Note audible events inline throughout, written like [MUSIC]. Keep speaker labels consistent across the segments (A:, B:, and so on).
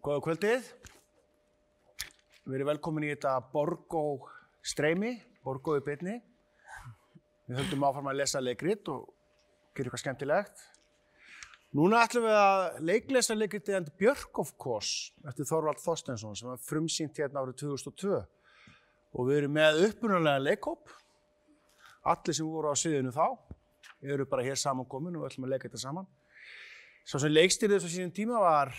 A: Góða kvöldið. Við erum velkomin í þetta Borgó streymi, Borgó í byrni. Við höldum áfram að lesa leikrit og gera eitthvað skemmtilegt. Núna ætlum við að leiklesa leikritið And Björk of Course eftir Þorvald Þorstensson sem var frumsýnt hérna árið 2002. Og við erum með upprunalega leikhóp. Allir sem voru á sviðinu þá eru bara hér samankomin og við ætlum að leika þetta saman. Svo sem leikstýrið þessu sínum tíma var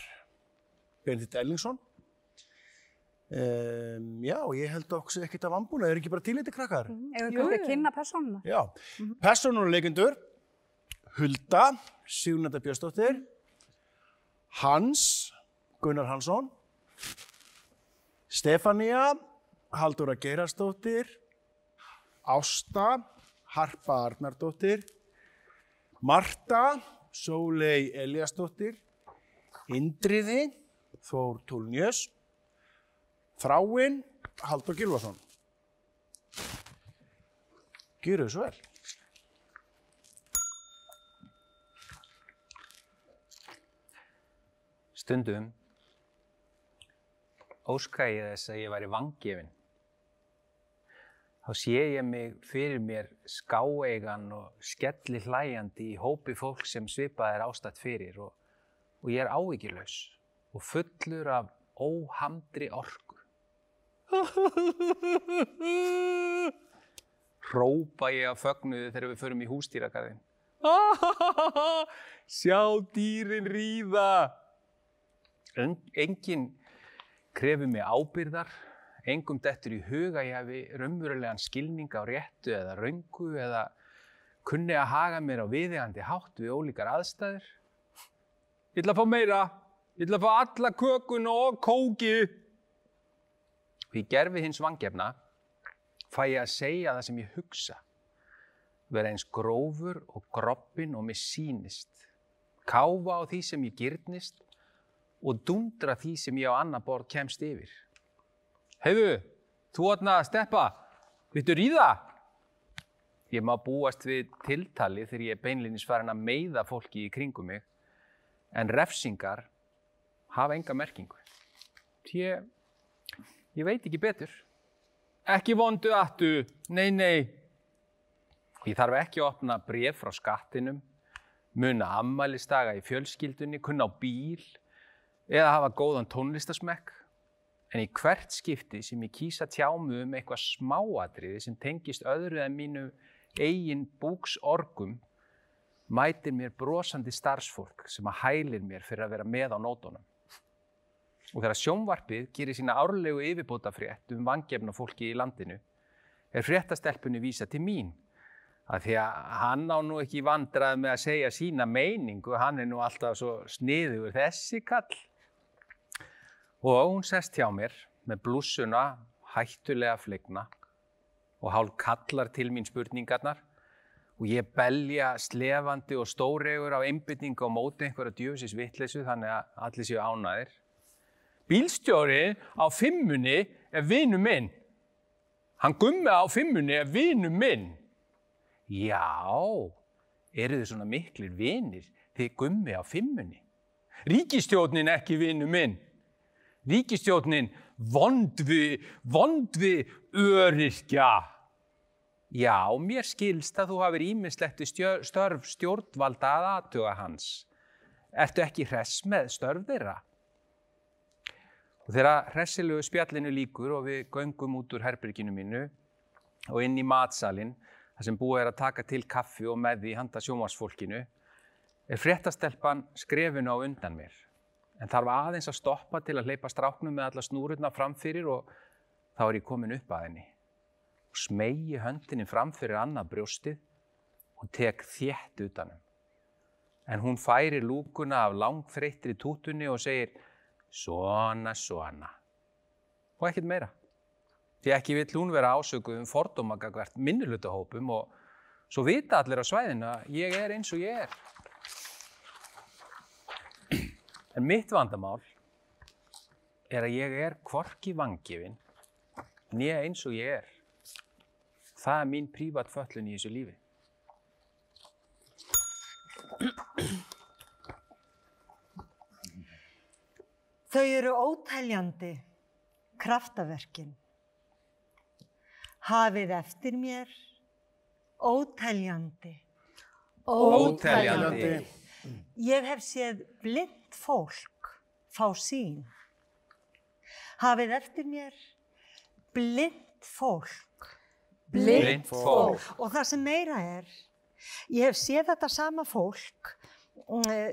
A: Benedikt Ellingsson. Um, já, ég held okkur ekkert af ambúna, það er ekki bara tíliti krakkar.
B: Ef við kannski að kynna persónuna.
A: Já, persónuleikendur, Hulda, Signata Björnsdóttir, Hans, Gunnar Hansson, Stefania, Halldóra Geirarsdóttir, Ásta, Harpa Arnardóttir, Marta, Sólei Eliasdóttir, Indriði, Þór Túlnjös, Þráinn, Haldur Gilvason. Gjöru þið svo vel.
C: Stundum óska ég þess að ég væri vangefin. Þá sé ég mig fyrir mér skáeigan og skelli hlæjandi í hópi fólk sem svipað er ástætt fyrir og, og ég er ávíkjulegs og fullur af óhamdri orku. Hrópa ég af fögnuðu þegar við förum í hústýragarðin. [LAUGHS] Sjá dýrin ríða! En, engin krefur mig ábyrðar, engum dettur í huga ég hafi raunverulegan skilning á réttu eða röngu eða kunni að haga mér á viðegandi hátt við ólíkar aðstæður. Ég ætla að fá meira, ég ætla að fá alla kökun og kóki. Og í gerfi hins vangefna fæ ég að segja það sem ég hugsa. Vera eins grófur og groppin og mér sýnist. Káfa á því sem ég gyrnist og dundra því sem ég á annar borð kemst yfir. Heiðu, þú ætna að steppa, vittu ríða? Ég má búast við tiltali þegar ég er beinlinis farin að meiða fólki í kringum mig, en refsingar hafa enga merkingu. Ég, ég veit ekki betur. Ekki vondu aftu, nei, nei. Ég þarf ekki að opna bref frá skattinum, muna ammælistaga í fjölskyldunni, kunna á bíl, eða hafa góðan tónlistasmekk. En í hvert skipti sem ég kýsa tjámu um eitthvað smáatriði sem tengist öðru en mínu eigin búksorgum, mætir mér brosandi starfsfólk sem að hælir mér fyrir að vera með á nótunum. Og þegar sjónvarpið gerir sína árlegu yfirbótafrétt um vangefna fólki í landinu, er fréttastelpunni vísa til mín. Að því að hann á nú ekki vandrað með að segja sína meiningu, hann er nú alltaf svo sniður þessi kall. Og hún sest hjá mér með blússuna hættulega flegna og hálf kallar til mín spurningarnar og ég belja slefandi og stóregur á einbytningu á móti einhverja djöfisins vittleysu þannig að allir séu ánæðir. Bílstjóri á fimmunni er vinu minn. Hann gummi á fimmunni er vinu minn. Já, eru þið svona miklir vinir þið gummi á fimmunni? Ríkistjórnin ekki vinu minn. Ríkistjórnin vondvi, vondvi öryrkja. Já, mér skilst að þú hafið ímislegt störf stjórnvalda að aðtuga hans. Ertu ekki hress með störf þeirra? Og þegar hressilegu spjallinu líkur og við göngum út úr herbyrginu mínu og inn í matsalinn, þar sem búið er að taka til kaffi og með því handa sjómarsfólkinu, er fréttastelpan skrefinu á undan mér en þarf aðeins að stoppa til að hleypa stráknum með alla snúrurna framfyrir og þá er ég komin upp að henni og smegi höndinni framfyrir annað brjóstið og tek þétt utanum. En hún færir lúkuna af langþreyttri tútunni og segir svona, svona og ekkert meira. Því ekki vill hún vera ásökuð um fordómagagvert minnulutahópum og svo vita allir á svæðinu að ég er eins og ég er. En mitt vandamál er að ég er kvorki vangifin nýja eins og ég er. Það er mín prívat föllun í þessu lífi.
D: Þau eru ótæljandi, kraftaverkin. Hafið eftir mér, ótæljandi.
C: Óteljandi.
D: Ég hef séð blind fólk fá sín. Hafið eftir mér, blind fólk.
C: Blind fólk.
D: Og það sem meira er, ég hef séð þetta sama fólk uh,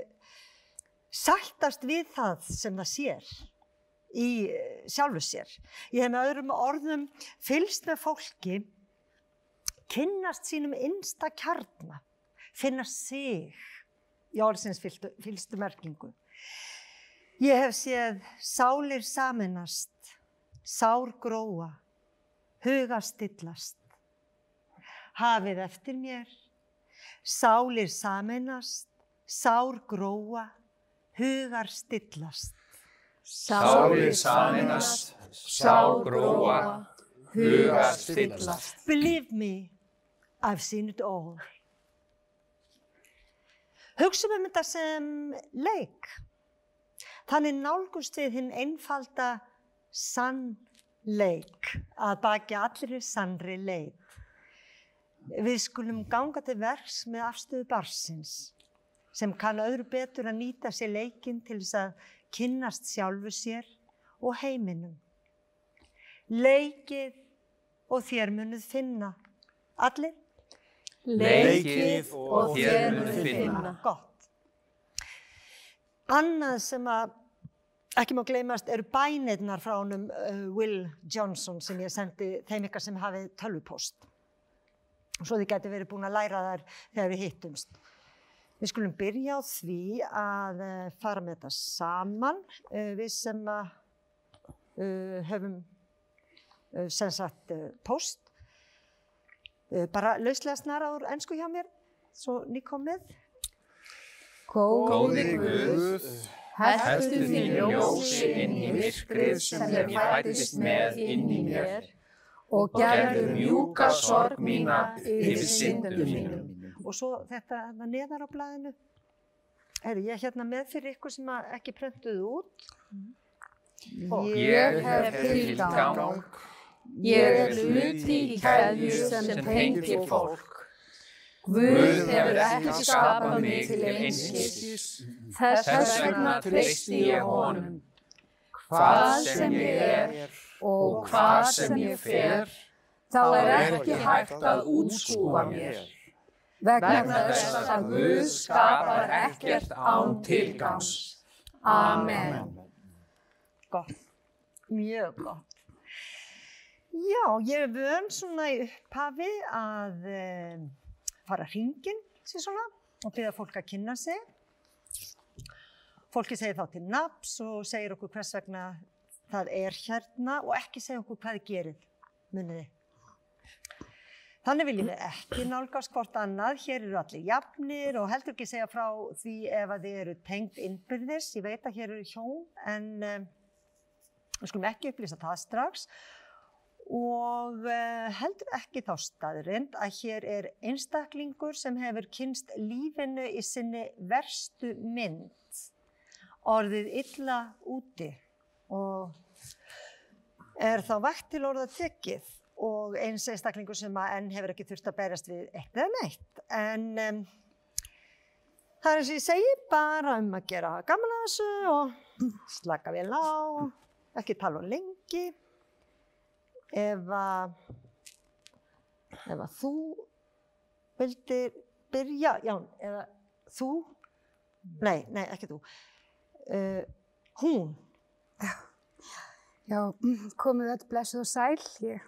D: sættast við það sem það sér í uh, sjálfu sér. Ég hef með öðrum orðum fylgst með fólki, kynnast sínum innsta kjarna, finna sig í orðsins fylgstu merkingu. Ég hef séð sálir saminast, sár gróa, huga stillast. Hafið eftir mér, sálir saminast, sár gróa, hugar stillast.
C: Sálir sameinast, sár gróa, hugar stillast.
D: Believe me, I've seen it all. Hugsum um þetta sem leik. Þannig nálgumst við hinn einfalda sannleik að baki allri sannri leik. Við skulum ganga til verks með afstöðu barsins sem kann öðru betur að nýta sér leikinn til þess að kynnast sjálfu sér og heiminum. Leikið og þér munuð finna. Allir?
C: Leikið og þér munuð finna.
D: Gott. Annað sem að ekki má gleymast eru bænirnar frá honum uh, Will Johnson sem ég sendi þeim ykkar sem hafið tölvupost. Svo þið geti verið búin að læra þær þegar við hittumst. Við skulum byrja á því að uh, fara með þetta saman. Uh, við sem að, uh, höfum sem sagt post. Bara lauslega snara úr ennsku hjá mér, svo nýkomið.
C: Góði Guð, heldu þín ljósi inn í myrkrið sem ég fættist með inn í mér
E: og
C: gerðu mjúka sorg mína yfir syndum mínum.
D: Og svo þetta neðar á blaðinu. Herri, ég er hérna með fyrir ykkur sem ekki prentuðu út.
C: Ég hef tilgang,
E: Ég er hluti í keðju sem tengir fólk. Guð hefur ekki skapað mig til einskis. Þess vegna treysti ég honum. Hvað sem ég er og hvað sem ég fer, þá er ekki hægt að útskúfa mér. Vegna þess að Guð skapar ekkert án tilgangs. Amen.
D: Gott, mjög gott. Já, ég er vön svona í upphafi að um, fara hringin, sér svona, og byrja fólk að kynna sig. Fólki segir þá til naps og segir okkur hvers vegna það er hérna og ekki segja okkur hvað þið gerir, muniði. Þannig viljum við ekki nálgast hvort annað. Hér eru allir jafnir og heldur ekki segja frá því ef að þið eru tengt innbyrðis. Ég veit að hér eru hjón en um, við skulum ekki upplýsa það strax. Og uh, heldur ekki þá staðrind að hér er einstaklingur sem hefur kynst lífinu í sinni verstu mynd. Orðið illa úti og er þá vægt til orða tekið og eins einstaklingur sem að enn hefur ekki þurft að berjast við eitt eða neitt. En um, það er eins og ég segi bara um að gera gaman að þessu og slaka vel á, ekki tala um lengi. Ef að, ef að þú vildir byrja, já, eða þú, nei, nei, ekki þú, uh, hún,
E: Já, komið öll blessuð og sæl. Ég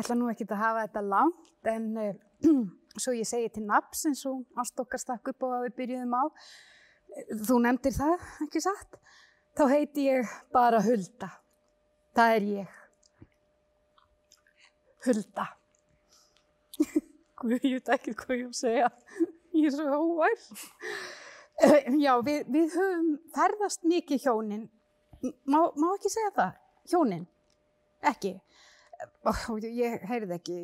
E: ætla nú ekki að hafa þetta langt en uh, [CLEARS THROAT] svo ég segi til nafns eins og ástokkar stakk upp og við byrjuðum á. Þú nefndir það, ekki satt? Þá heiti ég bara Hulda. Það er ég. Hulda. [LAUGHS] Guð, ég veit ekki hvað ég á að segja. Ég er svo hóvær. Já, við, við höfum ferðast mikið hjónin. Má, má ekki segja það? Hjónin? Ekki? Ég heyrði ekki.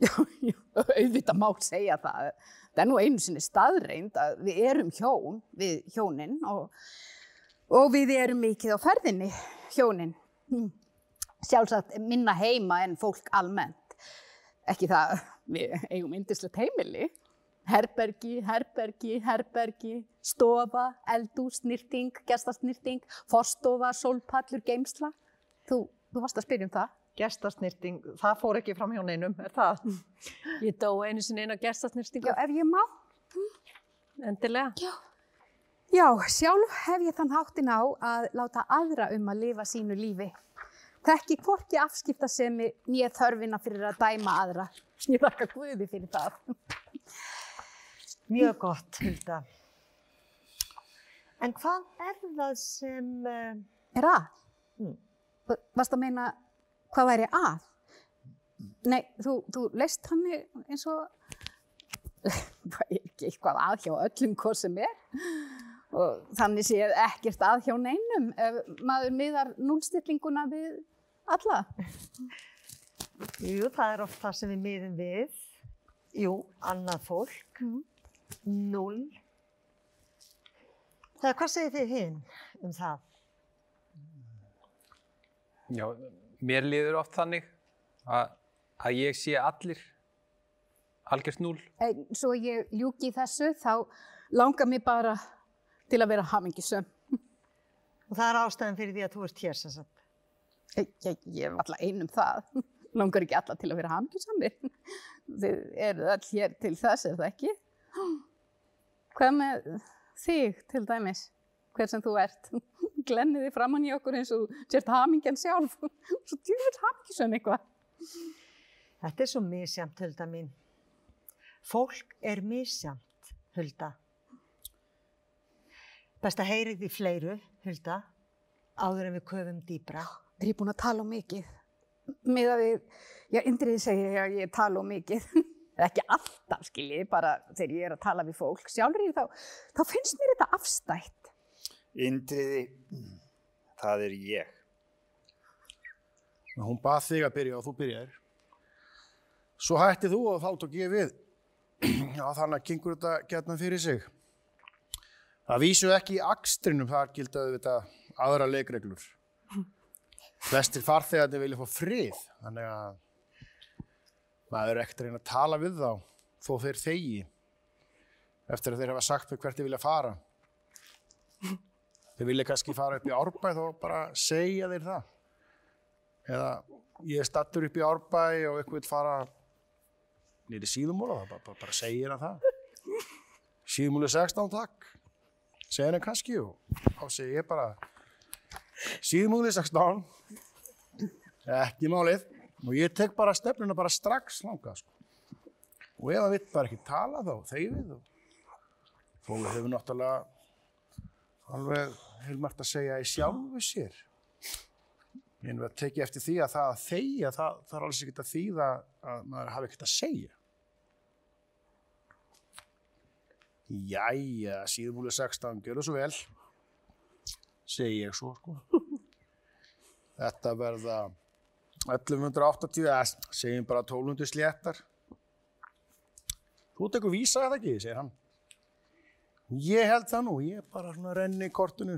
E: [LAUGHS] Auðvitað má segja það. Það er nú einu sinni staðreind að við erum hjón, við hjónin og Og við erum mikið á ferðinni, hjónin. Hm. Sjálfsagt minna heima en fólk almennt. Ekki það, við eigum yndislegt heimili. Herbergi, herbergi, herbergi, stofa, eldús, snirting, gestasnirting, forstofa, sólpallur, geimsla. Þú, þú varst að spyrja um það.
F: Gestasnirting, það fór ekki fram hjá neinum, er það? [LAUGHS]
G: Ég dó einu sinni inn á gestasnýrstingu.
E: Já, ef ég má.
G: Endilega.
E: Já. Já, sjálf hef ég þann háttin á að láta aðra um að lifa sínu lífi. Þekki hvorki afskiptasemi nýja þörfina fyrir að dæma aðra. Ég þakka Guði fyrir það.
D: Mjög gott, Hulda. En hvað er það sem... Uh,
E: Er að?
D: Mm.
E: Varst að meina hvað væri að? Nei, þú, þú leist hann eins og er [LAUGHS] ekki eitthvað að hjá öllum hvað sem er og þannig séð ekkert að hjá neinum ef maður miðar núlstillinguna við alla.
D: jú, það er oft það sem við miðum við. Jú, annað fólk. Null. Það, hvað segir þið hinn um það?
C: Já, mér liður oft þannig að, að ég sé allir algjört núl.
E: En svo ég ljúki þessu þá langar mér bara til að vera hamingisum.
D: Og það er ástæðan fyrir því að þú ert hér sem sagt.
E: Ég, ég, ég er alltaf einum það. Langar ekki alla til að vera hamingisamir. Þið eru all hér til þess, er það ekki? Hvað með þig til dæmis? Hver sem þú ert. [LAUGHS] Glennið þið framann í okkur eins og sért hamingjan sjálf. [LAUGHS] Svo djúvill hamingisum eitthvað.
D: Þetta er svo misjamt, Hulda mín. Fólk er misjamt, Hulda. Best að heyri því fleiru, Hulda, áður en við köfum dýbra.
E: Er ég búin að tala um mikið? Með að við, já, Indriði segir að ég tala um mikið. [LAUGHS] Ekki alltaf, skiljið, bara þegar ég er að tala við fólk. Sjálfur þá, þá finnst mér þetta afstætt.
H: Indriði, það er ég.
A: Hún bað þig að byrja og þú byrjaðir. Svo hætti þú og þá tók ég við. Já, þannig að kingur þetta getna fyrir sig. Það vísu ekki í akstrinum, þar gildaðu þetta aðra leikreglur. Flestir farþegarnir vilja fá frið, þannig að maður er ekkert að reyna að tala við þá, þó þeir þegi, eftir að þeir hafa sagt við hvert þeir vilja fara. Þeir vilja kannski fara upp í árbæð og bara segja þeir það. Eða ég er stattur upp í árbæ og eitthvað vil fara nýri síðumóla, það bara, bara, bara segir hann það. Síðumóli 16, takk. Segir hann kannski og þá segir ég bara síðumóli 16, ekki málið. Og ég tek bara stefnuna bara strax langa, sko. Og ef hann vill bara ekki tala þá, þegið og fólk hefur náttúrulega alveg heilmært að segja í sjálfu sér. Er að tekja eftir því að það að þegja, það þarf alls ekkert að þýða að maður hafi ekkert að segja. Jæja, síðumúli 16, gjör það svo vel, segi ég svo, sko. [LAUGHS] Þetta verða 1180, eða segjum bara 1200 sléttar. Þú tekur vísa eða ekki, segir hann. Ég held það nú, ég bara svona renni kortinu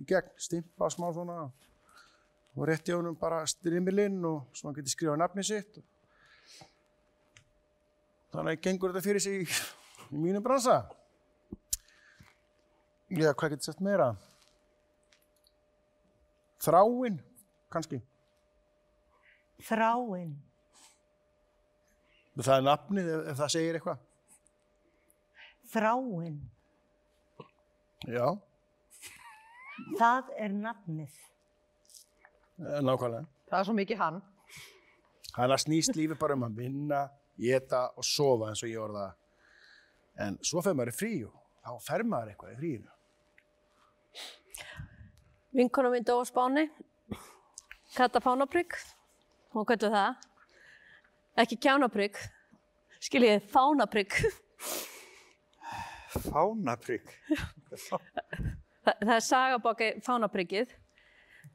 A: í gegn, stimpa smá svona og rétti á honum bara strimilinn og svo hann getur skrifað nafni sitt. Þannig gengur þetta fyrir sig í, í mínum bransa. Já, hvað getur sett meira? Þráinn, kannski.
D: Þráinn.
A: Það er nafnið ef, ef það segir eitthvað.
D: Þráinn.
A: Já,
D: Það er nafnið.
A: eh, nákvæmlega.
F: Það er svo mikið hann.
A: Þannig að snýst lífi bara um að vinna, geta og sofa eins og ég orða. En svo fer maður í frí og þá fer maður eitthvað í fríinu.
G: Vinkona mín dó á Spáni, Kata Fánaprygg, hún kvöldu það. Ekki Kjánaprygg, skiljið Fánaprygg.
H: Fánaprygg.
G: Þa, það er sagabóki Fánapryggið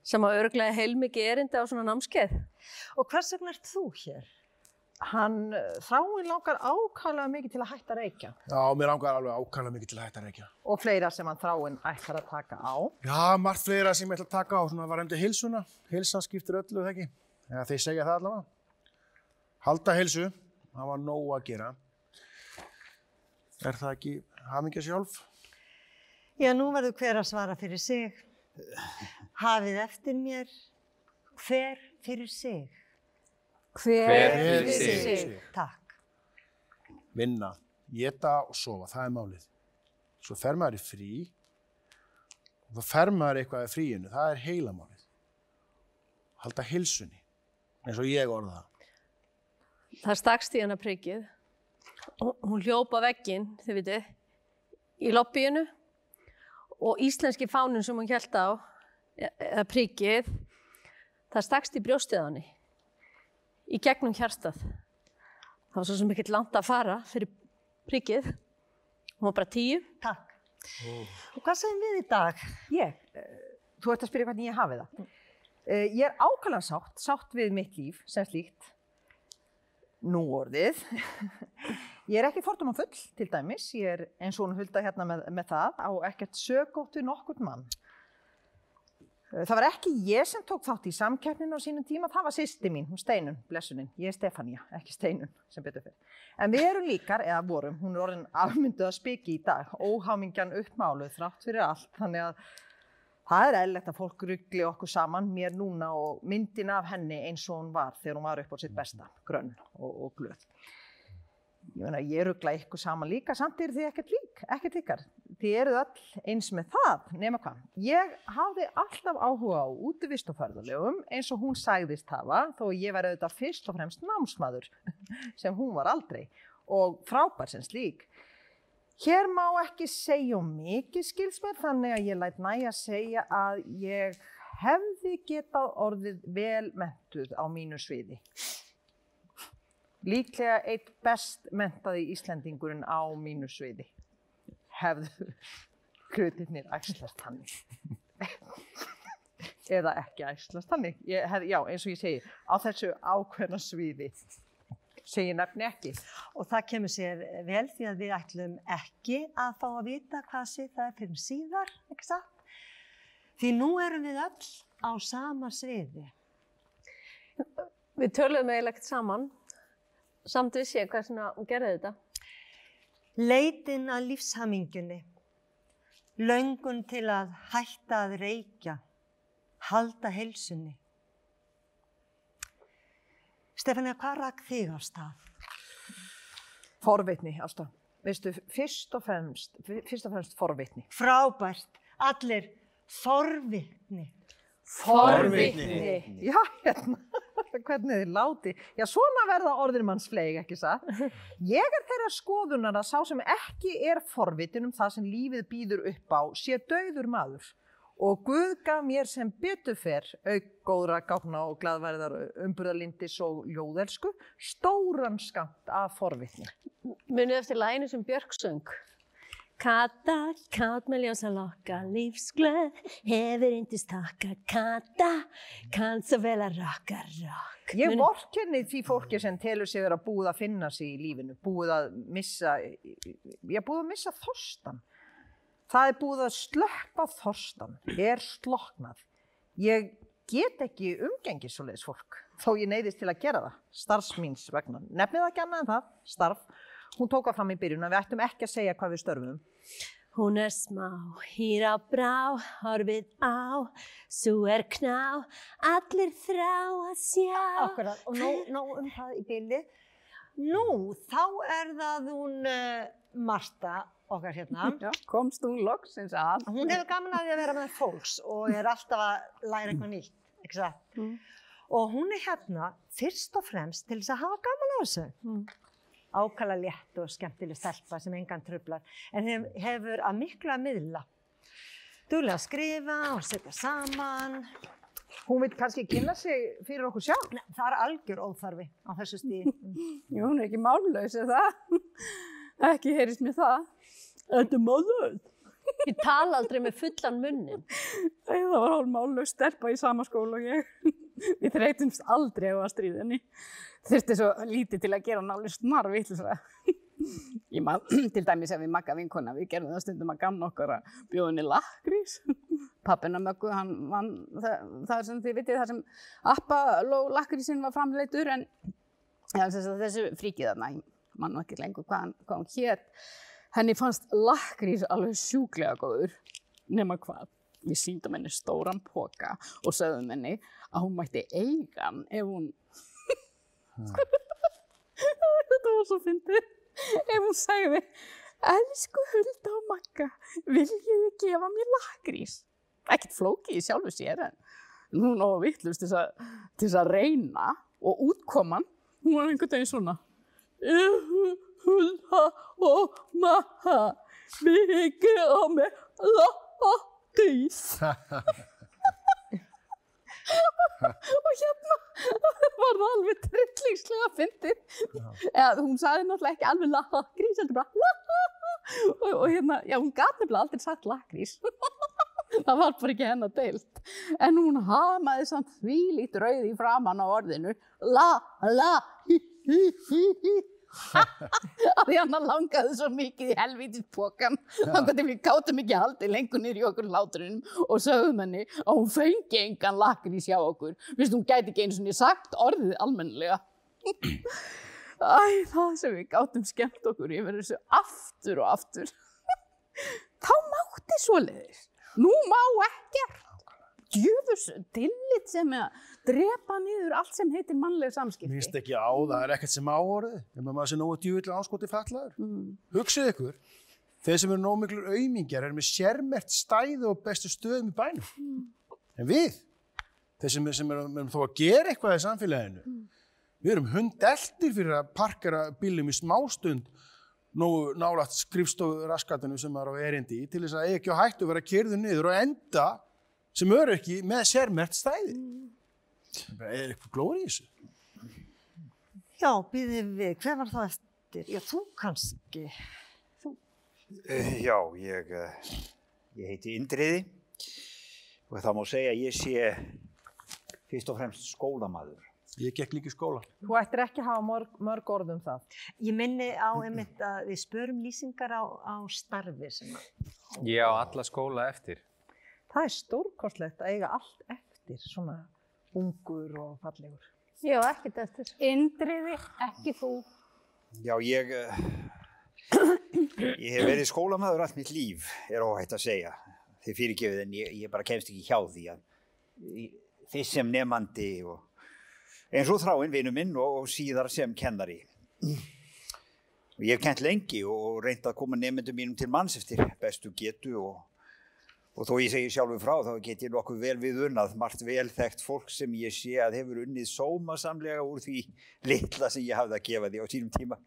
G: sem á örglega heilmikið erindi á svona námskeið.
D: Og hvers vegna ert þú hér?
F: Hann eh, þráin langar ákvæmlega mikið til að hætta að reykja
A: Já, mér langar alveg ákvæmlega mikið til að hætta að reykja.
F: og fleira sem hann þráin ætlar að taka á.
A: Já, margt fleira sem ég ætla að taka á, svona varandi hilsuna. Hilsan skiptir öllu, það ekki? Já, þeir segja það allavega. Halda hilsu, það var nóg að gera. Er það ekki hafingja sjálf?
D: Já, nú verður hver að svara fyrir sig. Hafið eftir mér hver fyrir sig.
G: Hver
C: Hver
G: fyrir
C: fyrir
G: sig.
A: sig.
D: Takk.
A: Vinna, geta og sofa, það er málið. Svo fer maður í frí og þá fer maður eitthvað í fríinu, það er heilamálið. Halda hilsunni, eins og ég orða það.
G: Það stakst í hana prikið. og Hún hljópa veggin, þið vitið, í lobbyinu og íslenski fánun sem hún held á, e- eða prikið, það stakst í brjóstið á henni, í gegnum hjarstað. Það var svo sem ekkert langt að fara fyrir prikið. Hún var bara tíu.
D: Takk. Og hvað segjum við í dag?
F: Ég, eh, þú ert að spyrja hvernig ég hafi það. Eh, Ég er ákvæmlega sátt, sátt við mitt líf sem slíkt. Nú orðið. Ég er ekki fordóma full, til dæmis. Ég er eins og hún hulda hérna með, með það á ekkert sögótt við nokkurt mann. Eh, Það var ekki ég sem tók þátt í samkeppninu á sínum tíma, það var sýsti mín, hún Steinun, blessunin. Ég er Stefania, ekki Steinun, sem betur fyrir. En við erum líkar, eða vorum, hún er orðin afmynduð að spiki í dag, óhámingjan uppmáluð þrátt fyrir allt, þannig að það er eðlilegt að fólk ruggli okkur saman, mér núna og myndin af henni eins og hún var þegar hún var upp á sitt besta, grönn og, og glöð. Ég meina, ég ruggla ykkur saman líka, samt eru þið ekkert lík, ekkert ykkar. Þið eruð öll eins með það, nema hvað. Ég hafði alltaf áhuga á útivist og ferðalögum eins og hún sagðist hafa, þó ég var auðvitað fyrst og fremst námsmaður, [LAUGHS] sem hún var aldrei, og frábær sem slík. Hér má ekki segja um mikið skilsmér, þannig að ég læt næja að segja að ég hefði getað orðið vel mentuð á mínu sviði. Líklega eitt best mentaði Íslendingurinn á mínu sviði. Hefðu hlutirnir æslast hannig. [LAUGHS] Eða ekki æslast hef, já, eins og ég segi, á þessu ákveðna sviði ég nefni ekki.
D: Og það kemur sér vel því að við ætlum ekki að fá að vita hvað sé það er fyrir síðar, ekki satt? Því nú erum við öll á sama sviði.
G: Við töluðum eiginlega ekkert saman, samt við séum hvað svona hún gerði þetta.
D: Leitin að lífshamingjunni, löngun til að hætta að reykja, halda heilsunni. Stefania, hvað rak þig á stað?
F: Forvitni, Ásta. Veistu, fyrst og fremst, fyrst og fremst forvitni.
D: Frábært, allir forvitni.
G: Forvitni.
F: Já, hérna, hvernig þið láti. Já, svona verða orðin manns fleig, ekki það? [LAUGHS] Ég er þeirra skoðunar að sá sem ekki er forvitin um það sem lífið býður upp á sé dauður maður. Og Guð gaf mér sem betur fer, auk góðra gákna og gladverðar umburðalindis og ljóðelsku, stóran skamt af forvitni.
G: Munið eftir læginu sem Björk söng. Kata, kat með ljósa lokka, lífsglöð, hefur yndist taka. Kata, kann svo vel að rocka, rock.
F: Ég vorkenni því fólki sem telur sig vera búið að finna sig í lífinu, búið að missa, ég búið að missa þorstan. Það er búið að slökka þorstan, er sloknað. Ég get ekki umgengið svoleiðis fólk, þó ég neyðist til að gera það, starfsmýns vegna. Nefnið það ekki annað en það, starf. Hún tók það fram í byrjun að við ættum ekki að segja hvað við störfum.
G: Hún er smá, hýr á brá, horfið á, svo er kná, allir þrá að sjá.
D: Akkurat, og nóg, nóg um það í bylli. Nú, þá er það hún uh, Marta okkar hérna.
B: Já, komst þú loksins að.
D: Hún hefur gaman að því að vera með fólks og er alltaf að læra eitthvað nýtt, ekki satt?
G: Mm.
D: Og hún er hérna fyrst og fremst til þess að hafa gaman á þessu.
G: Mm.
D: Ákala létt og skemmtileg stelpa sem engan trublar, en hef, hefur að miklu að miðla. Duglega að skrifa og setja saman.
F: Hún vil kannski kynna sig fyrir okkur sjálf.
D: Nei, það er algjör óþarfi á þessu stíði. [LAUGHS]
B: Jú, hún er ekki mállaus, er það? [LAUGHS] ekki heyrist mér það. Þetta er mállaus.
G: Ég tala aldrei með fullan munnin.
B: Það var hálf mállaus stelpa í sama skóla og ég.
E: Við þreytumst aldrei á að stríðinni. Þurfti svo lítið til að gera hún alveg snar vitlisra. Ég man til dæmis ef við makka vinkona, við gerðum það stundum að gamna okkar að bjóða henni lakrís. Pappina möggu, hann vann það, það sem þið vitið, það sem Appaló lakrísinn var framleitur en ja, þessi, þessi fríkið þarna, ég man nú ekki lengur hvað hann, hétt. Henni fannst lakrís alveg sjúklega góður, nema hvað. Við síndum henni stóran póka og sögðum henni að hún mætti eiga hann ef hún... [LAUGHS] Þetta var svo fyndið. Ef hún sagði, elsku Hulda og Magga, viljiði gefa mér lakrís? Ekkert flókið í sjálfu sér en hún á vittlust til þess að reyna og útkoman, hún var einhvern veginn svona. Hulda og Magga, viljiði gefa mér lakrís? og hérna var það alveg trillingslega fyndið. Eða, hún sagði náttúrulega ekki alveg lakrís, heldur bara la og, og hérna, já, hún gat nefnilega aldrei sagt lakrís. [LAUGHS] það var bara ekki hennar deilt. En hún hamaði samt þvílít rauð í framann á orðinu la, la, hi, hi, hi, hi. Að því hann langaði svo mikið í helvítis pókan þannig að við gátum ekki haldið lengur niður í okkur hláturinn. Og sögðum henni að hún fengi engan lakrís hjá okkur. Vist, hún gæti ekki einu svona sagt orðið almennilega. Æ, það sem við gátum skemmt okkur yfir þessu aftur og aftur. Þá mátti svoleiðis. Nú má ekkert djöfus tillit sem er að drepa niður allt sem heitir mannleg samskipti
A: Minnst ekki á, það er ekkert sem áorðið. Ef maður sé nógu djúvillig áskoti fallaður. Hugsið ykkur, þeir sem eru nógu miklur aumingjar eru með sérmert stæði og bestu stöðum í bænum. En við, þeir sem, sem erum, erum þó að gera eitthvað í samfélaginu, við erum hundeltir fyrir að parkera bílum í smástund nógu nálægt skrifstofu raskatinu sem maður á erindi til þess að ekki á hættu vera kyrðu niður og enda sem eru ekki með sérmert stæði. Það er eitthvað glóri í þessu.
D: Já, býðum við, hver var það eftir? Já, þú kannski.
H: Uh, já, ég, uh, ég heiti Indriði og það má segja að ég sé fyrst og fremst skólamaður.
A: Ég gekk líka í skóla.
F: Þú ættir ekki að hafa mörg, mörg orð um það.
D: Ég minni á einmitt að við spörum lýsingar á, á starfi sem að,
C: Ég á alla skóla eftir.
F: Það er stórkostlegt að eiga allt eftir, svona ungur og fallegur.
G: Já, ekkert eftir.
E: Indriði, ekki þú
H: Já, ég, uh, ég hef verið skólamaður allt mitt líf, er óhætt að segja. Þið fyrirgefið en ég, ég bara kemst ekki hjá því að fyrst sem nefandi og eins og þráinn vinnu minn og, og síðar sem kennari. Og ég hef kent lengi og reynd að koma nefndum mínum til manns eftir bestu getu og, og þó ég segi sjálfur frá þá get ég nokkuð vel við unnað, margt vel þekkt fólk sem ég sé að hefur unnið sómasamlega úr því litla sem ég hafði að gefa því á sínum tíma.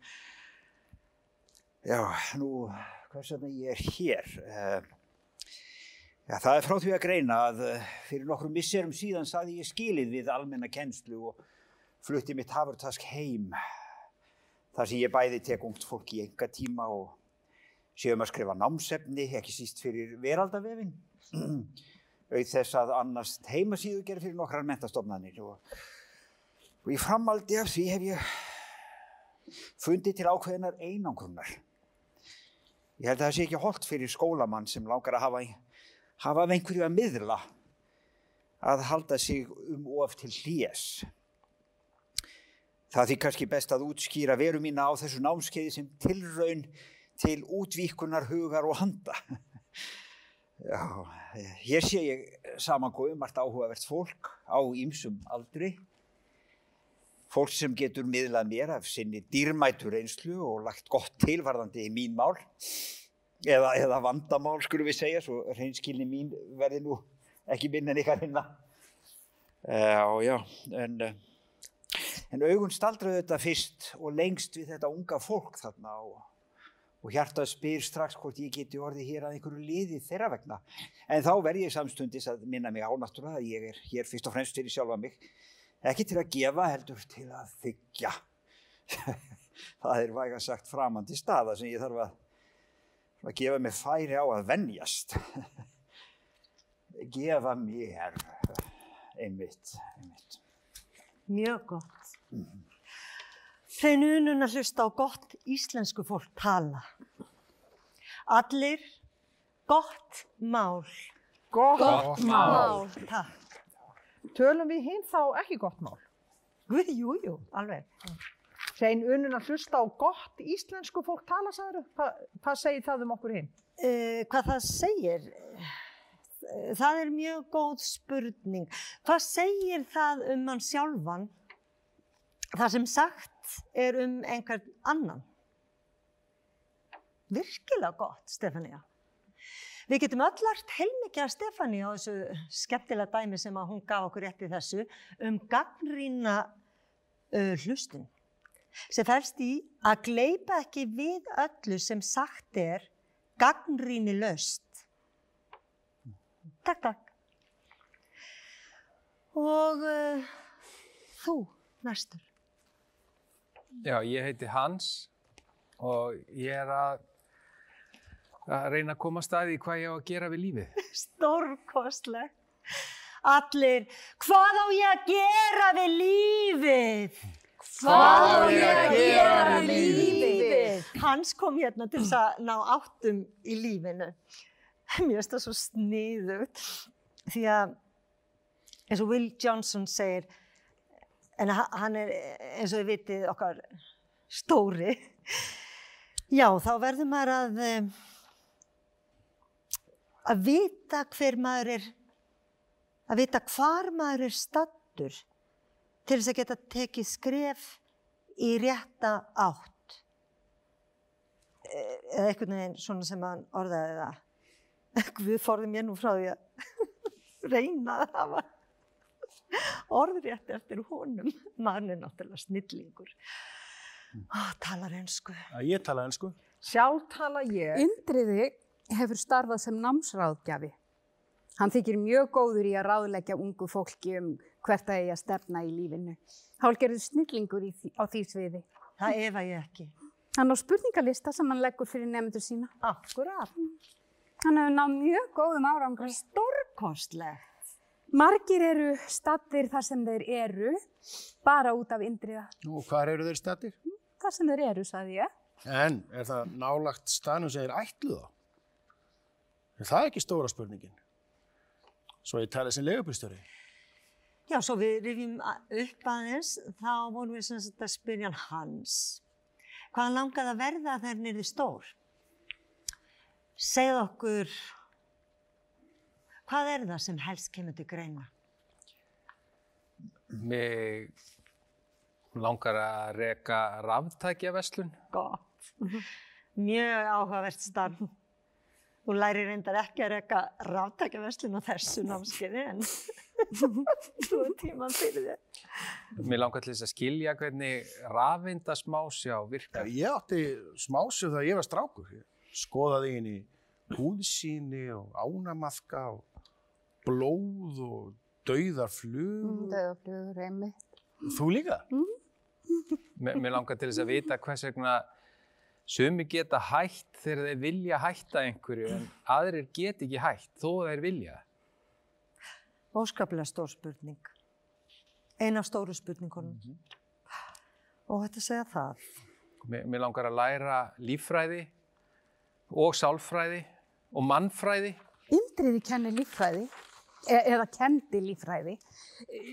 H: Já, nú, hvers vegna ég er hér? Uh, já, það er frá því að greina að uh, fyrir nokkrum misserum síðan saði ég skilið við almenna kennslu og flutti mitt hafurtask heim. Þar sem ég bæði tek ungt fólk í enga tíma og séum að skrifa námsefni, ekki síst fyrir veraldavefin. [CLEARS THROAT] Auð þess að annast heimasíðu gerir fyrir nokkrar mentastofnanir og, og í framaldi af því hef ég fundið til ákveðinar einangrunar. Ég held að það sé ekki holdt fyrir skólamann sem langar að hafa, hafa af einhverju að miðla að halda sig um of til hlés. Það því kannski best að útskýra veru mína á þessu námskeiði sem tilraun til útvíkunar hugar og handa. Já, hér sé ég samankóðu margt áhugavert fólk á ýmsum aldri. Fólk sem getur miðlað mér af sinni dýrmætur einslu og lagt gott tilvarðandi í mín mál. Eða, eða vandamál, skulum við segja, svo reynskilni mín verði nú ekki minn en ykkar hinna. Já, já, en, en augun staldraði þetta fyrst og lengst við þetta unga fólk þarna og, og hjartað spyr strax hvort ég geti orðið hér að einhverju liði þeirra vegna. En þá verð ég samstundis að minna mig á náttúrulega að ég er hér fyrst og fremst fyrir sjálfa mig. Ekki til að gefa, heldur til að þykja. [LAUGHS] Það er væga sagt framandi staða sem ég þarf að, að gefa mig færi á að venjast. [LAUGHS] Gefa mér einmitt, einmitt.
D: Mjög gott. Hrein unun að hlusta á gott íslensku fólk tala. Allir gott mál.
F: Gott,
G: Mál.
D: Takk.
F: Tölum við hinn þá ekki gott mál?
D: Guð, jú, jú, alveg.
F: Hrein unun að hlusta á gott íslensku fólk tala, sagður? Hva, hvað segir það um okkur hinn?
D: Uh, hvað það segir? Eh, Það er mjög góð spurning. Hvað segir það um hann sjálfan? Það sem sagt er um einhvern annan. Virkilega gott, Stefania. Við getum öll lært heilmikið af Stefani á þessu skemmtilega dæmi sem hún gaf okkur rétt í þessu um gagnrýna uh, hlustun sem fælst í að gleipa ekki við öllu sem sagt er gagnrýni löst. Takk, takk. Og uh, þú, næstur.
C: Já, ég heiti Hans og ég er að, að reyna að koma að staði hvað ég á að gera við lífið. [LAUGHS]
D: Stórkostlegt. Allir, hvað á ég að gera við lífið?
B: Hvað á ég að gera við lífið?
D: Hans kom hérna til þess að ná áttum í lífinu. Mér finnst það svo sniðugt. Því að, eins og Will Johnson segir, en ha- hann er, eins og þið vitið, okkar stóri. Já, þá verður maður að, eh, að vita hver maður er, að vita hvar maður er stattur til þess að geta tekið skref í rétta átt. Eh, Eða einhvern veginn svona sem hann orðaði það. Guð forði mér nú frá því að [LAUGHS] reyna að hafa [LAUGHS] orðrétt eftir honum. Mann er náttúrulega snillingur. Ó, talar einsku.
A: Að ég tala ennsku.
F: Sjálf tala ég.
E: Indriði hefur starfað sem námsráðgjafi. Hann þykir mjög góður í að ráðleggja ungu fólki um hvert það eigi að stefna í lífinu. Hálgerður snillingur í því, á því sviði.
D: Það efa ég ekki.
E: Hann á spurningalista sem hann leggur fyrir nefndur sína.
D: Akkurat.
E: Hann hefur náð mjög góðum árangri.
D: Stórkostlegt.
E: Margir eru stattir þar sem þeir eru, bara út af Indriða.
A: Nú, hvar eru þeir stættir?
E: Þar sem þeir eru, sagði ég.
A: En er það nálagt staðnum sem þeir ætlu þá? Er það ekki stóra spurningin? Svo ég tala sem legubristöri.
D: Já, svo við rifjum upp aðeins, þá vorum við sem sagt að spyrja hans. Hvað langaði að verða þegar yrði stór? Segð okkur, hvað er það sem helst kemur til greina?
C: Mig langar að reka ráftækjaverslun.
D: Gott. Mjög áhugavert starf. Þú lærir reyndar ekki að reka ráttækjaverslun á þessu námskeiði en [LAUGHS] þú er tíman fyrir þér.
C: Mér langar til þess að skilja hvernig rafindasmásjá
A: Já,
C: virkar.
A: ég átti smásu þegar ég var strákur. Ég skoðaði inn í húðsýni og ánamaðka og blóð og dauðar flug.
E: Döðaflugur, einmitt.
A: Þú líka? [LAUGHS]
C: Mér, mér langar til þess að vita hvers vegna sumi geta hætt þegar þeir vilja hætta einhverju en aðrir get ekki hætt þó þeir vilja.
D: Óskaplega stór spurning. Ein af stóru spurningunum. Og þetta segja það.
C: Mér, mér langar að læra líffræði og sálfræði og mannfræði.
E: Indriði kennir líffræði, e eða kendi líffræði.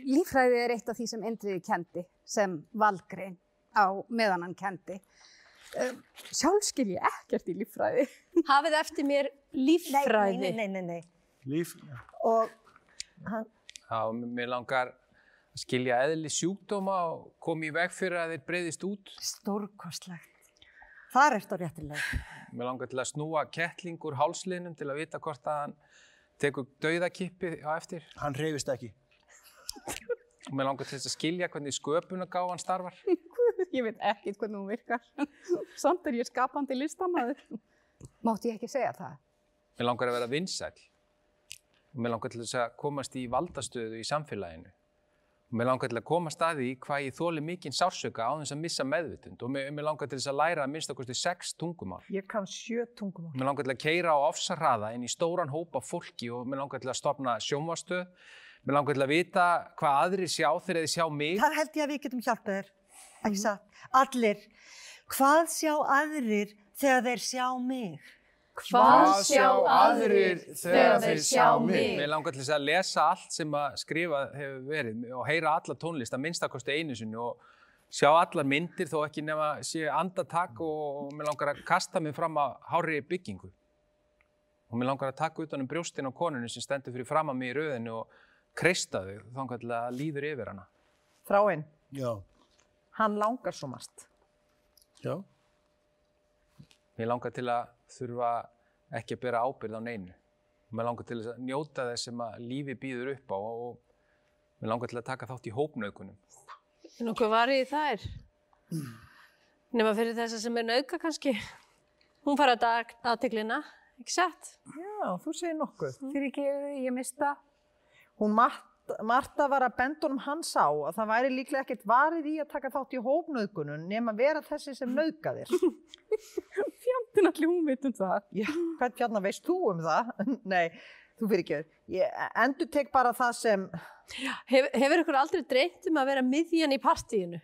E: Líffræði er eitt af því sem Indriði kendi sem valgrein á meðan hann kendi. Sjálf skil ég ekkert í líffræði.
G: Hafið eftir mér líffræði.
D: Nei, nei, nei, nei.
A: Líf?
D: Og hann,
C: Já, mér langar að skilja eðli sjúkdóma og koma í veg fyrir að þeir breyðist út.
D: stórkostlegt. Þar ertu á réttilega.
C: Mér langar til að snúa kettling úr hálsliðnum til að vita hvort að hann tekur dauðakippi á eftir.
A: Hann reyfist ekki.
C: Og mér langar til þess að skilja hvernig sköpunagáfan starfar. [LAUGHS]
E: Ég veit ekkert hvernig hún virkar. [LAUGHS] Samt er ég skapandi listamæður. Mátti ég ekki segja það?
C: Mér langar að vera vinsæl. Og mér langar til þess að komast í valdastöðu í samfélaginu. Og mér langar til að komast að því hvað ég þóli mikinn sársöka á þess að missa meðvitund. Og mér, langar til þess að læra að minnst okkur sex tungumál.
F: Ég kann sjö tungumál.
C: Mér langar til að keira á ofsarraða inn í stóran hópa fólki og mér langar til að stopna sjónvastöð. Mér langar til að vita hvað aðrir sjá þegar þið sjá mig.
D: Þar held ég að við getum hjálpað þér. Ekki satt? Allir. Hvað sjá aðrir þegar þeir sjá mig?
B: Hvað sjá aðrir þegar þeir sjá mig?
C: Mér langar til þess að lesa allt sem að skrifa hefur verið og heyra alla tónlist að minnstakosti einu sinni og sjá allar myndir þó ekki nema sé andatak og, og mér langar að kasta mig fram að hári byggingu. Og mér langar að taka utan um brjóstin á konunni sem stendur fyrir fram að mig í rauðinu og kreista þau þannig að það líður yfir hana.
F: Þráinn,
A: Já.
F: hann langar svo margt.
A: Já.
C: Mér langar til að þurfa ekki að bera ábyrð á neinu. Mér langar til þess að njóta þess sem að lífi býður upp á og mér langar til að taka þátt í hópnaukunum.
G: Nokkuð varið í þær. Nefna fyrir þessa sem er nauka kannski. Hún fara að aðteglina, ekki sett?
F: Já, þú segir nokkuð.
E: Fyrir ekki, ég mista.
F: Hún Marta, Marta var að bendunum hans á að það væri líklega ekkert varið í að taka þátt í hópnauðgunum nema vera þessi sem nauðgaðir. [LAUGHS]
E: Fjandinn allir hún veit um það.
F: Já, hvern fjarnar veist þú um það? [LAUGHS] Nei, þú fyrir ekki. Ég endur tek bara það sem,
G: Hef, hefur ykkur aldrei dreymt um að vera miðjan í partíinu?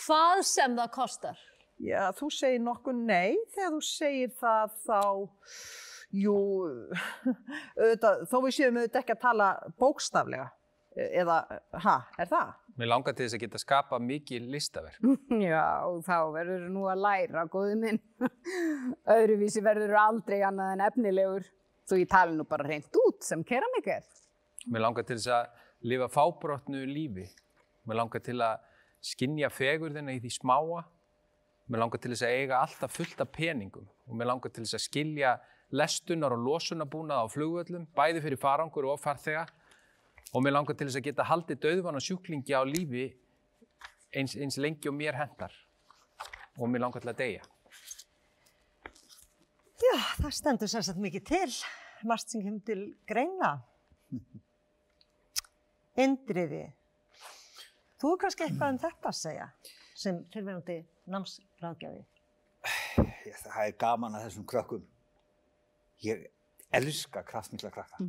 G: Hvað sem það kostar?
F: já, þú segir nokkuð nei þegar þú segir það þá, jú, [LAUGHS] auðvitað, þó við séum auðvitað ekki að tala bókstaflega. Eða, ha, er það?
C: Mér langar til þess að geta skapa mikið listaverk. [LAUGHS]
E: Já, þá verður nú að læra, góði minn. [LAUGHS] Öðruvísi verður aldrei annað en efnilegur. Þú ég tala nú bara reynd út sem keramikar.
C: Mér langar til þess að lifa fábrotnu lífi. Mér langar til að skinja fegurðina í því smáa. Mér langar til þess að eiga alltaf fullt af peningum og mér langar til þess að skilja lestunar og losunabúnað á flugvöllum, bæði fyrir farangur og farþega og mér langar til þess að geta haldið döðvan og sjúklingi á lífi eins, eins lengi og mér hendar og mér langar til að deyja.
D: Já, það stendur sérstaklega mikið til. Marst sem kemur til greina. Indriði. Þú er kannski eitthvað um þetta að segja sem fyrirverandi námsráðgjafi.
H: Það er gaman að þessum krökkum. Ég elska kraftmikla krakka.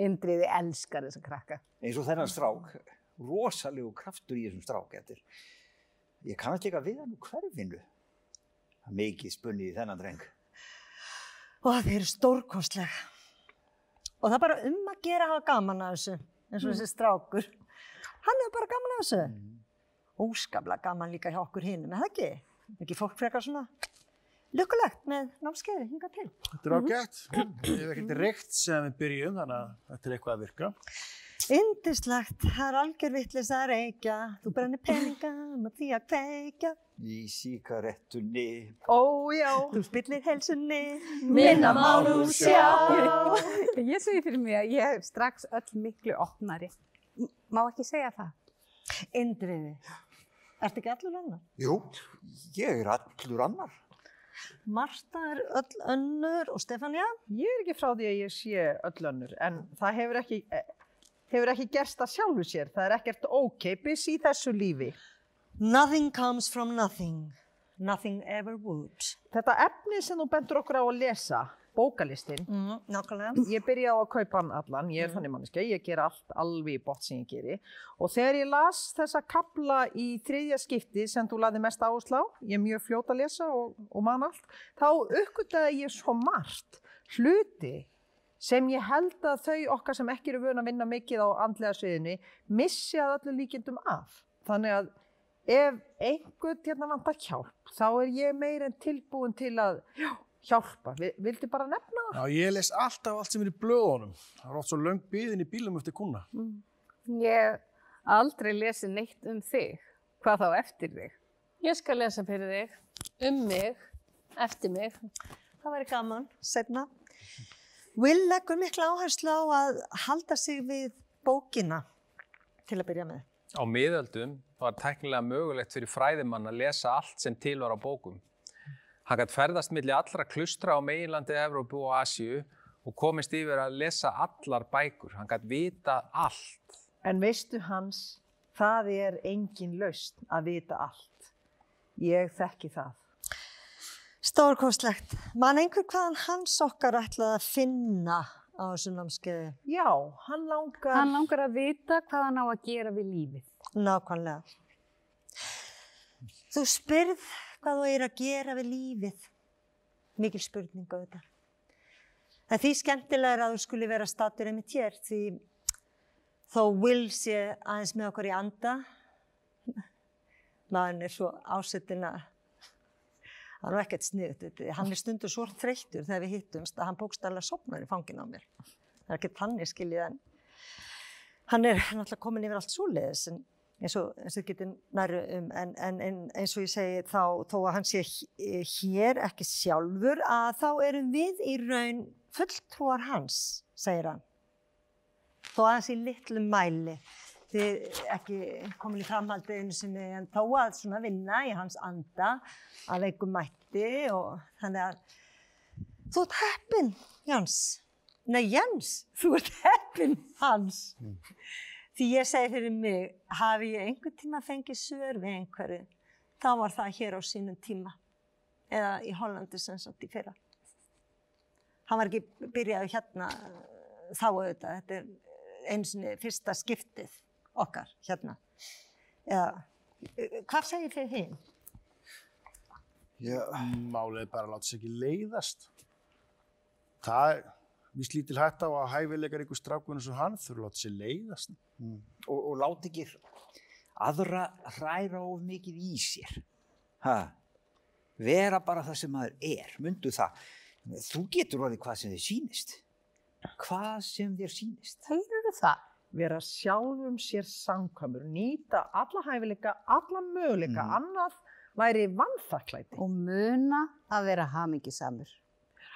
E: Indriði elskar þessa krakka.
H: Eins og þennan strák, rosalegu kraftur í þessum strák. Er, ég kannast ekki að við hann úr hverfinu. Það er mikið spunni í þennan dreng.
D: Og það eru stórkostlega. Og það er bara um að gera að hafa gaman að þessu, eins og þessi strákur. Hann hefur bara gaman að þessu. Óskaplega gaman líka hjá okkur hinum, er það ekki? Er Ekki fólk frekar svona lukkulegt með námskeiði hinga til.
A: Þetta er ágætt. Ég hef ekkert reykt sem við byrjum, þannig að þetta er eitthvað að virka.
D: Indislegt, það er algjör vittlis að reykja, þú brennir peninga með því að kveikja,
H: Í síkarettunni.
F: ó já,
D: þú spillir helsunni.
B: Minna má nú sjá.
E: Ég segi fyrir mig að ég er strax öll miklu opnari. Má ekki segja það?
D: Indriði, ertu ekki allur annar?
H: Jú, ég er allur annar.
D: Marta er öll önnur og Stefania?
F: ég er ekki frá því að ég sé öll önnur, en það hefur ekki, hefur ekki gerst að sjálfu sér. Það er ekkert ókeipis í þessu lífi.
D: Nothing comes from nothing. Nothing ever would.
F: Þetta efni sem þú bendur okkur á að lesa, bókalistin,
D: Mm,
F: ég byrja á að kaupa hann allan, ég er þannig manneska, ég ger allt alveg í bótt sem ég geri. Og þegar ég las þessa kapla í þriðja skipti sem þú laði mest áherslu á, ég er mjög fljót að lesa og, og man allt, þá uppgötaði ég svo margt hluti sem ég held að þau okkar sem ekki eru vöna að vinna mikið á andlega sviðinu missi að öllu líkindum af. Þannig að ef einhvern hérna vantar hjálp, þá er ég meir en tilbúin til að já, hjálpa. Vi- Vildi bara nefna það?
A: Já, ég les alltaf allt sem er í blöðunum. Það er oft svo löng byðin í bílum eftir kuna.
E: Ég hef aldrei lesið neitt um þig. Hvað þá eftir þig?
G: Ég skal lesa fyrir þig, um mig, eftir mig.
D: Það væri gaman, setna. Will leggur mikla áherslu á að halda sig við bókina til að byrja með.
C: Á miðöldum var tæknilega mögulegt fyrir fræðimann að lesa allt sem til var á bókum. Hann gætt ferðast milli allra klustra á meginlandi Evrópu og Asíu og komist yfir að lesa allar bækur. Hann gætt vita allt.
F: En veistu hans, það er engin laust að vita allt. Ég þekki það.
D: Stórkostlegt. Man einhver hvaðan hans okkar ætlaði að finna á þessu námskeiði.
F: Já, hann langar...
B: Hann langar að vita hvað hann á að gera við lífið.
D: Nákvæmlega. Þú spyrð hvað þú er að gera við lífið. Mikil spurning á þetta. En því skemmtilega er að þú skuli vera statur einmitt hér því þó Will sé aðeins með okkur í anda. Maðurinn er svo ásettin að hann er ekkert sniðut. Hann er stundur svo þreyttur þegar við hittumst að hann bókstæðilega sopnar í fangin á mér. Það er ekki þannig skiljið en hann er náttúrulega komin yfir allt svoleiðis en eins og þetta getur næru um en, en, en eins og ég segi þá þó að hann sé hér ekki sjálfur að þá erum við í raun fulltrúar hans, segir hann. Þó aðeins í litlum mæli, þið ekki komin í framhaldi einu sinni en þó að svona vinna í hans anda að veikum mætti og þannig að þú ert heppin, Jans. Nei, Jens, þú ert heppin hans. Því ég segi fyrir mig, hafi ég einhvern tíma fengið svör við einhverju, þá var það hér á sínum tíma. Eða í Hollandi sem sagt í fyrra. Hann var ekki byrjaði hérna þá auðvitað, þetta er eins og fyrsta skiptið okkar hérna. Eða, hvað segir þið hinn?
A: Málið bara láta sig ekki leiðast. Það er víst lítil hætt á að hæfileikar ykkur strákunum sem hann þurfa að láta sig leiðast.
H: og, og láti ekki aðra hræra of mikið í sér. Ha? Vera bara það sem maður er, myndu það. Þú getur orðið hvað sem þið sýnist. Hvað sem þér sýnist.
F: Þeir eru það. Vera sjálfum sér samkvæmur, nýta alla hæfileika, alla möguleika,
H: Mm.
F: annað væri vannþakklæti.
E: og muna að vera hamingisamur.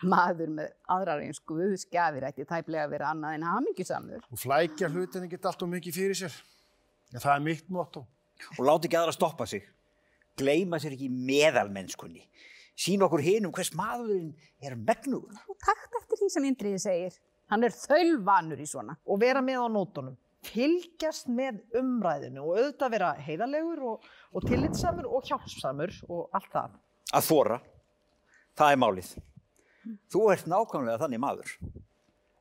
E: Maður með aðrar eins guðskjafir ætti tæplega að vera annað en hamingisamur.
A: Og flækja hlutinni geta allt og mikið fyrir sér. En það er mitt motto.
H: Og láti ekki aðra stoppa sig. Gleima sér ekki meðalmennskunni. Sín okkur hinum hvers maðurinn er megnugur.
E: Og takt eftir því sem Indriði segir. Hann er þaulvanur í svona.
F: Og vera með á nótunum. Fylgjast með umræðinu og auðvitað vera heiðalegur og, og tillitsamur og hjálpsamur og allt það.
H: Að þóra. Það er málið. Þú ert nákvæmlega þannig maður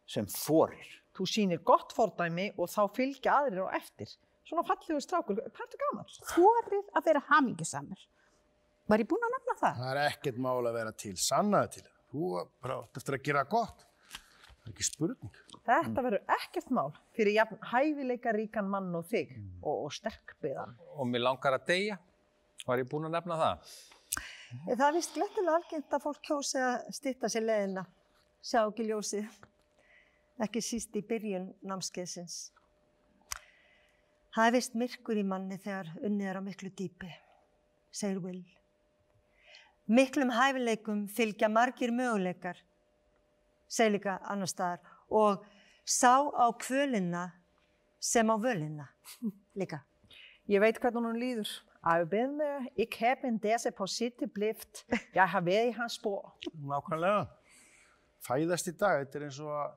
H: sem þórir.
F: Þú sýnir gott fordæmi og þá fylgja aðrir á eftir. Svona fallegu strákur. Hvað er þetta gaman?
E: Þorir að vera hamingisamur. Var ég búin að nefna það?
A: Það er ekkert mál að vera til, sannaði til. Þú bara átt eftir að gera gott. Það er ekki spurning.
F: Þetta verður ekkert mál fyrir jafn hæfileika ríkan mann og þig og, og sterkbyðan.
C: Og mér langar að deyja. Var ég búin að nefna það?
D: Það er vist glettilega algengt að fólk kjósi að stýtta sér leðina, sjá ekki ljósið, ekki síst í byrjun námskeiðsins. Það er vist myrkur í manni þegar unnið er á miklu dýpi, segir Will. Miklum hæfileikum fylgja margir möguleikar, segir líka annar staðar, og sá á kvölina sem á völina líka.
F: Jeg veit hvernig hún líður. I've been there. Ik heb en deze positie blift. Jeg har været i hans spor.
A: Nákvæmlega. Fæðast í dag, þetta er eins og að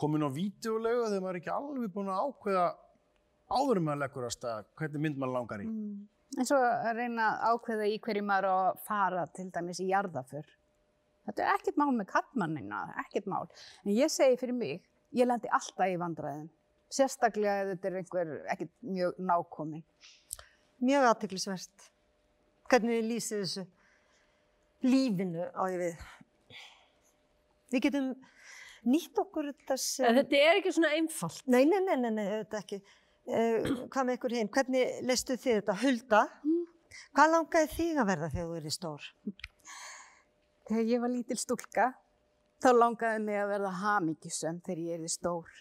A: komin á vídeolegu þegar maður er ekki alveg búin að ákveða áður en maður leggur á stað hvernig mynd maður langar í.
E: En svo að reyna að ákveða í hverju maður að fara til dæmis í jarðaför. Þetta er ekkert mál með kattmannina, ekkert mál. En ég segi fyrir mig, ég lendi alltaf í vandræðum. Sérstaklega ef þetta er einhver ekkert mjög nákomin.
D: Mjög aðteklisvert. Hvernig þið lýsið þessu lífinu á ég við. Við getum nýtt okkur þetta sem...
G: En þetta er ekki svona einfalt.
D: Nei, nei, nei, nei, nei þetta ekki. Uh, hvað með ykkur hinn? Hvernig leistu þið þetta? Hulda? Hvað langaði þig að verða þegar þú erið stór?
E: Þegar ég var lítil stúlka, þá langaði mig að verða hamingjusöm þegar ég erði stór.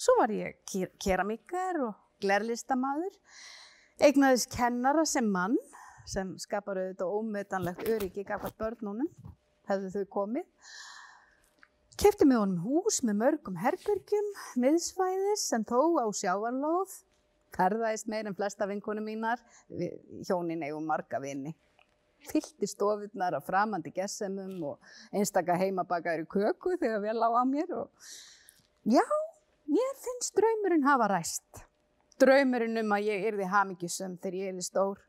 E: Svo var ég ke- keramíkar og glerlistamaður. Eignaðist kennara sem mann, sem skapar auðvitað ómetanlegt öryggi gafast börnunum, hefðu þau komið. Kefti með honum hús með mörgum herbergjum, miðsvæðis sem þó á sjávarlóð. Ferðaðist meir en flesta vinkonum mínar, hjónin eigum marga vini fyllti stofurnar af framandi gessemum og einstaka heimabakaður í köku þegar vel á að mér og já, mér finnst draumurinn hafa ræst. Draumurinn um að ég yrði hamingjusum þegar ég yrði stór.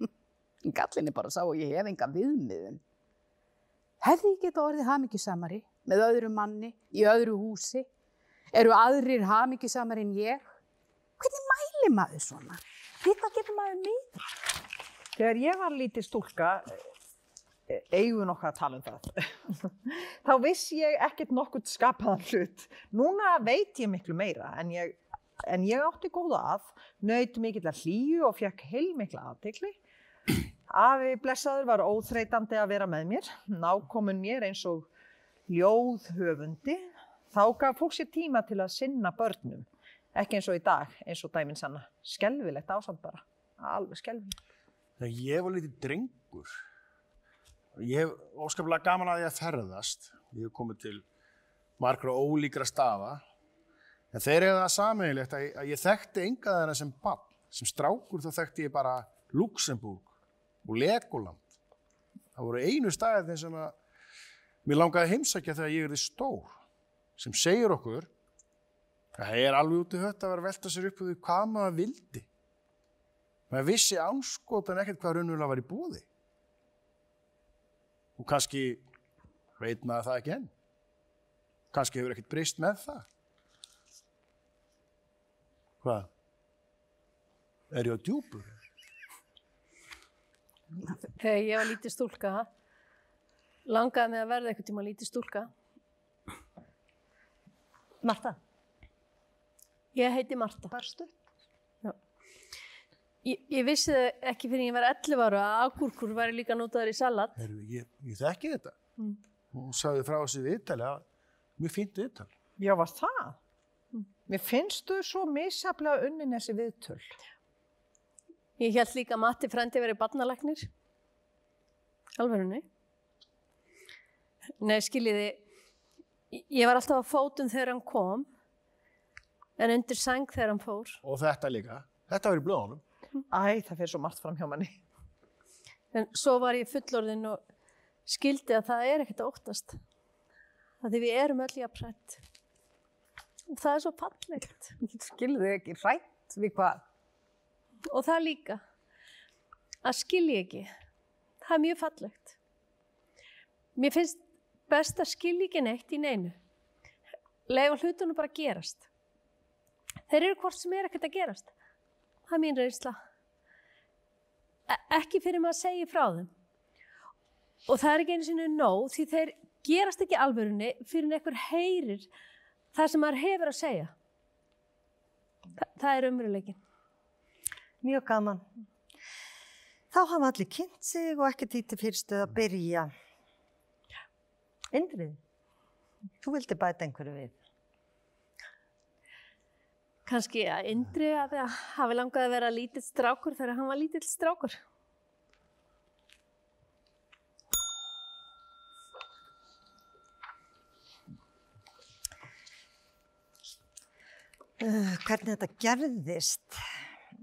E: [LAUGHS] Gallinni bara sá og ég hef enga viðmiðun. Hefði ég geta orðið hamingjusamari með öðru manni, í öðru húsi? Eru aðrir hamingjusamar en ég? Hvernig mæli maður svona? Hvað getur maður með?
F: Þegar ég var lítið stúlka, e- eigum við nokkað að tala um það, [LAUGHS] þá vissi ég ekkert nokkurt skapaðan hlut. Núna veit ég miklu meira en ég, en ég átti góða að, naut mikill að hlýju og fekk heilmikla aðtekli. Afi blessaður var óþreytandi að vera með mér, nákomin mér eins og ljóðhöfundi. Þá gaf fólk sér tíma til að sinna börnum, ekki eins og í dag, eins og dæminn sanna. Skelvilegt ásamt bara, alveg skelvilegt.
A: Ég var lítið drengur, ég hef óskaplega gaman að ég að ferðast. Ég hef komið til margra ólíkra staða. En þeir eru það sameiginlegt að, að ég þekkti enga þeirra sem bann. Sem strákur þá þekkti ég bara Luxemburg og Legoland. Það voru einu staðið sem að mér langaði að heimsækja þegar ég er því stór. Sem segir okkur að það er alveg út í hött að vera velta sér upp úr því hvað maður vildi. Maður vissi anskotan ekkert hvað raunulega var í búði. Og kannski veit maður það ekki enn. Kannski hefur ekkert breyst með það. Hvað? Er ég á djúpur?
G: Þegar ég var lítið stúlka, langaði mig að verða einhvern tíma lítið stúlka.
D: Marta,
G: Ég heiti Marta.
D: barstu?
G: Ég, ég vissi það ekki fyrir ég var 11 ára að agúrkur væri líka notaður í salat.
A: Heru, ég, ég þekki þetta. Mm. Hún sagði frá þessu viðtali að mjög fínt viðtal.
F: Já, var það? Mér finnst þú svo misjaflega unnin þessi viðtöl.
G: Ég held líka að Matti frendi verið barnalæknir. Alverðinni. Nei, skiljiði, ég var alltaf á fótum þegar hann kom, en undir sæng þegar hann fór.
A: Og þetta líka. Þetta var í blöðunum.
F: Æ, það fyrir svo margt fram hjá manni.
G: En svo var ég fullorðin og skildi að það er ekkert að óttast. Það því við erum öll í að prætt. Það er svo fallegt.
F: Skilðu þið ekki rætt við hvað?
G: Og það líka. Að skilja ekki. Það er mjög fallegt. Mér finnst best að skilja ekki neitt í neinu. Lega hlutunum bara gerast. Þeir eru hvort sem er ekkert að gerast. Það er mín reynsla. E ekki fyrir maður að segja frá þeim. Og það er ekki einu sinni nóg því þeir gerast ekki alvörunni fyrir einhver heyrir það sem maður hefur að segja. Þa það er umröðleikin.
D: Mjög gaman. Þá hafa allir kynnt sig og ekki títi fyrstu að byrja. Indrið, þú vildi bæta einhverju við.
G: Kanski að Indri að það hafi langað að vera lítill strákur þegar hann var lítill strákur.
D: Uh, hvernig þetta gerðist?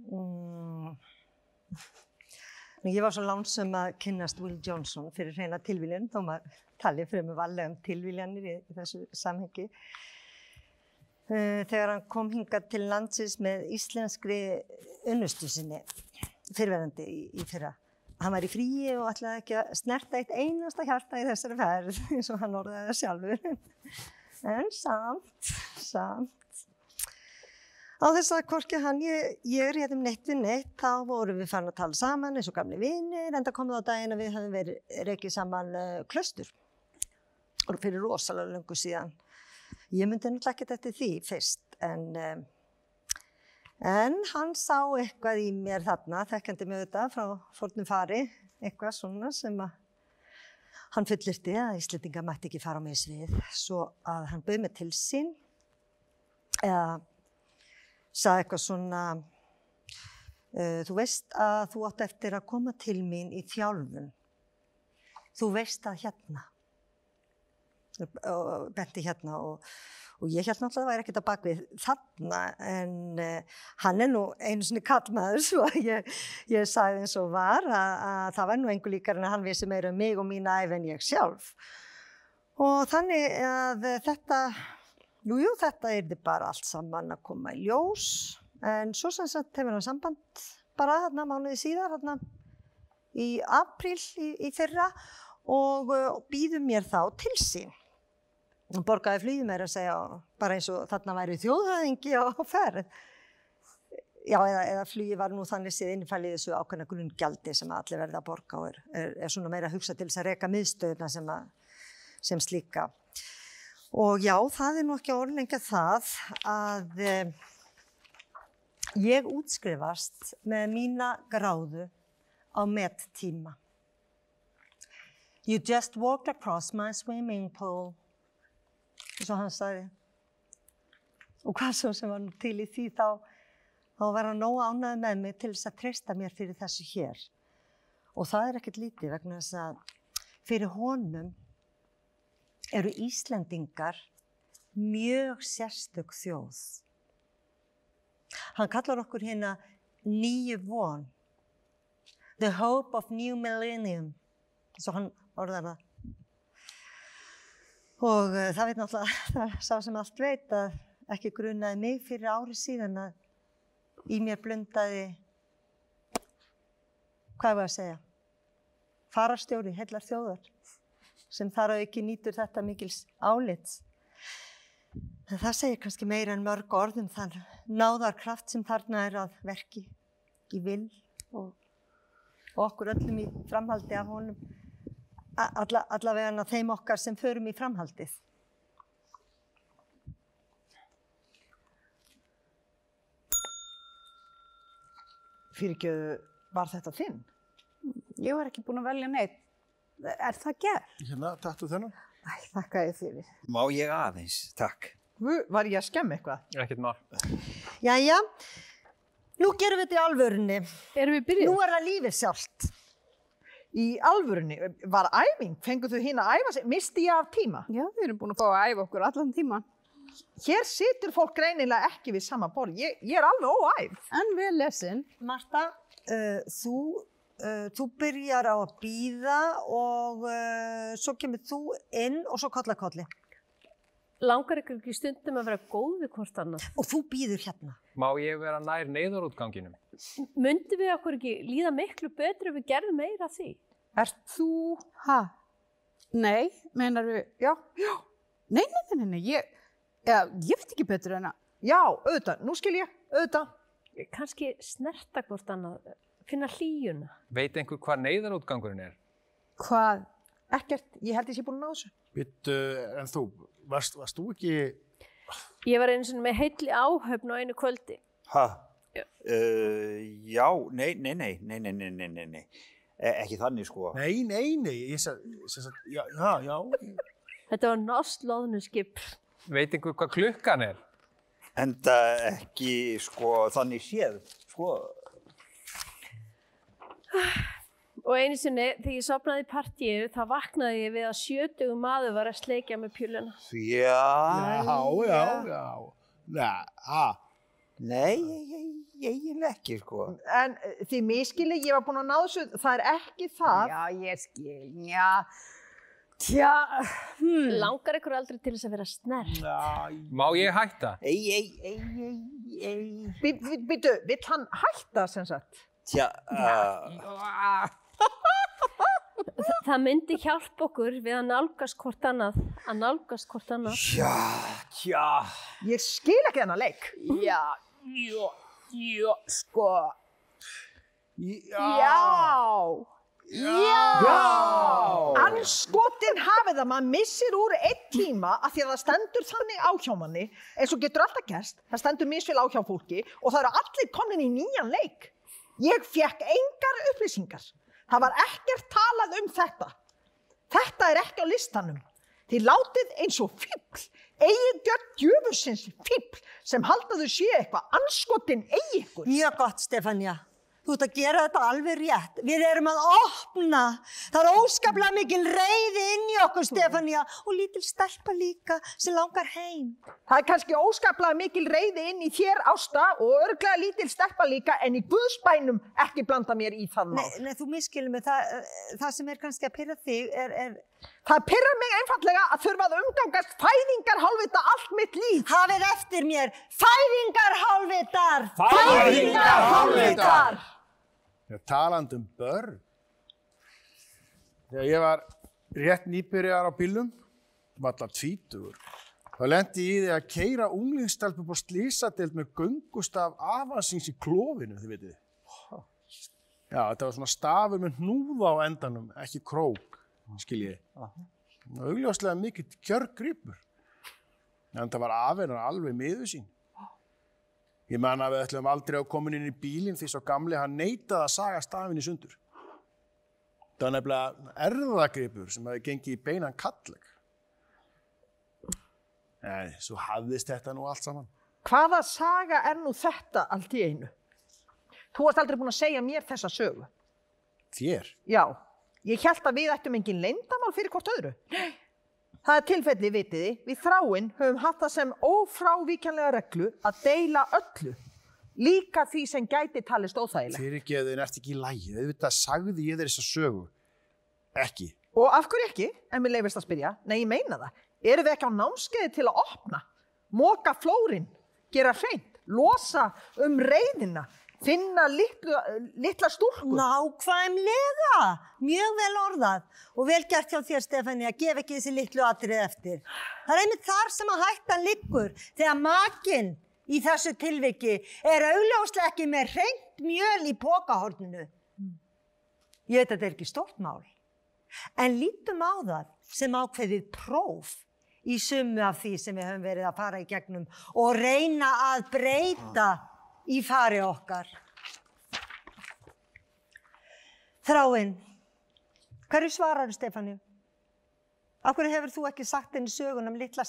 D: Mm. Ég var svo lánsum að kynnast Will Johnson fyrir hreina tilvíljun, þó maður tali fyrir mig varlega um tilvíljanir í, í þessu samhengi. Uh, þegar hann kom hingað til landsins með íslenskri unnustu sinni, fyrirverandi í, í fyrra. Hann var í fríi og ætlaði ekki að snerta eitt einasta hjarta í þessari ferð, [LAUGHS] eins og hann orðaði það sjálfur. En samt, samt. Á þess að hvorki hann, ég, ég er hérna um neitt við neitt, þá vorum við farin að tala saman eins og gamli vinir, en það kom það á daginn að við höfum verið reikið saman uh, klöstur. Og fyrir rosalega löngu síðan. Ég myndi náttúrulega ekkert eftir því fyrst, en, um, en hann sá eitthvað í mér þarna, þekkjandi mig þetta frá fórnum fari, eitthvað svona sem að hann fullirti að Íslandinga mætti ekki fara á mig svið, svo að hann bauð mig til sín, eða sagði eitthvað svona, uh, þú veist að þú átt eftir að koma til mín í þjálfun. Þú veist að hérna. Og benti hérna og, og ég held náttúrulega að það væri ekkert að bakvið þarna en uh, hann er nú einu sinni kallmaður [LAUGHS] svo að ég, ég sagði eins og var að, að það var nú einhver líkar en að hann vissi meira um mig og mína æf en ég sjálf. Og þannig að þetta Jú, jú, þetta er þið bara allt saman að koma í ljós, en svo sem sagt hefur hann samband bara þarna mánuði síðar, þarna í april í, í fyrra og uh, býður mér þá til sín. Hún borgaði flugið meira að segja bara eins og þarna væri þjóðhæðingi á, ferð. Já, eða, eða flugið var nú þannig séð innfælið þessu ákveðna grunngjaldi sem allir verða að borga og er, er, er svona meira að hugsa til þess að reka miðstöðuna sem, sem slíka. Og já, það er nú ekki orðlenga það að eh, ég útskrifast með mína gráðu á mettíma. You just walked across my swimming pool, og hann sagði. Og hvað svo sem var til í því þá, þá var hann nóg ánæði með mig til þess að treysta mér fyrir þessu hér. Og það er ekkert lítið vegna þess að fyrir honum eru Íslendingar mjög sérstök þjóð. Hann kallar okkur hérna nýju von. The hope of new millennium. Svo hann orðar það. Og uh, það veit náttúrulega, [LAUGHS] það er sá sem allt veit að ekki grunaði mig fyrir ári síðan að í mér blundaði, hvað það að segja, farastjóri, heillar þjóðar, sem þar á ekki nýtur þetta mikils álits. En það segir kannski meira en mörg orðum þann náðarkraft sem þarna er að verki í vill og, og okkur öllum í framhaldi af honum alla, allavega þeim okkar sem förum í framhaldið.
F: Fyrirgjöðu, var þetta þinn?
E: Ég var ekki búin að velja neitt. Er það gerð?
A: Hérna, taktu þennan.
F: Æ, þakka ég fyrir.
H: Má ég aðeins, takk.
F: Var ég að skemmi eitthvað?
C: Ekkert mál.
D: Jæja, nú gerum við þetta í alvörunni.
G: Erum við byrjuð?
D: Nú er það lífið sjálft.
F: Í alvörunni, var æfing? Fenguð þú hinn að æfa sig? Misti ég af tíma?
E: Já, við erum búin að fá að æfa okkur allan tíman.
F: Hér situr fólk greinilega ekki við sama borð. Ég, ég er alveg óæf.
E: En vel lesin.
D: Marta, uh, þú, uh, þú byrjar á að býða og uh, svo kemur þú inn og svo kolla kolli.
G: Langar ykkur ekki stundum að vera góð við hvort annað?
D: Og þú býður hérna.
C: Má ég vera nær neyðarútganginum?
G: Mundi við okkur ekki líða miklu betur ef við gerðum meira því?
F: Ert þú...
E: Ha? Nei, meinar við...
F: Já, já,
E: Nei, nei, nei, nei, nei, ég... Já, ég veit ekki betur en að...
F: já, auðvitað. Nú skil ég, auðvitað.
G: Kanski snerta hvort annað, finna hlýjuna.
C: Veit einhver hvað neyðarútgangurinn er?
E: Hvað?
F: Ekkert, ég held ég sé búin að ná þessu.
A: Bittu, en þú, varst, varst þú ekki,
G: Ég var einu svona með heilli áhöfn á einu kvöldi.
H: Ha?
G: Já.
H: Uh, já, nei, nei, nei, nei, nei, nei, nei, nei, nei. E ekki þannig sko.
A: nei, nei, nei, ég sagði, sem sagt, já, já, já,
G: Þetta var norskt loðnuskip.
C: Veit einhver hvað klukkan er?
H: Enda ekki sko þannig séð, sko.
G: Og einu sinni, þegar ég sopnaði í partíu, þá vaknaði ég við að sjötugum maður var að sleikja með pjúluna.
H: Já,
A: já, já, já, já, ha,
H: Nei, ég, ég, ég, ég ekki sko.
F: En eh, þið miskili, ég var búin að ná þessu, það er ekki það.
E: Já, ég skil, já. Tja, hmm.
G: Langar ykkur aldrei til þess að vera snert?
A: já,
C: Má ég hætta?
H: Ei, ei, ei, ei, ei.
F: Býtu, vill hann hætta sem sagt?
H: Tja, uh,
G: Þa, [LAUGHS] það myndi hjálpa okkur við að nálgast hvort annað, að nálgast hvort annað.
H: tja, tja.
F: Ég skil ekki þennan leik.
E: já, já, já, sko.
A: já,
F: Já. Já. Anskotin hafið það, maður missir úr einn tíma af því að það stendur þannig á hjá manni, eins og getur alltaf gerst, það stendur misvel á hjá fólki og það eru allir komin í nýjan leik. Ég fekk engar upplýsingar. Það var ekkert talað um þetta. Þetta er ekki á listanum. Þið látið eins og fíbl, eigingjörn djöfusins fíbl sem haldaðu sé eitthvað, anskotin eigi ykkur.
D: Mjög gott, Stefania. Þú ert að gera þetta alveg rétt. Við erum að opna. Það er óskaplega mikil reyði inn í okkur, Stefania. Og lítil stelpa líka sem langar heim.
F: Það er kannski óskaplega mikil reyði inn í þér ásta og örglega lítil stelpa líka en í Guðsbænum ekki blanda mér í það mál.
D: Nei, nei þú miskilur mig. Það, eh, það sem er kannski að pyrra þig er, er...
F: Það pyrrar mig einfallega að þurfa að umgangast fæðingar hálfvita allt mitt líf.
D: Hafið eftir mér. Fæðingar hálfvitar.
A: Fæðingar
F: hálfvitar.
A: Já, talandi um börn. Þegar ég var rétt nýbyrjar á bílum, valla tvítugur, þá lendi ég í því að keira unglingstelp upp á slísadeild með göngustaf afansins í klófinu, þið vitið. Já, þetta var svona stafur með hnúða á endanum, ekki krók, skiljið. Augljóslega mikill kjörgripur. En það var afinn alveg miður sín. Ég man að við ætlum aldrei að koma inn í bílinn því svo gamli hann neitaði að saga stafinn í sundur. Það var nefnilega erðagripur sem hefði gengið í beinan kalleg. Nei, svo hafðist þetta nú allt saman.
F: Hvaða saga er nú þetta allt í einu? Þú varst aldrei búin að segja mér þessa sögu.
A: Þér?
F: Já, ég held að við ættum engin leyndamál fyrir hvort öðru. Nei. Það er tilfelli, vitiði, við þráinn höfum hatt það sem ófrávíkjanlega reglu að deila öllu. Líka því sem gæti talist óþægilegt.
A: Fyrirgeðin ert ekki í lægi. Auðvitað sagði ég þér þessa sögu. Ekki.
F: Og af hverju ekki, en mér leifist að spyrja, nei ég meina það, eru við ekki á námskeiði til að opna, móka flórin, gera hreint, losa um reyðina, finna litlu, litla stúrku?
D: Nákvæmlega, mjög vel orðað og vel gert hjá þér Stefani að gefa ekki þessi litlu atrið eftir. Það er einmitt þar sem að hættan liggur þegar makinn í þessu tilviki er augljóslega ekki með hreint mjöl í pókahorninu. Ég veit að þetta er ekki stórt mál, en lítum á það sem ákveðið próf í sumu af því sem við höfum verið að fara í gegnum og reyna að breyta í fari okkar. Þráinn, hverju svarar Stefáni? Af hverju hefur þú ekki sagt henni sögun um litla,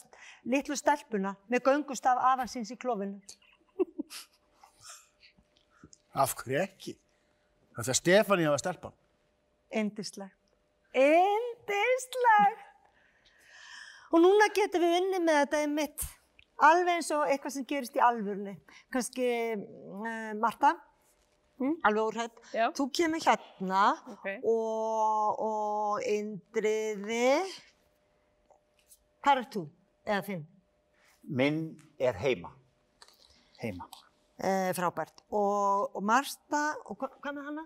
D: litlu stelpuna með göngustaf afansins í klófinu? [LAUGHS]
A: Af hverju ekki? Það er Stefani að stelpan.
D: Indislegt. Indislegt! Og núna getum við unni með þetta í mitt. Alveg eins og eitthvað sem gerist í alvörni. Kanski, uh, Marta,
G: Mm.
D: alveg úrhætt, þú kemur hérna
G: Ok.
D: og, og Indriði, hvað er þú? Eða þinn?
H: Minn er heima. Heima.
D: Eh, frábært. Og, og Marta, og hva, hvað með hana?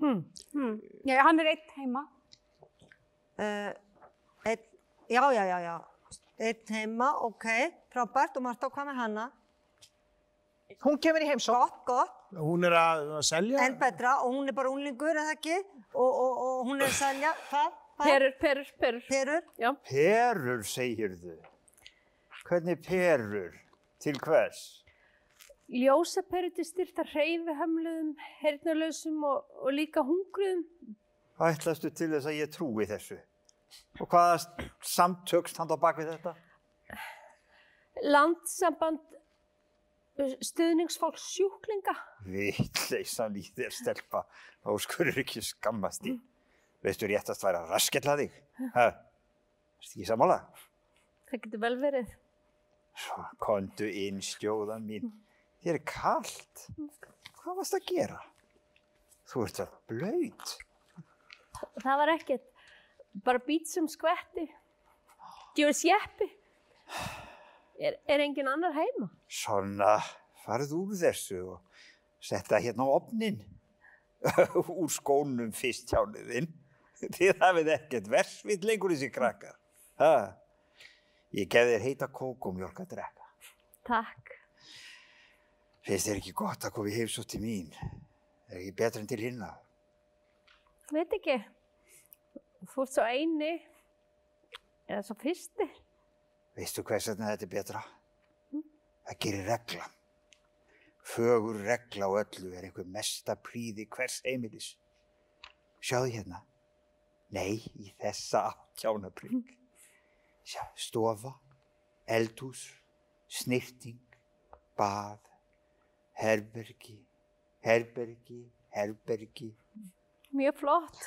E: Hmm. Já, hann er eitt heima.
D: Uh, eitt, já, já, já, já. Eitt heima, ok, frábært. Og Marta, hvað með hana?
F: Hún kemur í heimsók.
D: Gott, gott.
A: Hún er að, að selja.
D: En betra, og hún er bara unglingur, eða ekki? Og, og, og hún er að selja, hvað?
G: Perur, perur, perur.
D: Perur?
G: Já.
H: Perur, segirðu. Hvernig perur? Til hvers?
G: Ljósaperur til styrta hreyfihömluðum, hernalösum og, og líka hungruðum.
H: Ætlastu til þess að ég trúi þessu? Og hvaða samtök stand á bakvið þetta?
G: Landsamband uh, stuðningsfólks sjúklinga.
H: Vittleysan í þér stelpa, þá skurður ekki skammast í. Veistu réttast væri að raskella þig? Hæ? Erstu ekki sammála?
G: Það getur vel verið.
H: Svo, kondu inn stjóðan mín. Þér er kallt. Hvað varst að gera? Þú ert að blöyt.
G: Það var ekkert. Bara bít sem skvetti. Gjóðu sjeppi. Er, er engin annar heima?
H: Svona, farð úr þessu og setta hérna á opnin. [LAUGHS] úr skónum fyrst hjálniðinn. Þið hafið ekkert versvitt lengur þessi krakkar. Ha? Ég gef þér heita kókumjólk að drekka.
G: Takk.
H: Finnst þér ekki gott að koma í heimsótt til mín? Er ekki betra en til hinna?
G: Veit ekki. Þú ert svo eini. Eða svo fyrsti.
H: Veistu hvers vegna þetta er betra? Það gerir regla. Fögur regla á öllu er einhver mesta príði hvers heimilis. Sjáðu hérna. Nei, í þessa áttjánaprygg. Sjá, stofa, eldhús, snirting, bað, herbergi, herbergi, herbergi.
G: Mjög flott.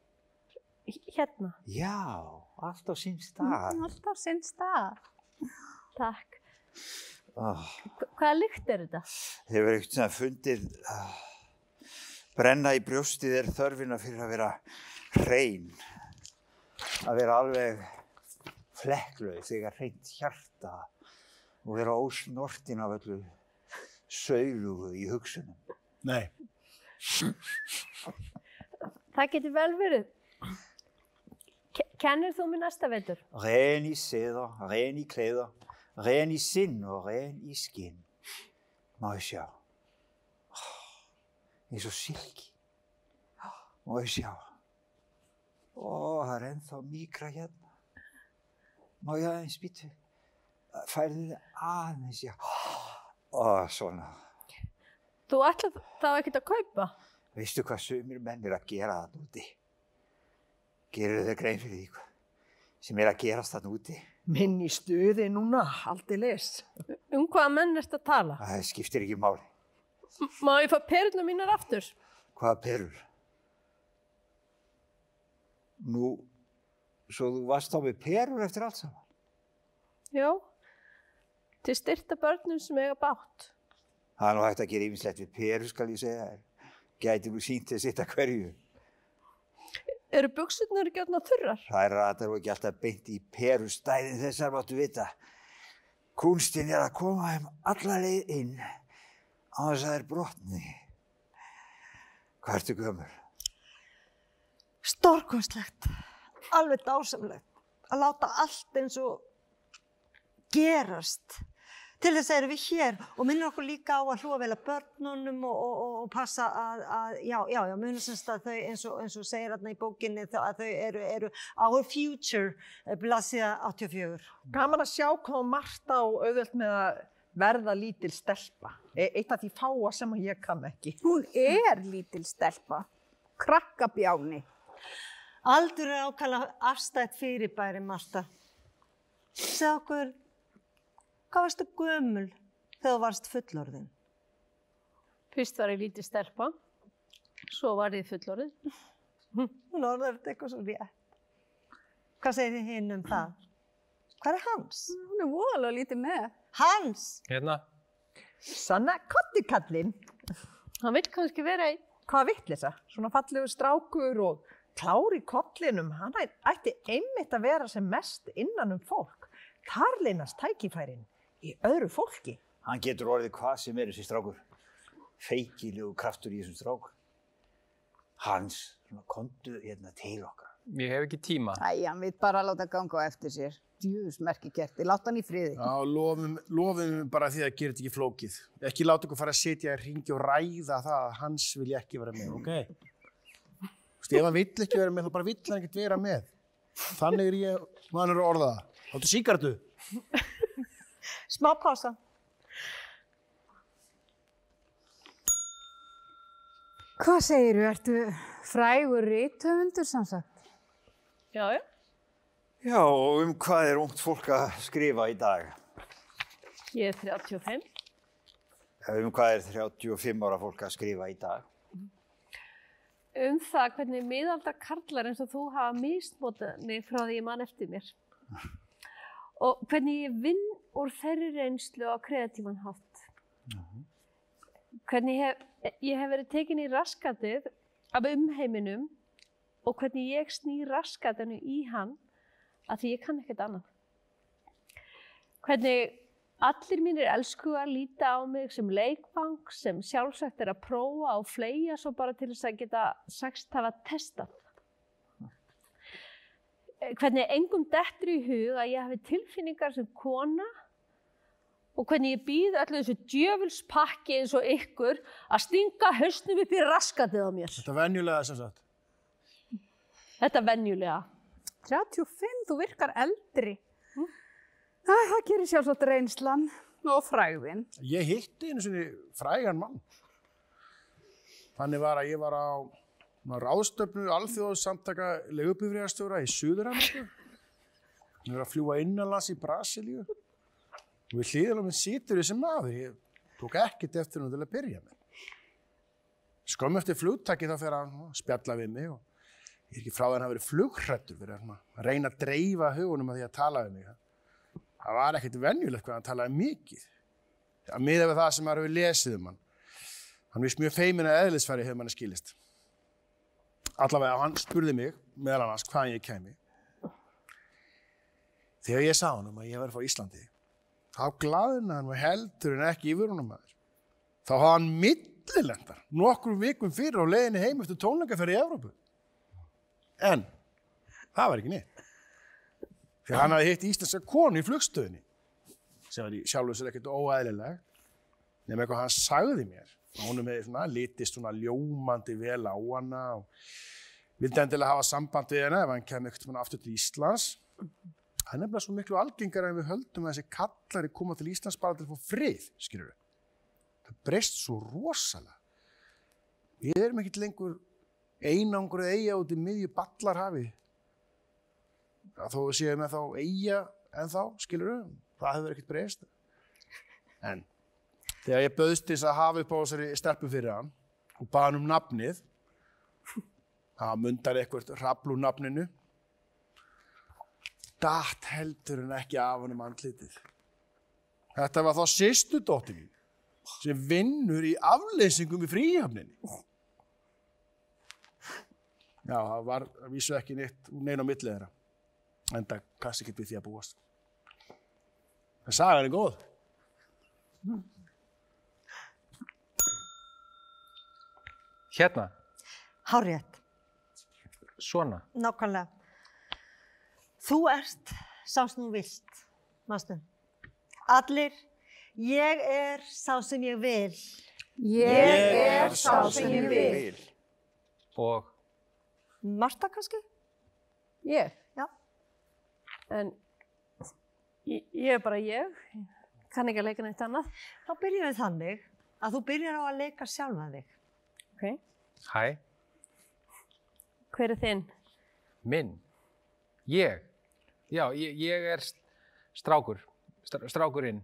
H: Hérna. já, allt á sín stað.
E: Allt á sinn stað.
G: Takk.
H: Oh,
G: Hva- Hvaða lykt er þetta?
H: hefur eitthvað svona fundið uh, brenna í brjóstið er þörfina fyrir að vera hrein. Að vera alveg flekklaug þegar hreint hjarta og vera ósnortin af öllu saulugu í hugsunum.
A: Nei.
G: Það getur vel verið. Ke- Kennir þú mér næsta vetur?
H: Ren i sæder, ren i klæder, ren i sind og ren i skin. Må jeg sjå. Ég er svo silki. Má ég sjá. Ó, það er ennþá mýkra hérna. Má ég aðeins býtu? Færðu þið aðeins, já. Ó, svona.
G: Þú ætlar þá ekkert að kaupa?
H: Veistu hvað sumir menn er að gera þarna úti? Gerðu þau grein fyrir því hvað sem er að gerast þarna úti?
F: Minn í stuði núna, aldrei les.
G: Um hvaða menn erst að tala?
H: Það skiptir ekki máli.
G: M- Má ég fá perluna mínar aftur?
H: Hvaða perur? Nú, svo þú varst þá með perur eftir allt saman?
G: Já. Til styrta börnum sem eiga bátt.
H: Það er nú hægt að gera yfinslegt við perur, skal ég segja. Gæti nú sínt þess eitt að hverju.
G: Eru buksurnar ekki orðnar þurrar?
H: Það er ratar og ekki alltaf beint í perustæðin þessar máttu vita. Kunstinn er að koma þeim alla leið inn á þess að það er brotni. Hvað ertu gömur?
D: Stórkostlegt, alveg dásamlegt að láta allt eins og gerast. Til þess erum við hér og minnum okkur líka á að hlúa vel að börnunum og, og, og, og passa að, að já, já, já, munum semst að þau eins og, eins og segir hérna í bókinni að þau eru, eru our future, eh, blaðsíða 84.
F: Gaman að sjá hvað Marta á auðvöld með að verða lítil stelpa. E eitt af því fáa sem að ég kann ekki.
E: Hún er lítil stelpa. Krakkabjáni.
D: Aldur er ákala afstætt fyrirbæri, Marta. Segð okkur, hvað varstu gömul þegar þú varst fullorðin?
G: Fyrst var ég lítið stelpa, svo var ég fullorðið.
D: Hún orðar þetta eitthvað svo rétt. Hvað segir þið hinn um það? Hvað er hans?
E: Hún er voðalega lítið með.
D: Hans!
C: Hérna,
F: Sanna kottikallinn.
G: Hann vill kannski vera einn.
F: Hvað vittlisa? Svona fallegu strákur og klár í kollinum. Hann ætti einmitt að vera sem mest innan um fólk. Þar leynast tækifærin í öðru fólki.
H: Hann getur orðið hvað sem er þessi strákur. Feikilegu kraftur í þessum strák. Hans, svona kontu hérna til okkar.
C: ég hef ekki tíma.
E: Æ, hann vil bara láta ganga á eftir sér. Djúðus merki kerti, láta hann í friði.
A: Já, lofum, lofum bara því að gera þetta ekki flókið. Ekki láta ykkur fara að sitja í ringi og ræða það að hans vilja ekki vera með, ok? Þú veist, ef hann vill ekki vera með, þá bara vill hann ekkert vera með. Þannig er ég, maður er að orða það. Þáttu síkartu.
D: Smá pása.
E: Hvað segiru, ertu frægur rítöfundur samsagt?
G: Já, já.
H: Já, og um hvað er ungt fólk að skrifa í dag?
G: Ég er 35.
H: Um hvað er 35 ára fólk að skrifa í dag?
G: Um það hvernig miðaldra karlar eins og þú hafa mismótað mig frá því ég man eftir mér. Og hvernig ég vinn úr þeirri reynslu á kreatíman hátt. Hvernig hef, ég hef verið tekin í raskatið af umheiminum og hvernig ég sný raskatinu í hann að því ég kann ekkert annað. Hvernig allir mínir elskugar líta á mig sem leikfang sem sjálfsagt er að prófa og fleia svo bara til þess að geta sagst hafa testað. Hvernig engum dettur í hug að ég hafi tilfinningar sem kona og hvernig ég býð öllu þessu djöfulspakki eins og ykkur að stinga hausnum upp í raskatið á mér.
A: Þetta er venjulega sem sagt.
G: Þetta venjulega.
E: 35, þú virkar eldri. Æ, það gerir sjálfsagt reynslan og fræðin.
A: Ég hitti einu sinni frægan mann. Þannig var að ég var á ráðstöfnu alþjóðsamtaka legubifriðarstjóra í Suður-Ameríku. Ég var að fljúa innanlands í Brasilíu. Og við hlýðum með situr þessi maður. Ég tók ekkert eftir hún til að byrja með. Skömm eftir flugtaki þá hann að spjalla við mig og ég er ekki frá því að verið flughrættur fyrir að reyna að dreifa hugunum að því að tala við mig. það var ekkert venjulegt hvað hann talaði mikið. Að miða við það sem maður hefur lesið um hann. Hann vist mjög feimin að eðlisfæri hefur manni skilist. Allavega, hann spurði mig, meðal annars, hvaðan ég kemi. Þegar ég sá hann um að ég var frá Íslandi, þá glaðina hann var heldur en ekki yfirunum maður. Þá hafði hann millilendar nokkur vikum fyrir á leiðinni heim eftir tónleikaferði í Evrópu. En það var ekki neitt. Því hann hafði hitt íslenska konu í flugstöðinni sem var í sjálfu sér ekkert óæðileg nema eitthvað hann sagði mér og hún hefði svona litist svona ljómandi vel á hana og vildi endilega hafa samband við hana ef hann kemur ekkert svona aftur til Íslands. Það er nefnilega svo miklu algengar en við höldum að þessi kallari koma til Íslands bara til að fá frið, skilur við það breyst svo rosalega. Við erum ekkert lengur einangruð eiga út í miðju ballarhafi. Þó við séum með þá eiga en þá, skilur við, það hefur ekkert breyst. En þegar ég bauðst þess að hafa upp á þessari stelpu fyrir hann og baða hann um nafnið, það mundar eitthvað rafl úr nafninu, datt heldur en ekki af hann um andlitið. Þetta var þá sýstu dóttir mín sem vinnur í afleysingum í fríhafninni. Já, það var að vísu ekki neitt neina á millið þeirra en það kannski ekki við því að búast. En sagan er góð.
C: Hérna,
D: Hárrétt,
C: svona.
D: nákvæmlega. Þú ert sá sem þú vilt, mástu. Allir, ég er sá sem ég vil.
B: Ég er sá sem ég vil.
C: Og
D: Marta kannski?
G: Ég?
D: Já.
G: En ég, ég er bara ég, kann ekki að leika neitt annað.
D: Þá byrjum við þannig að þú byrjar á að leika sjálfa þig.
G: Ok.
C: hæ,
G: Hver er þinn?
C: minn, ég. Já, ég, ég er st- strákur, str strákurinn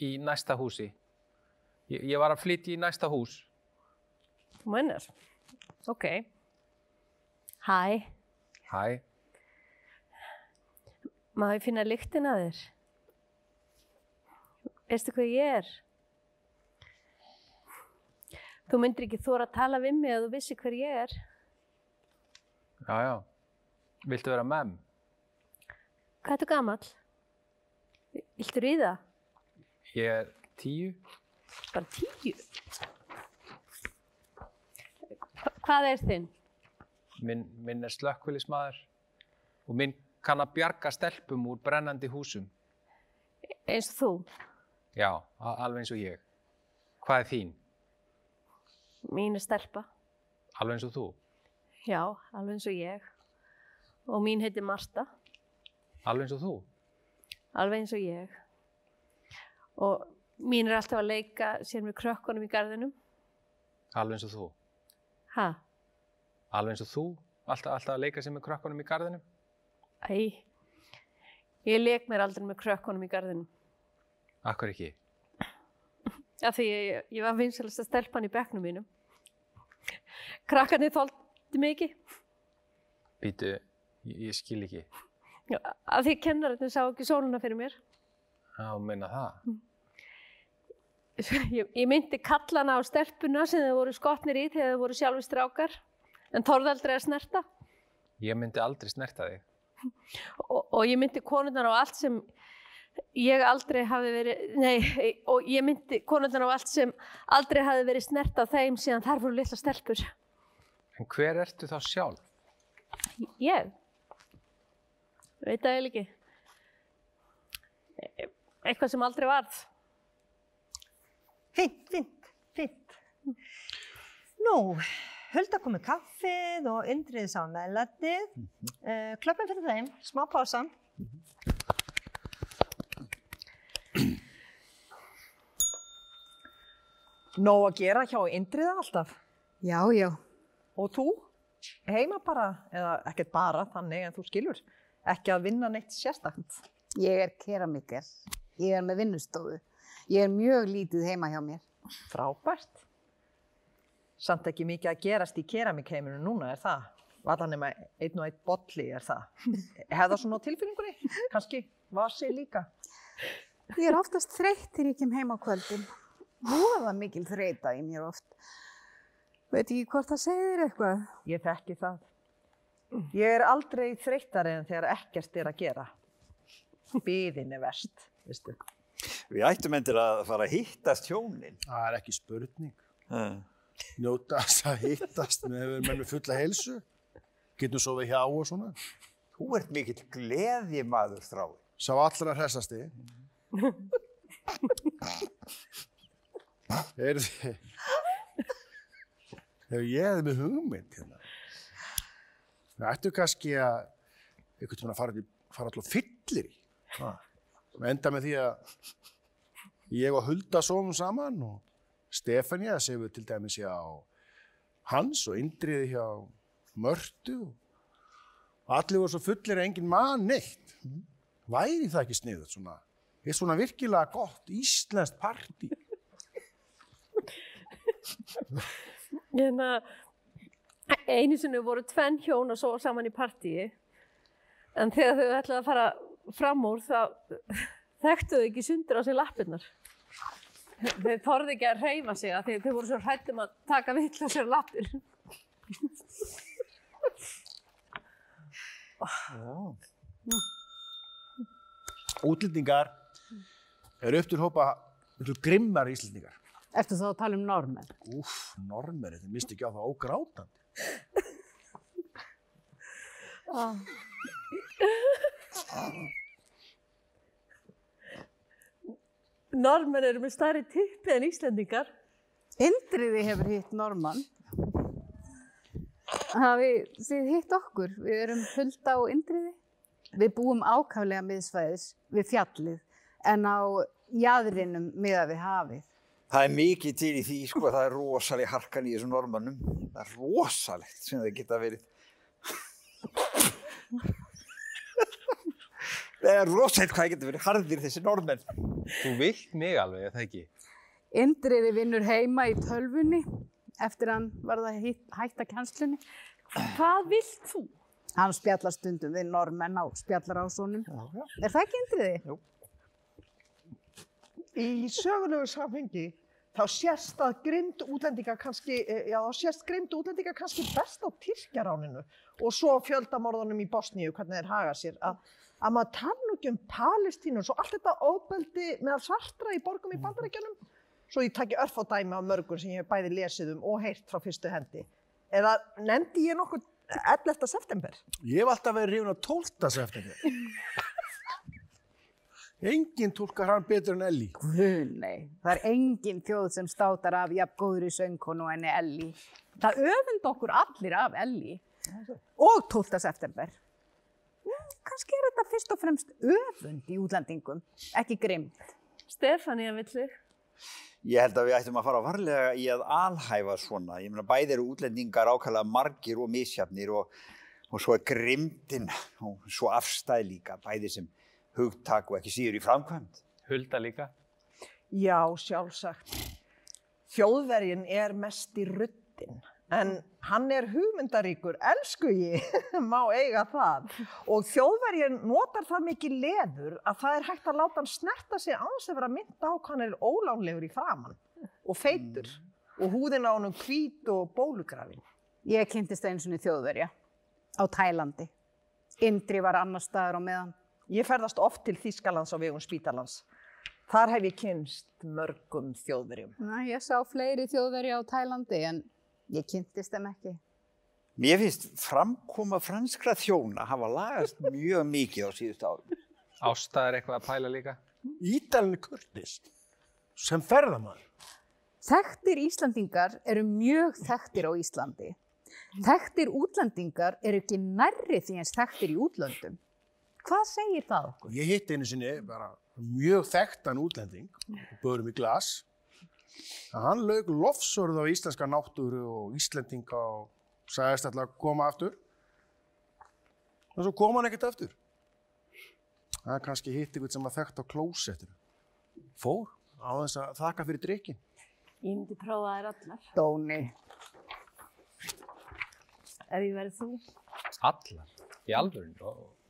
C: í næsta húsi. Ég, ég var að flytja í næsta hús.
G: Þú mennir? Ok. Hæ,
C: Hæ,
G: má ég finna lyktin að þér? Veistu hvað ég er? Þú myndir ekki þóra að tala við mig að þú vissi hver ég er.
C: já, já. Viltu vera mem?
G: Hvað ertu gamall? Viltu ríða?
C: Ég er tíu.
G: Bara tíu? Hva- Hvað er þinn?
C: Minn, minn er slökkvilismadur og minn kann að bjarga stelpum úr brennandi húsum.
G: Eins og þú?
C: Já, alveg eins og ég. Hvað er þín?
G: Mín er stelpa.
C: Alveg eins og þú?
G: Já, alveg eins og ég. Og mín heitir Marta.
C: Alveg eins og þú?
G: Alveg eins og ég. Og mín er alltaf að leika sér með krökkunum í garðinum.
C: Alveg eins og þú?
G: Ha?
C: Alveg eins og þú? Alltaf, alltaf að leika sér með krökkunum í garðinum?
G: Æ, ég leik mér aldrei með krökkunum í garðinum.
C: Akkur ekki?
G: Af því ég, ég var vinsalasta stelpan í bekknum mínum. Krakkarnir þóldi ekki.
C: Býtu, ég, skil ekki.
G: Af því kennarinn sá ekki sóluna fyrir mér.
C: Já, meina það. [LAUGHS]
G: Ég, ég myndi kallana á stelpuna sem þau voru skotnir í þegar þau voru sjálfur strákar. En þorði aldrei að snerta.
C: Ég myndi aldrei snerta þig.
G: og, og ég myndi konurnar á allt sem ég aldrei hafi verið, nei, og ég myndi konurnar á allt sem aldrei hafi verið snert á þeim síðan þar voru litla stelpur.
C: En hver ertu þá sjálf?
G: Ég? Veit það eiginlega ekki. Eitthvað sem aldrei varð.
D: Fint, fint, fint. Nú, Hulda kom með kaffið og Indrið sá meðlætið. Uh, Klöppum fyrir þeim, smá pása.
F: Nóg að gera hjá Indriða alltaf.
B: Já, já.
F: Og þú? Heima bara, eða ekkert bara þannig en þú skilur. Ekki að vinna neitt sérstakt.
B: Ég er keramiker. Ég er með vinnustofu. Ég er mjög lítið heima hjá mér.
F: Frábært. Samt ekki mikið að gerast í keramikheiminu núna, er það? Var það nema einn og einn bolli, er það? [LAUGHS] Hefða svona tilfinningunni? Kanski vasi líka?
E: Ég er oftast þreytt þegar ég kem heim á kvöldin. Voða mikil þreyta í mér oft. Veit ekki hvort það segir eitthvað.
F: Ég þekki það. Ég er aldrei þreyttari en þegar ekkert er að gera. Biðin er verst, veistu.
H: Við ættum endur að fara að hittast hjónin.
A: Það er ekki spurning.
H: Uh.
A: Njóta þess að hittast með, með, með fulla heilsu. Getum svo við hjá og svona.
H: Þú ert mikill gleði maður þrái.
A: Sá allra hressasti. [LAUGHS] Þegar ég hefði með hugmynd hérna. Við ættum kannski að einhvern veginn að fara, fara alltaf fyllir í. Og enda með því að ég og Hulda sofum saman og Stefania séum við til dæmis hjá Hans og Indriði hjá Mörtu allir voru svo fullir að enginn mann neitt. Væri það ekki sniðut svona? Er svona virkilega gott íslenskt partí?
G: Hérna, einu sinni voru tvenn hjón að sofa saman í partíi en þegar þau ætlaði að fara fram úr þá þekktu þau ekki sundur á sig lappirnar. Þau þorði ekki að reyfa sig að þau voru svo hrættum að taka vill á sér lappir.
A: Útlendingar eru upp til hópa grimmar íslendingar.
E: Ertu þá að tala um normenn?
A: Úff, normer, þetta misti ekki á það ógrátandi.
G: Normenn eru með stærri tippi en Íslendingar.
E: Indriði hefur hitt normann. Hafið þið hitt okkur? Við erum Hulda og Indriði. Við búum ákaflega miðsvæðis við fjallið en á jæðrinum miða við hafið.
H: Það er mikið til í því, sko, það er rosalega harkan í þessum normannum. Það er rosalegt sem það geta verið. Það er rosalegt hvað það geta verið harðir þessi normenn.
C: Þú vilt mig alveg, er það ekki?
E: Indriði vinnur heima í tölvunni eftir hann var það hætta kænslunni.
G: Hvað vilt þú?
E: Hann spjallar stundum við normenn á spjallarásunum. Er það ekki Indriði?
F: Í sögulegu samhengi þá sést að grimd útlendinga kannski, eh, já þá sést grimd útlendinga kannski best á Tyrkjaráninu og svo fjöldamorðunum í Bosníu, hvernig þeir haga sér, að, að maður tala nú ekki um Palestínu og svo allt þetta óbeldi meðal svartra í borgum í bandarækjanum, svo ég takki örf á dæmi á mörgum sem ég hef bæði lesið um og heyrt frá fyrstu hendi. Eða nefndi ég nokkuð 11. september?
A: Ég hef alltaf verið hrifin á 12. september. [LAUGHS] Enginn tólkar hann betur en Elli.
E: Guð, nei. Það er engin þjóð sem státar af jafn góðri söngkonu en Elli. Það öfund okkur allir af Elli. Og 12. september. Kannski er þetta fyrst og fremst öfund í útlendingum, ekki grimt.
G: Stefania vill þig.
H: Ég held að við ættum að fara varlega í að alhæfa svona. Ég meina, bæði eru útlendingar ákvæmlega margir og misjafnir og, og svo er grimdin og svo afstæð líka, bæði sem hugtak og ekki síður í framkvæmd.
C: Hulda líka.
F: Já, sjálfsagt. Þjóðvergin er mest í ruddin, en hann er hugmyndaríkur, elsku ég, [LAUGHS] má eiga það. Og þjóðvergin notar það mikið leður að það er hægt að láta hann snerta sig þess að vera mynda á hvað hann er ólánlegur í framann og feitur og húðin á hann hvít og bólugrafin.
E: Ég kynntist einu sinni þjóðverja á Tælandi. Indri var annar staðar á meðan.
F: Ég ferðast oft til Þýskalands á vegum Spítalans. Þar hef ég kynst mörgum þjóðverjum.
E: Næ, ég sá fleiri þjóðverja á Tælandi en ég kynntist þeim ekki.
H: Mér finnst framkoma franskra þjóna hafa lagast [LAUGHS] mjög mikið á síðust árum.
C: Ásta er eitthvað að pæla líka.
A: Ídalinn Kurtis sem ferðamaður.
E: Þekktir Íslandingar eru mjög þekktir á Íslandi. Þekktir útlendingar eru ekki nærri því eins þekktir í útlöndum. Hvað segir það okkur?
A: Ég hitt einu sinni bara mjög þekktan útlending og böðum í glas. að Hann lauk lofsorð á íslenska náttúru og íslendinga og sagðist alltaf að koma aftur. Og svo kom hann ekkert aftur. Það er kannski hitt einhvern sem var þekkt á klósettinu. Fór á þess að þakka fyrir drikkin.
G: Ég myndi prófa þær allar.
E: Dóni.
G: Ef ég verið þú.
C: Allar. Í alvörun.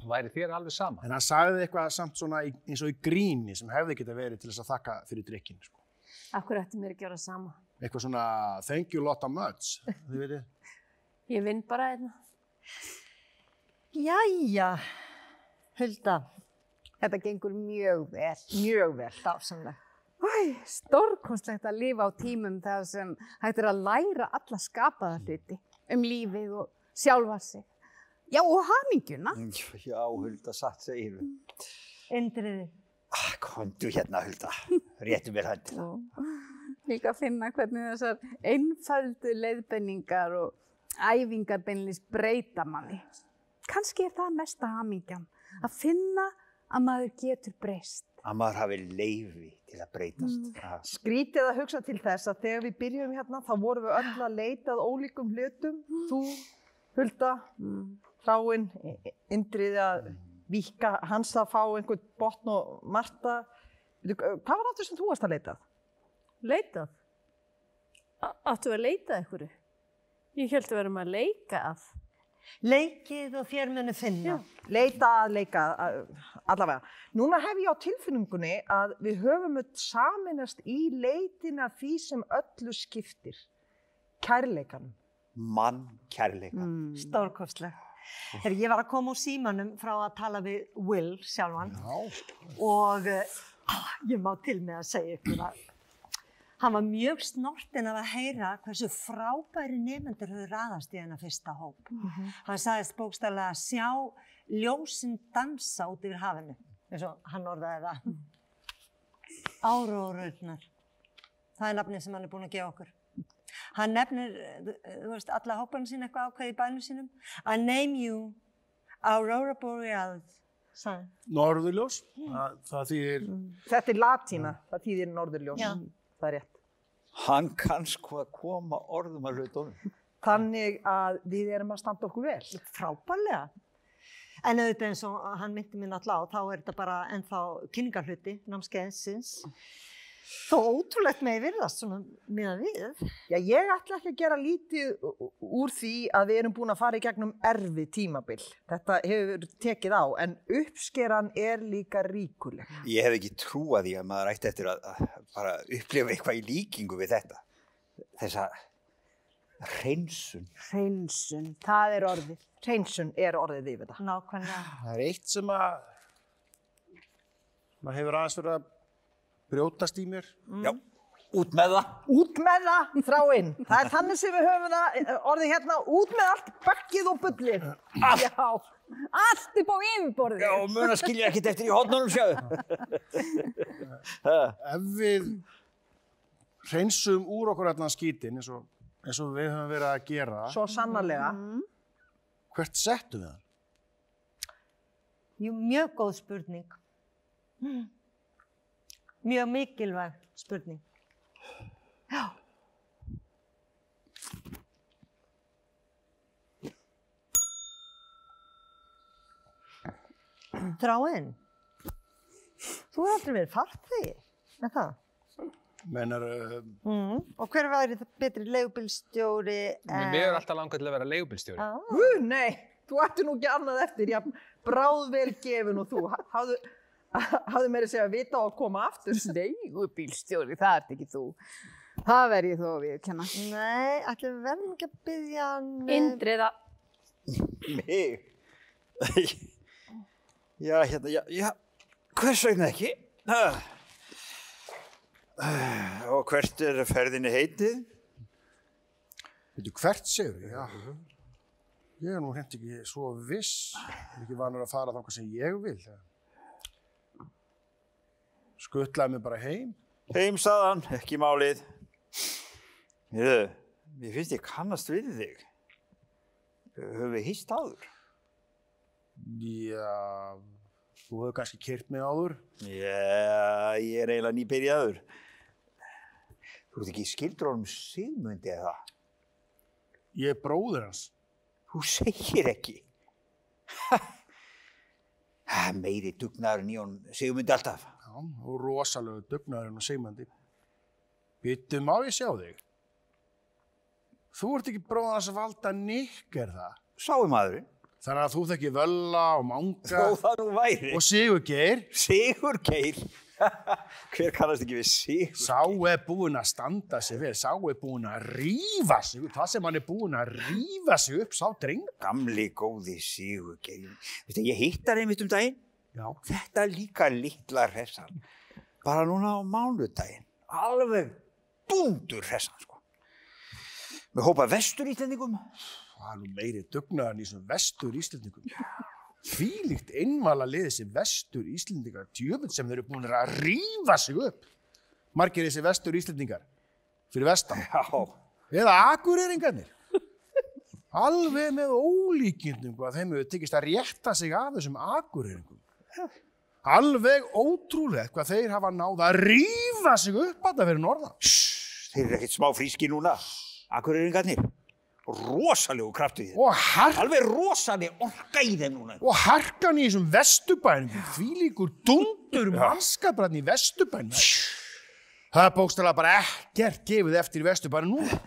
C: Væri þér alveg sama.
A: En hann sagði eitthvað samt svona í, eins og í gríni sem hefði geta verið til þess að þakka fyrir drikkin. Sko.
G: Akkur ætti mér að gera sama.
A: Eitthvað svona thank you lot of much, þið veitir. [LAUGHS]
G: Ég vinn bara hérna.
D: Jæja, Hulda,
E: Þetta gengur mjög vel, mjög vel.
D: dásamlega.
E: Æ, stórkonstlegt að lifa á tímum þar sem hægt er að læra alla skapaða hluti um lífið og sjálfa sig. Já, og hamingjuna.
H: Já, Hulda, satt segir við.
D: Indriði,
H: Ah, Kondu hérna, Hulda. Réttu mér höndina.
E: Líka að finna hvernig þessar einfaldu leiðbenningar og æfingar beinlis breyta manni. Kanski er það mesta hamingjan, að finna að maður getur breyst.
H: Að maður hafi leifi til að breytast. Mm.
F: Skrítið að hugsa til þess að þegar við byrjum hérna þá vorum við öll að leita að ólíkum hlutum. Þú, Hulda, Hráin, Indriði að víka, hans að fá einhvern botn og Marta. Hvað var aftur sem þú varst að leita? að?
G: Leitað? A- Áttu að leita einhverju? Ég held að verðum að leika að.
D: leikið og þér munu finna.
F: Leita að leika, að, allavega. Núna hef ég á tilfinningunni að við höfum öll saminast í leitina því sem öllu skiptir. Kærleikanum.
H: Mann kærleika.
D: Mm. Stórkostleg. Þegar ég var að koma úr símanum frá að tala við Will sjálfan og uh, ég má til með að segja ykkur að hann var mjög snortinn af að heyra hversu frábæri nefnendur höfðu raðast í hennar fyrsta hóp. Hann sagðist bókstæðlega að sjá ljósin dansa út yfir hafinu, eins og hann orðaði það. Áróðururnar. Það er nafnið sem hann er búinn að gefa okkur. Hann nefnir, þú þú veist, alla hóparinn sín eitthvað ákveði í bænum sínum. I name you Aurora Borealis, hann.
A: Norðurljós, það, það þýðir,
F: Þetta er latína, það þýðir norðurljós.
D: Já.
F: Það er rétt.
H: Hann kann sko að koma orðum að hlutunum.
F: Þannig að við erum að standa okkur vel.
D: Frábærlega. En auðvitað eins og hann myndi mér náttúrulega á, þá er þetta bara ennþá kynningarhluti, námskeiðinsins. Þó ótrúlegt með virðast svona miðað við.
F: Já, ég ætla ekki að gera lítið úr því að við erum búin að fara í gegnum erfi tímabil. Þetta hefur tekið á, en uppskeran er líka ríkuleg.
H: Ég hef ekki trúað því að maður ætti eftir að, að bara upplifa eitthvað í líkingu við þetta. Þessa hreinsun.
E: Hreinsun, það er orðið.
F: Hreinsun er orðið yfir þetta.
D: Nákvæmlega.
A: það er eitt sem að maður hefur aðeins verið að brjótast í mér.
H: Já, út með það.
F: Út með það, þráinn. Það er þannig sem við höfum það eh, orðið hérna, út með allt bakkið og bullið.
E: Já, allt upp á yfirborðið.
H: Já, mun að skilja ekkert eftir í hodnunum sjáðu. [LAUGHS]
A: Ef við hreinsum úr okkur allan skítin eins og, eins og við höfum verið að gera,
F: Svo sannarlega.
A: hvert settum við hann?
D: Jú, mjög góð spurning. Mjög mikilvæg spurning. Já. Þráinn, þú hefur aldrei verið farþegi, með það?
A: Mennar, uh,
D: Mm. Og hver væri það betri leigubilstjóri?
C: Mér er alltaf langað til að vera leigubilstjóri.
D: Ah.
F: Hú, nei, þú ætti nú ekki annað eftir, já, bráðvel gefin og þú. Ha- Hafðu, hafðu meira að segja að vita á að koma aftur.
E: Leigubílstjóri, það ert ekki þú. Það verð ég þó að viðkenna.
D: Nei, ætlum við verðum ekki að byggja
G: Indriða,
H: Mig? [LAUGHS] Já, hérna, já, já, hvers vegna ekki? Ah, Og hvert er ferðinni heitið?
A: veitu hvert segur ég? Já. Ég er nú hreint ekki svo viss, ég er ekki vanur að fara þangað sem ég vil. Skuttlaði mig bara heim.
H: Heimsaðan, ekki málið. Hérðu, mér finnst ég kannast við þig. Höfum við hýst áður?
A: Já, þú hefur kannski kyrt mig áður.
H: Já, ég er eiginlega nýbyrjaður. Þú ert ekki skildur honum Sigmundi eða?
A: Ég er bróður hans.
H: Þú segir ekki. Ha, meiri dugnaðurinn í honum Sigmundi alltaf.
A: Já, og rosalegu dugnaðurinn og seimandi. Byttu, má ég sjá þig? Þú ert ekki bróður hans að valda Nick, er það?
H: Sáu maðurinn.
A: Þannig að þú þekki Völla og Manga
H: Þó það nú væri.
A: og Sigurgeir.
H: Sigur Geir. [LAUGHS] Hver kannast ekki við Sigur?
A: Sá er búinn að standa sig vel, sá er búinn að rífa sig upp, það sem hann er búinn að rífa sig upp, sá dreng.
H: Gamli góði Sigur Geir. Ég hittar einmitt um daginn.
A: Já.
H: Þetta er líka litla hressan. Bara núna á mánudaginn. Alveg dúndur hressan, sko. Með hópa vestur íslendingum.
A: Það er nú meiri dugnaðan í svona vestur Íslendingum. Fýlíkt einvala liðið sem vestur Íslendingar, djöfn sem þeir eru búin að rífa sig upp. Margir þessi vestur Íslendingar fyrir vestan.
H: Já.
A: Eða akureyringarnir. Alveg með ólíkindum hvað þeim hefur tekist að rétta sig af þessum akureyringum. Alveg ótrúlegt hvað þeir hafa náð að rífa sig upp að það fyrir norðan.
H: Þeir eru ekkert smá fríski núna. Akureyringarnir. Rosalegu kraftu í þeim.
A: Og, har
H: Alveg rosaleg orka í þeim núna.
A: og harkan í þessum vestubænum, því líkur dundur mannskapræðin í vestubænum. Það er bókstæðlega bara ekkert gefið eftir í vestubænum núna.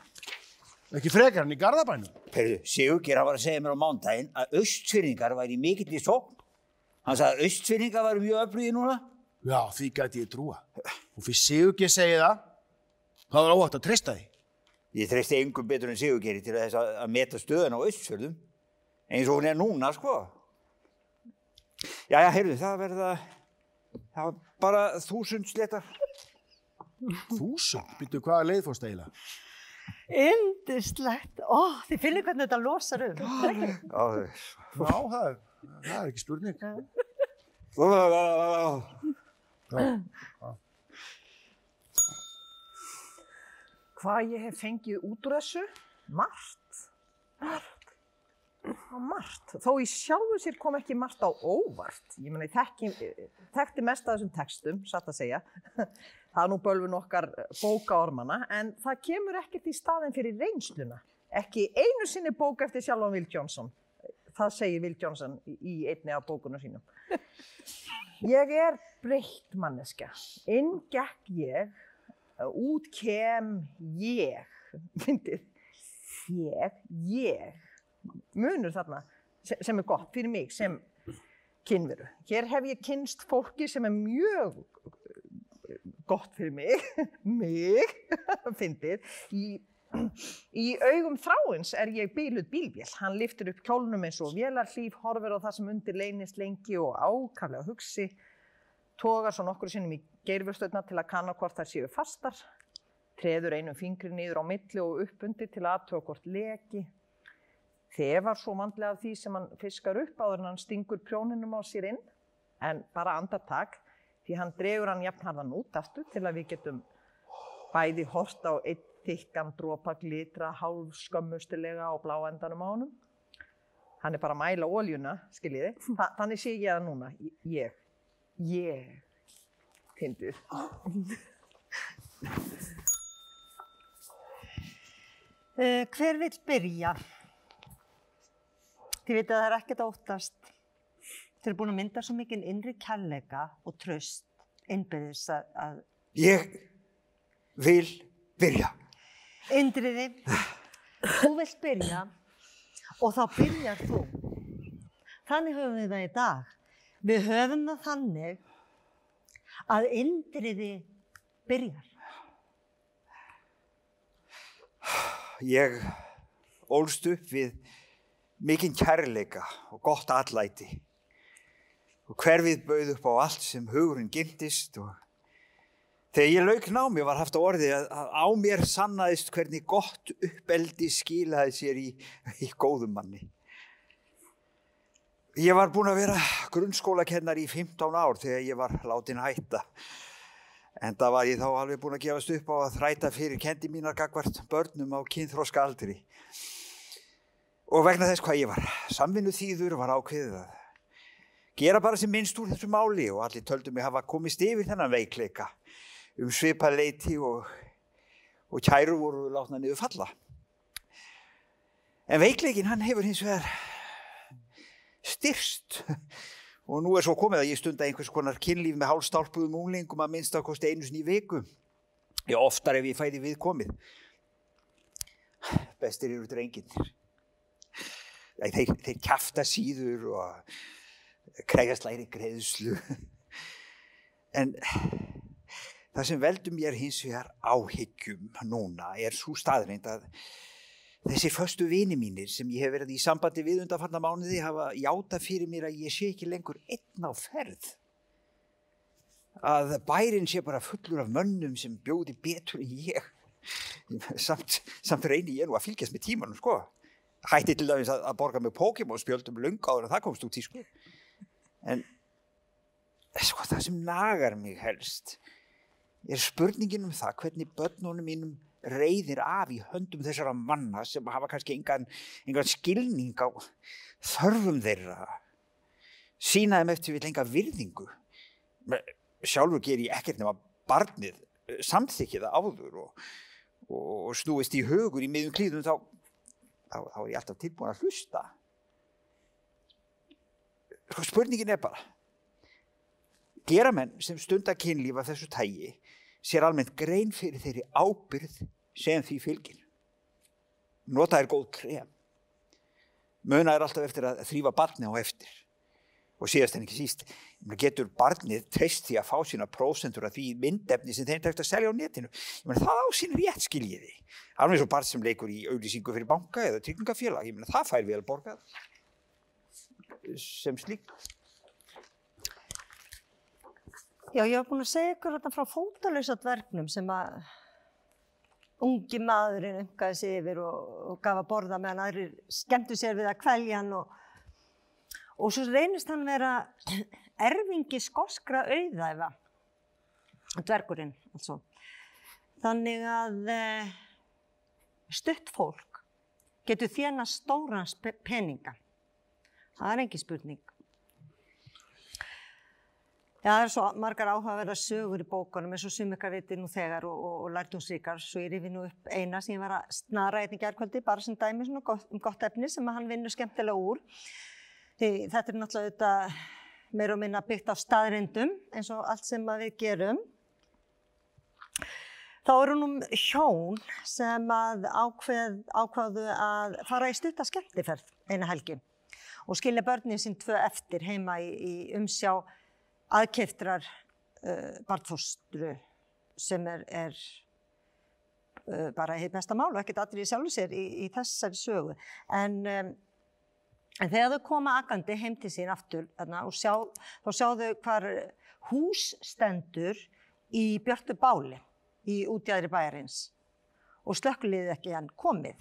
A: Ekki frekar hann í Garðabænum.
H: Heyrðu, Sigurgeir hann var að segja mér á mándaginn að austfyrringar væri mikill í sókn. Hann sagði að austfyrringar væri mjög öflugið núna.
A: Já, því gæti ég trúa. Og fyrir Sigurgeir segi það, það var óvægt að treysta því.
H: Ég treysti engum betur en Sigurgeiri til þess að, að meta stöðun á austfjörðum. Eins og hún er núna, sko. Jæja, heyrðu, það verða, það var bara þúsund sléttar.
A: Þúsund, býttu hvaða leið fórst eiginlega?
D: Indislegt. Ó, þið finnir hvernig þetta losar um. Er ekki?
H: Já,
A: Já, það er, það er ekki spurning.
F: Hvað ég hef fengið út úr þessu? Margt. Margt. Og margt. Þó í sjálfu sér kom ekki margt á óvart. Ég meina, ég þekki, þekkti mest af þessum textum, satt að segja. Það er nú bölvun okkar bókaormana, en það kemur ekkert í staðin fyrir reynsluna. Ekki einu sinni bók eftir sjálfan Will Johnson. Það segir Will Johnson í- einni af bókunum sínum. Ég er breytt manneska. Inn gekk ég, út kem ég. Myndið, ég, ég. Munur þarna sem er gott fyrir mig sem kynveru. Hér hef ég kynst fólki sem er mjög eh, gott fyrir mig, [LAUGHS] mig, [LAUGHS] fyndið. Í, í augum þráins er ég bíluð bílvél. Hann liftir upp kjólnum eins og vélarhlíf, horfir á það sem undir leynist lengi og ákaflega hugsi. Tógar svo nokkur sinnum í geirvörstöðna til að kanna hvort þær séu fastar. Treður einum fingri niður á milli og upp undir til að aðtöga hvort leki. Þefar svo mandlega af því sem hann fiskar upp áður en hann stingur prjóninum á sér inn. En bara andartak, því hann dregur hann jafnharðan út aftur til að við getum bæði hort á einn þykkan dropa glitra hálf skömmustilega á bláendanum á honum. Hann er bara að mæla óljuna, skiljiði. Þa, þannig sé ég það núna. Ég. Ég. Fyndið.
D: Uh, [LAUGHS] hver vill byrja? Þið veit að það er ekkert að óttast. Þið eru búin að mynda svo mikið innri kærleika og tröst innbyrðis að, að
H: Ég vil byrja.
D: Indriði, þú vilt byrja og þá byrjar þú. Þannig höfum við það í dag. Við höfum það þannig að Indriði byrjar.
H: Ég ólst upp við mikinn kærleika og gott allæti. Og hverfið bauð upp á allt sem hugurinn gimtist og þegar ég lauk námi var haft á orði að, á mér sannaðist hvernig gott uppeldi skilaði sér í, í góðum manni. Ég var búinn að vera grunnskólakennar í 15 ár þegar ég var látin hætta. En það var ég þá alveg búinn að gefast upp á að þræta fyrir kendi mínar gagvart börnum á kynþróska aldri. Og vegna þess hvað ég var samvinnu þýður var ákveðið að gera bara sem minnst úr þessu máli og allir töldu mig hafa komist yfir þennan veikleika um svipað leiti og, og kæru voru látna niður falla. En veikleikin hann hefur hins vegar styrst og nú er svo komið að ég stunda einhvers konar kynlíf með hálstálpuðum unglingum að minnst að kosti einu sinni í viku. Já, oftar ef ég fæði við komið. Bestir eru drenginir. Þeir, þeir kjafta síður og krefjast læri greiðslu. En það sem veldur mér hins vegar áhyggjum núna er svo staðreind að þessir förstu vini mínir sem ég hef verið í sambandi við undanfarnar mánuði hafa játa fyrir mér að ég sé ekki lengur einn á ferð. Að bærin sé bara fullur af mönnum sem bjóði betur en ég. Samt, samt reyni ég nú að fylgjast með tímanum sko. Hætti til dæmis að, að borga með Pokémon spjöldum lunga áður en það komst út í sko. En sko það sem nagar mig helst er spurningin um það hvernig börnunum mínum reyðir af í höndum þessara manna sem hafa kannski engan, engan skilning á þörfum þeirra? Sína þeim eftir við lenga virðingu. Sjálfur ger ég ekkert nema barnið samþykja það áður og, og, snúist í hugur í miðum klíðum þá, þá, þá er ég alltaf tilbúin að hlusta. Sko spurningin er bara gera menn sem stundar kynlíf af þessu tægi sér almennt grein fyrir þeirri ábyrð sem því fylgir. Nota er góð krem. Muna er alltaf eftir að þrýfa barni á eftir. Og síðast en ekki síst, getur barnið treyst því að fá sína prósendur af því myndefni sem þeim tægt að selja á netinu. Ég meina það á sín rétt skiljiði. Alveg svo barn sem leikur í auðlýsingu fyrir banka eða tryggingafélag. Það fær vel borgað sem slík.
D: Já, ég hef búin að segja ykkur þetta frá fótalausa dvergnum sem að ungi maðurinn umgaði sig yfir og, og gaf að borða meðan aðrir skemmtu sér við að kvelja hann og, og svo reynist hann vera [CLEARS THROAT] erfingi skoskra auðæfa, dvergurinn altså. Þannig að eh, stutt fólk getur þjena stóran peninga. Það er engi spurning. Já, það er svo margar áhugaverðar sögur í bókunum eins og sum ykkar viti nú þegar og, og, og lærtumsríkar. Svo ég rifi nú upp eina sem ég var að snara einnig gerðkvöldi, bara sem dæmi svona gott, um gott efni sem hann vinnur skemmtilega úr. Því þetta er náttúrulega auðvitað meir og minna byggt á staðrindum eins og allt sem við gerum. Þá eru nú hjón sem að ákveð, ákvaðu að fara í stutta skemmtiferð eina helgi og skilja börnin sín tvö eftir heima í, í umsjá aðkeftrar uh, barnfóstru sem er, er uh, bara heitt mesta mál og ekkert allir í sjálfu sér í, í þessari sögu. En, um, en þegar þau koma agandi heim til sín aftur þarna, og sjá, þá sjá þau hvar hús stendur í Björtu Báli í útjæðri bæjarins og slökkuliðið ekki hann komið.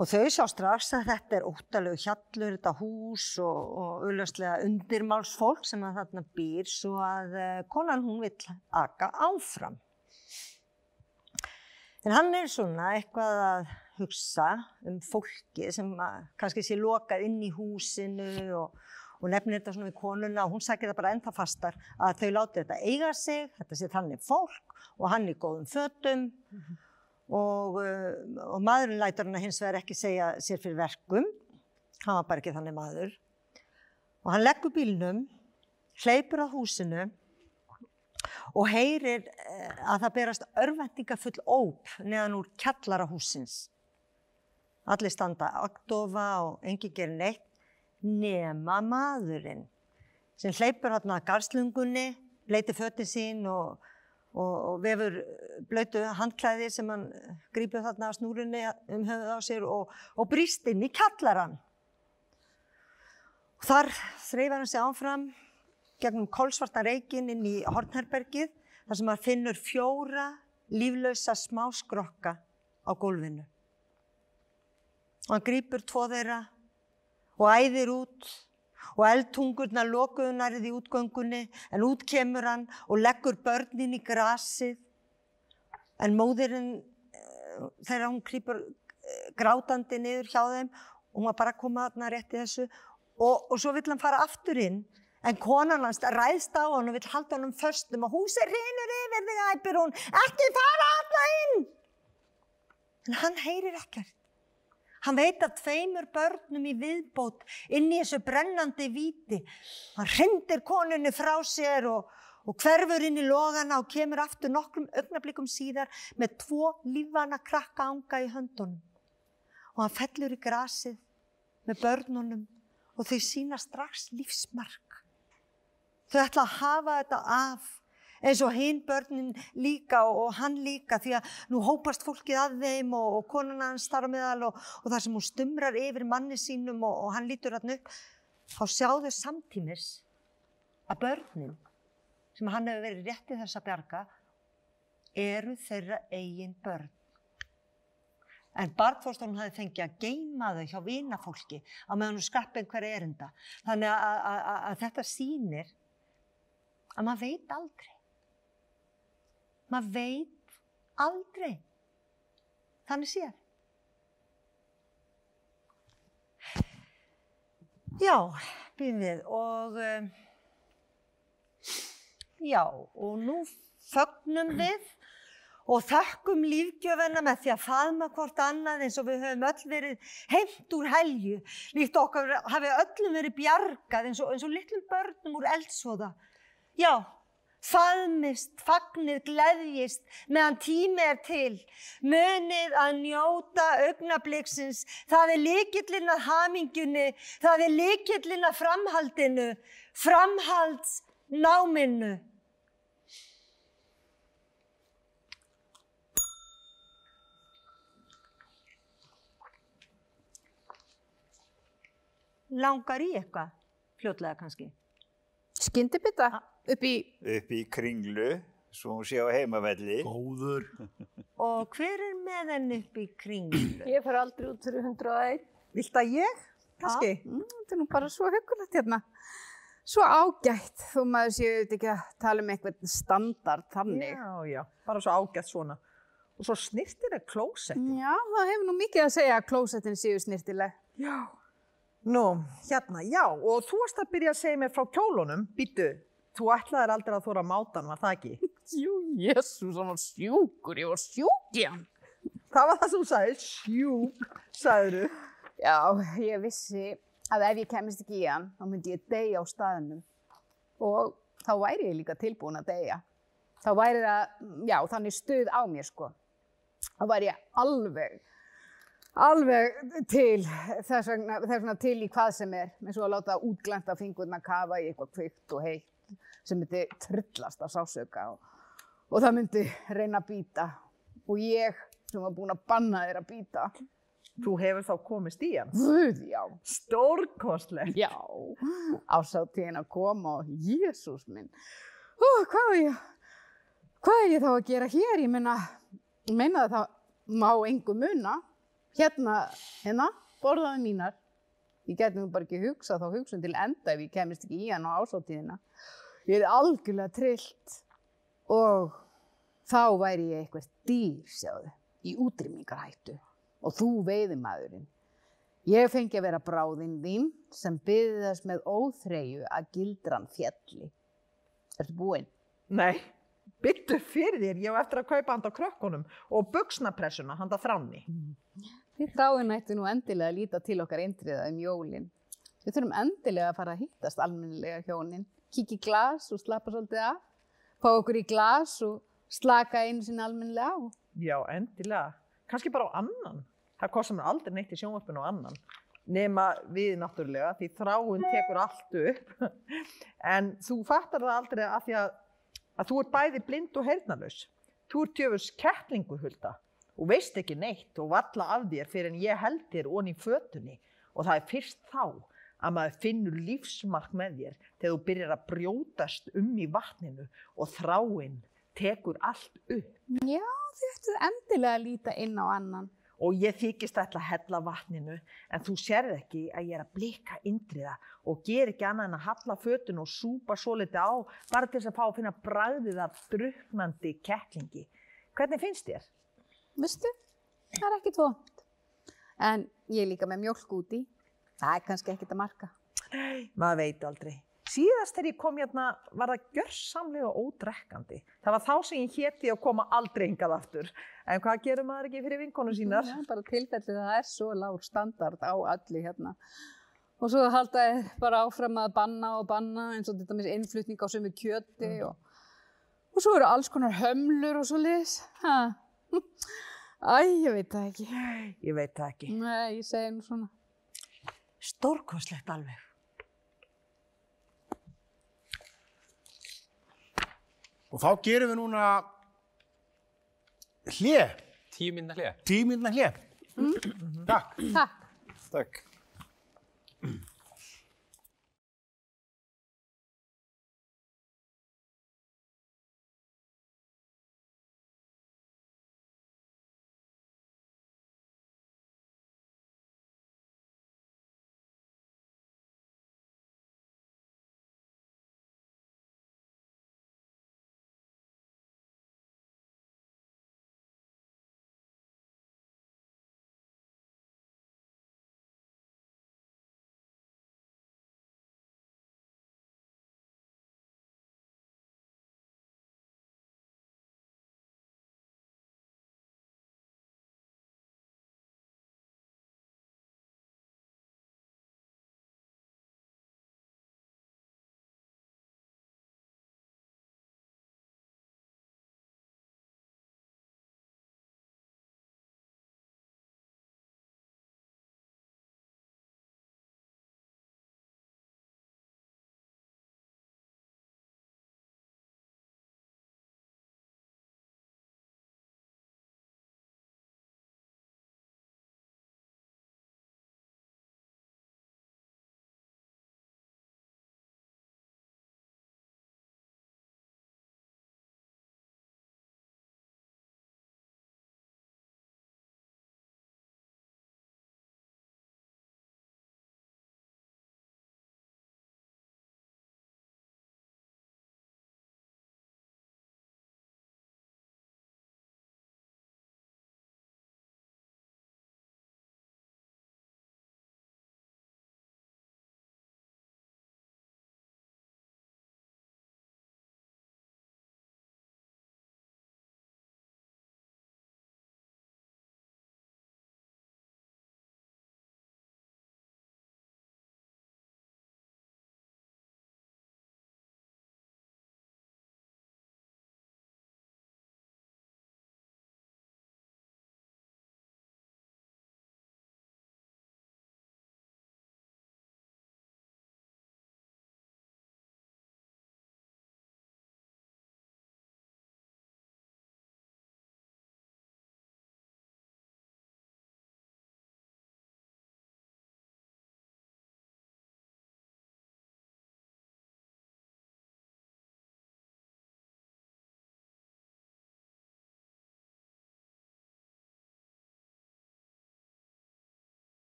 D: Og þau sjá strax að þetta er óttalegu hjallur, þetta hús og, og auðvitað undirmálsfólk sem að þarna býr svo að uh, konan hún vill aka áfram. En hann er svona eitthvað að hugsa um fólki sem kannski sé lokað inn í húsinu og, og nefnir þetta svona við konuna og hún sækir það bara ennþá fastar að þau láti þetta eiga sig, þetta sé þannig fólk og hann er góðum fötum. Mm -hmm. Og, og maðurinn lætur hann að hins vegar ekki segja sér fyrir verkum, hann var bara ekki þannig maður. Og hann leggur bílnum, hleypur á húsinu og heyrir að það berast örvendingafull óp neðan úr kjallara húsins. Allir standa aktofa og engi gerir neitt nema maðurinn sem hleypur hann að garslungunni, bleiti fötið sín og og, og vefur blöytu handklæði sem hann grípur þarna á snúrunni um höfuð á sér og, og brýst inn í kallaran. Og þar þreifar hann sig áfram gegnum kólsvarta reikin inn í Hortnherbergið þar sem hann finnur fjóra líflausa smáskrokka á gólfinu. Og hann grípur tvo þeirra og æðir út og eldtungurna lokuðu nærið í útgöngunni en út kemur hann og leggur börnin í grasið. En móðirinn eh, þegar hún krýpur eh, grátandi niður hjá þeim og hún var bara að koma þarna rétt í þessu og, og svo vill hann fara aftur inn en konan hans ræðst á hann og vill halda hann um föstum og húsi reynur yfir þig æpir hún. Ekki fara alltaf inn! En hann heyrir ekkert Hann veit að tveimur börnum í viðbót inn í þessu brennandi víti. Hann hrindir konunni frá sér og, og hverfur inn í logana og kemur aftur nokkrum augnablikum síðar með tvo lífana krakka ánga í höndunum. Og hann fellur í grasið með börnunum og þau sína strax lífsmark. Þau ætla að hafa þetta af eins og hinn börnin líka og, og hann líka því að nú hópast fólkið að þeim og, og konan hans þar á meðal og, og þar sem hún stumrar yfir manni sínum og, hann lítur hann upp, þá sjáðu samtímis að börnin sem hann hefur verið réttið þess að bjarga eru þeirra eigin börn. En barnfórstofnum hafi fengið að geima þau hjá vinafólki á meðan hún skappi einhver erinda. Þannig að, þetta sýnir að maður veit aldrei. Maður veit aldrei. Þannig séð. Já, býðum við og um, já, og nú fögnum við og þökkum lífgjöfina með því að faðma hvort annað eins og við höfum öll verið heimt úr helju, líkt okkar hafi öllum verið bjargað eins og, eins og litlum börnum úr eldsóða. Já, faðmist, fagnið, gleðjist meðan tími er til. Munið að njóta augnabliksins, það er líkillin að hamingjunni, það er líkillin að framhaldinu, framhaldsnáminu. Langar í eitthvað, fljótlega kannski.
E: Skyndibita upp í,
H: upp í kringlu, svo hún sé á heimavelli.
A: Góður. [LAUGHS]
D: Og hver er með henn upp í kringlu?
G: Ég fer aldrei út fyrir 101.
F: Vilt að ég? Kanski?
E: mm, þetta er nú bara svo hugulegt hérna. Svo ágætt, þó maður séu auðvitað ekki að tala um eitthvað standard þannig.
F: Já, já, bara svo ágætt svona. Og svo snirtir er klósett.
E: Já, það hefur nú mikið að segja að klósettin séu snirtileg.
F: Já. Nú, hérna, já, og þú varst að byrja að segja mér frá kjólunum. Býtu, þú ætlaðir aldrei að þóra mátan, var það ekki? [LAUGHS]
E: Jú, jésús, hann var sjúkur, ég var sjúk í hann.
F: Það var það sem þú sagði, sjúk, sagður þú.
E: Já, ég vissi að ef ég kemist ekki í hann, þá myndi ég deyja á staðnum. Og þá væri ég líka tilbúin að deyja. Þá væri það, já, þannig stuð á mér, sko. Þá væri ég alveg, alveg til þess vegna, þess vegna til í hvað sem er. eins og að láta útglænta fingurna kafa í eitthvað kvikt og heitt sem myndi trillast af sásöka og, og það myndi reyna að býta. Og ég sem var búin að banna þér að býta,
F: Þú hefur þá komist í hann.
E: Guð, já.
F: Stórkostlegt.
E: Já, ásáttíðin að koma og Jésús minn. Ó, hvað er ég, hvað er ég þá að gera hér? Ég meina, ég meina að það má engu muna. Hérna, hérna, borðaði mínar. Ég geti nú bara ekki hugsað þá hugsun til enda ef ég kemist ekki í hann á ásáttíðina. Ég er algjörlega trillt og þá væri ég eitthvað dýr, sjáðu, í útrýmingarhættu og þú veiðimaðurinn. Ég fengi að vera bráðinn þín sem byði þess með óþreyju að gildran fjalli. Ertu búinn?
F: Nei, byttu fyrir þér, ég hef eftir að kaupa handa krökkunum og buksnapressuna handa þránni.
E: Þið þráin ættu nú endilega að líta til okkar eindriða um jólinn. Við þurfum endilega að fara að hittast almennilega hjónin. Kiki í glas og slappa svolítið af. Fá okkur í glas og slaka einu sinni almennilega á.
F: Já, endilega. Kannski bara á annan. Það kostar mér aldrei neitt í sjónvarpinu á annan. Nema við náttúrulega, því þráin tekur allt upp. [LAUGHS] En þú fattar það aldrei að því að, að þú ert bæði blind og heyrnalaus. Þú ert tjöfus kettlingur, Hulda. Og veist ekki neitt og valla af þér fyrir en ég held þér onni í fötunni. Og það er fyrst þá að maður finnur lífsmark með þér þegar þú byrjar að brjótast um í vatninu og þráin tekur allt upp.
E: Já, þið ættu endilega að líta inn á annan.
F: og ég þykist ætla að hella vatninu en þú sérð ekki að ég er að blika indriða og ger ekki annað en að halla fötun og súpa svo litið á bara til þess að fá að finna bragðið af druknandi kettlingi. Hvernig finnst þér?
E: Vistu, það er ekkit vond. En ég er líka með mjölk úti. Það er kannski ekkit að marka.
F: Maður veit aldrei. Síðast þegar ég kom hérna var það gjörsamlega ódrekkandi. Það var þá sem ég héti að koma aldrei hingað aftur. En hvað gerir maður ekki fyrir vinkonu sínar?
E: Það er bara tilfellið að það er svo lágur standard á allir hérna. Og svo halda þið bara áfram að banna og banna eins og þetta með innflutning á sömu kjöti og, og svo eru alls konar hömlur og svo liðs. Æ, ég veit það ekki.
F: Ég veit það ekki.
E: Nei, ég segi nú svona.
D: Stórkoslegt alveg.
A: Og þá gerum við núna hlje,
C: Tíu minna hlið.
A: tíminna hlje. Takk.
E: Takk.
H: Takk.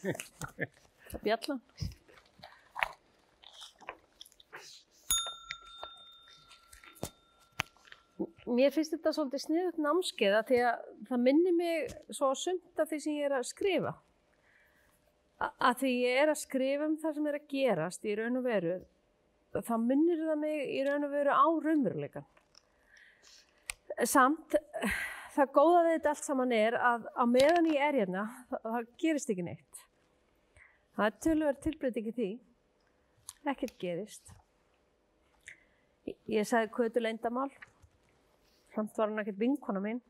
G: Það bjallan. Mér finnst þetta svolítið sniðut námskeiða því að það minnir mig svo sumt af því sem ég er að skrifa. A- Að því ég er að skrifa um það sem er að gerast í raun og veru, þá minnir það mig í raun og veru á raunveruleikan. Samt, það góða við þetta allt saman er að á meðan ég er hérna, það, það gerist ekki neitt. Það er tölver tilbreyting í því. Ekkert gerist. Ég, sagði kvötu leyndamál. Samt var hann ekkert vinkona mín.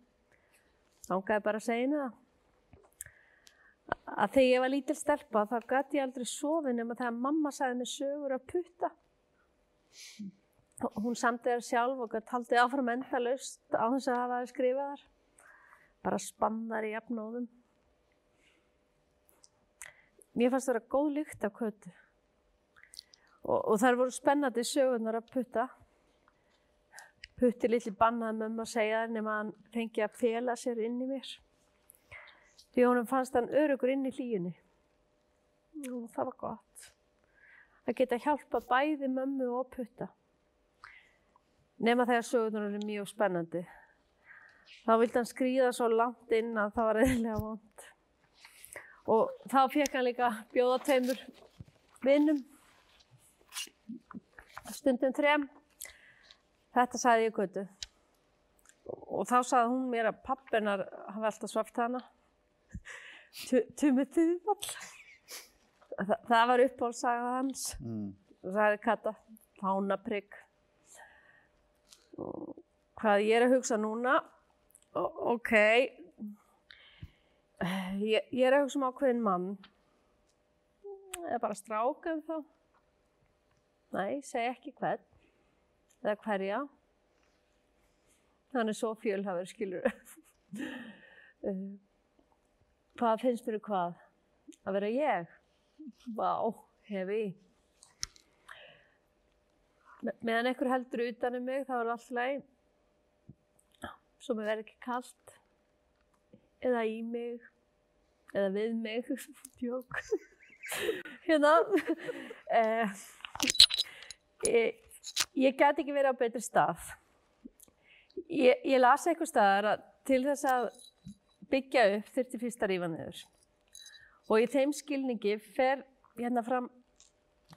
G: Ángaði bara að segja henni það. Að þegar ég var lítil stelpa þá gæti ég aldrei sofið nema þegar mamma sagði mér sögur að putta. Hún samti þær sjálf og gæti haldið áfram endalaust á þess að hafa það skrifað þar. Bara spannar í jafnóðum. Mér fannst það vera góð lykt af kötu. Og, og þær voru spennandi sögurnar að putta. Putti litli bannaði mömmu að segja þær nema hann fengi að fela sér inn í mér. Því honum fannst hann örugur inn í hlýjunni. Og það var gott. Að geta hjálpa bæði mömmu og putta. Nema þegar sögurnar eru mjög spennandi. Þá vildi hann skrýða svo langt inn að það var eðlilega vond. Og þá fekk hann líka bjóða tveimur vinnum, stundum þrem. Þetta sagði ég götu. Og þá sagði hún mér að pappinar hafi alltaf svaft hana. Tumið þúvall. Þa, það var uppáhaldsaga hans.
H: Mm.
G: sagði Kata, fánaprygg. Hvað ég er að hugsa núna, ok, ég, ég er að hugsa um ákveðin mann, eða bara strákan þá. Nei, segi ekki hvern, eða hverja. Hann er svo fjölhafur, skilur. [LAUGHS] hvað finnst mér um hvað? Að vera ég? Vá, hef ég. Me- meðan einhver heldur utan um mig þá er allt leið svo mér verður ekki kalt eða í mig. Eða við mig. [LAUGHS] Djók hérna eh, ég, ég get ekki verið á betri stað. Ég, ég las eitthvað staðar að til þess að byggja upp þurfti fyrst að rífa niður. Og í þeim skilningi fer hérna fram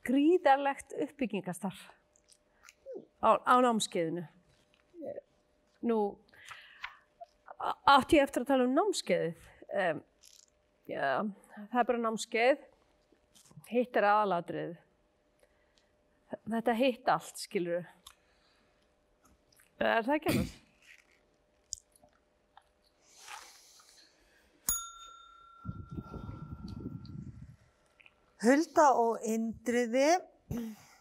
G: gríðarlegt uppbyggingastarf á, á námskeiðinu. Nú, á- átti ég eftir að tala um námskeiðið. Um, já, það er bara námskeið. Hitt er aðalatrið. Þetta hitt allt, skilur Er það ekki annars?
D: Hulda og Indriði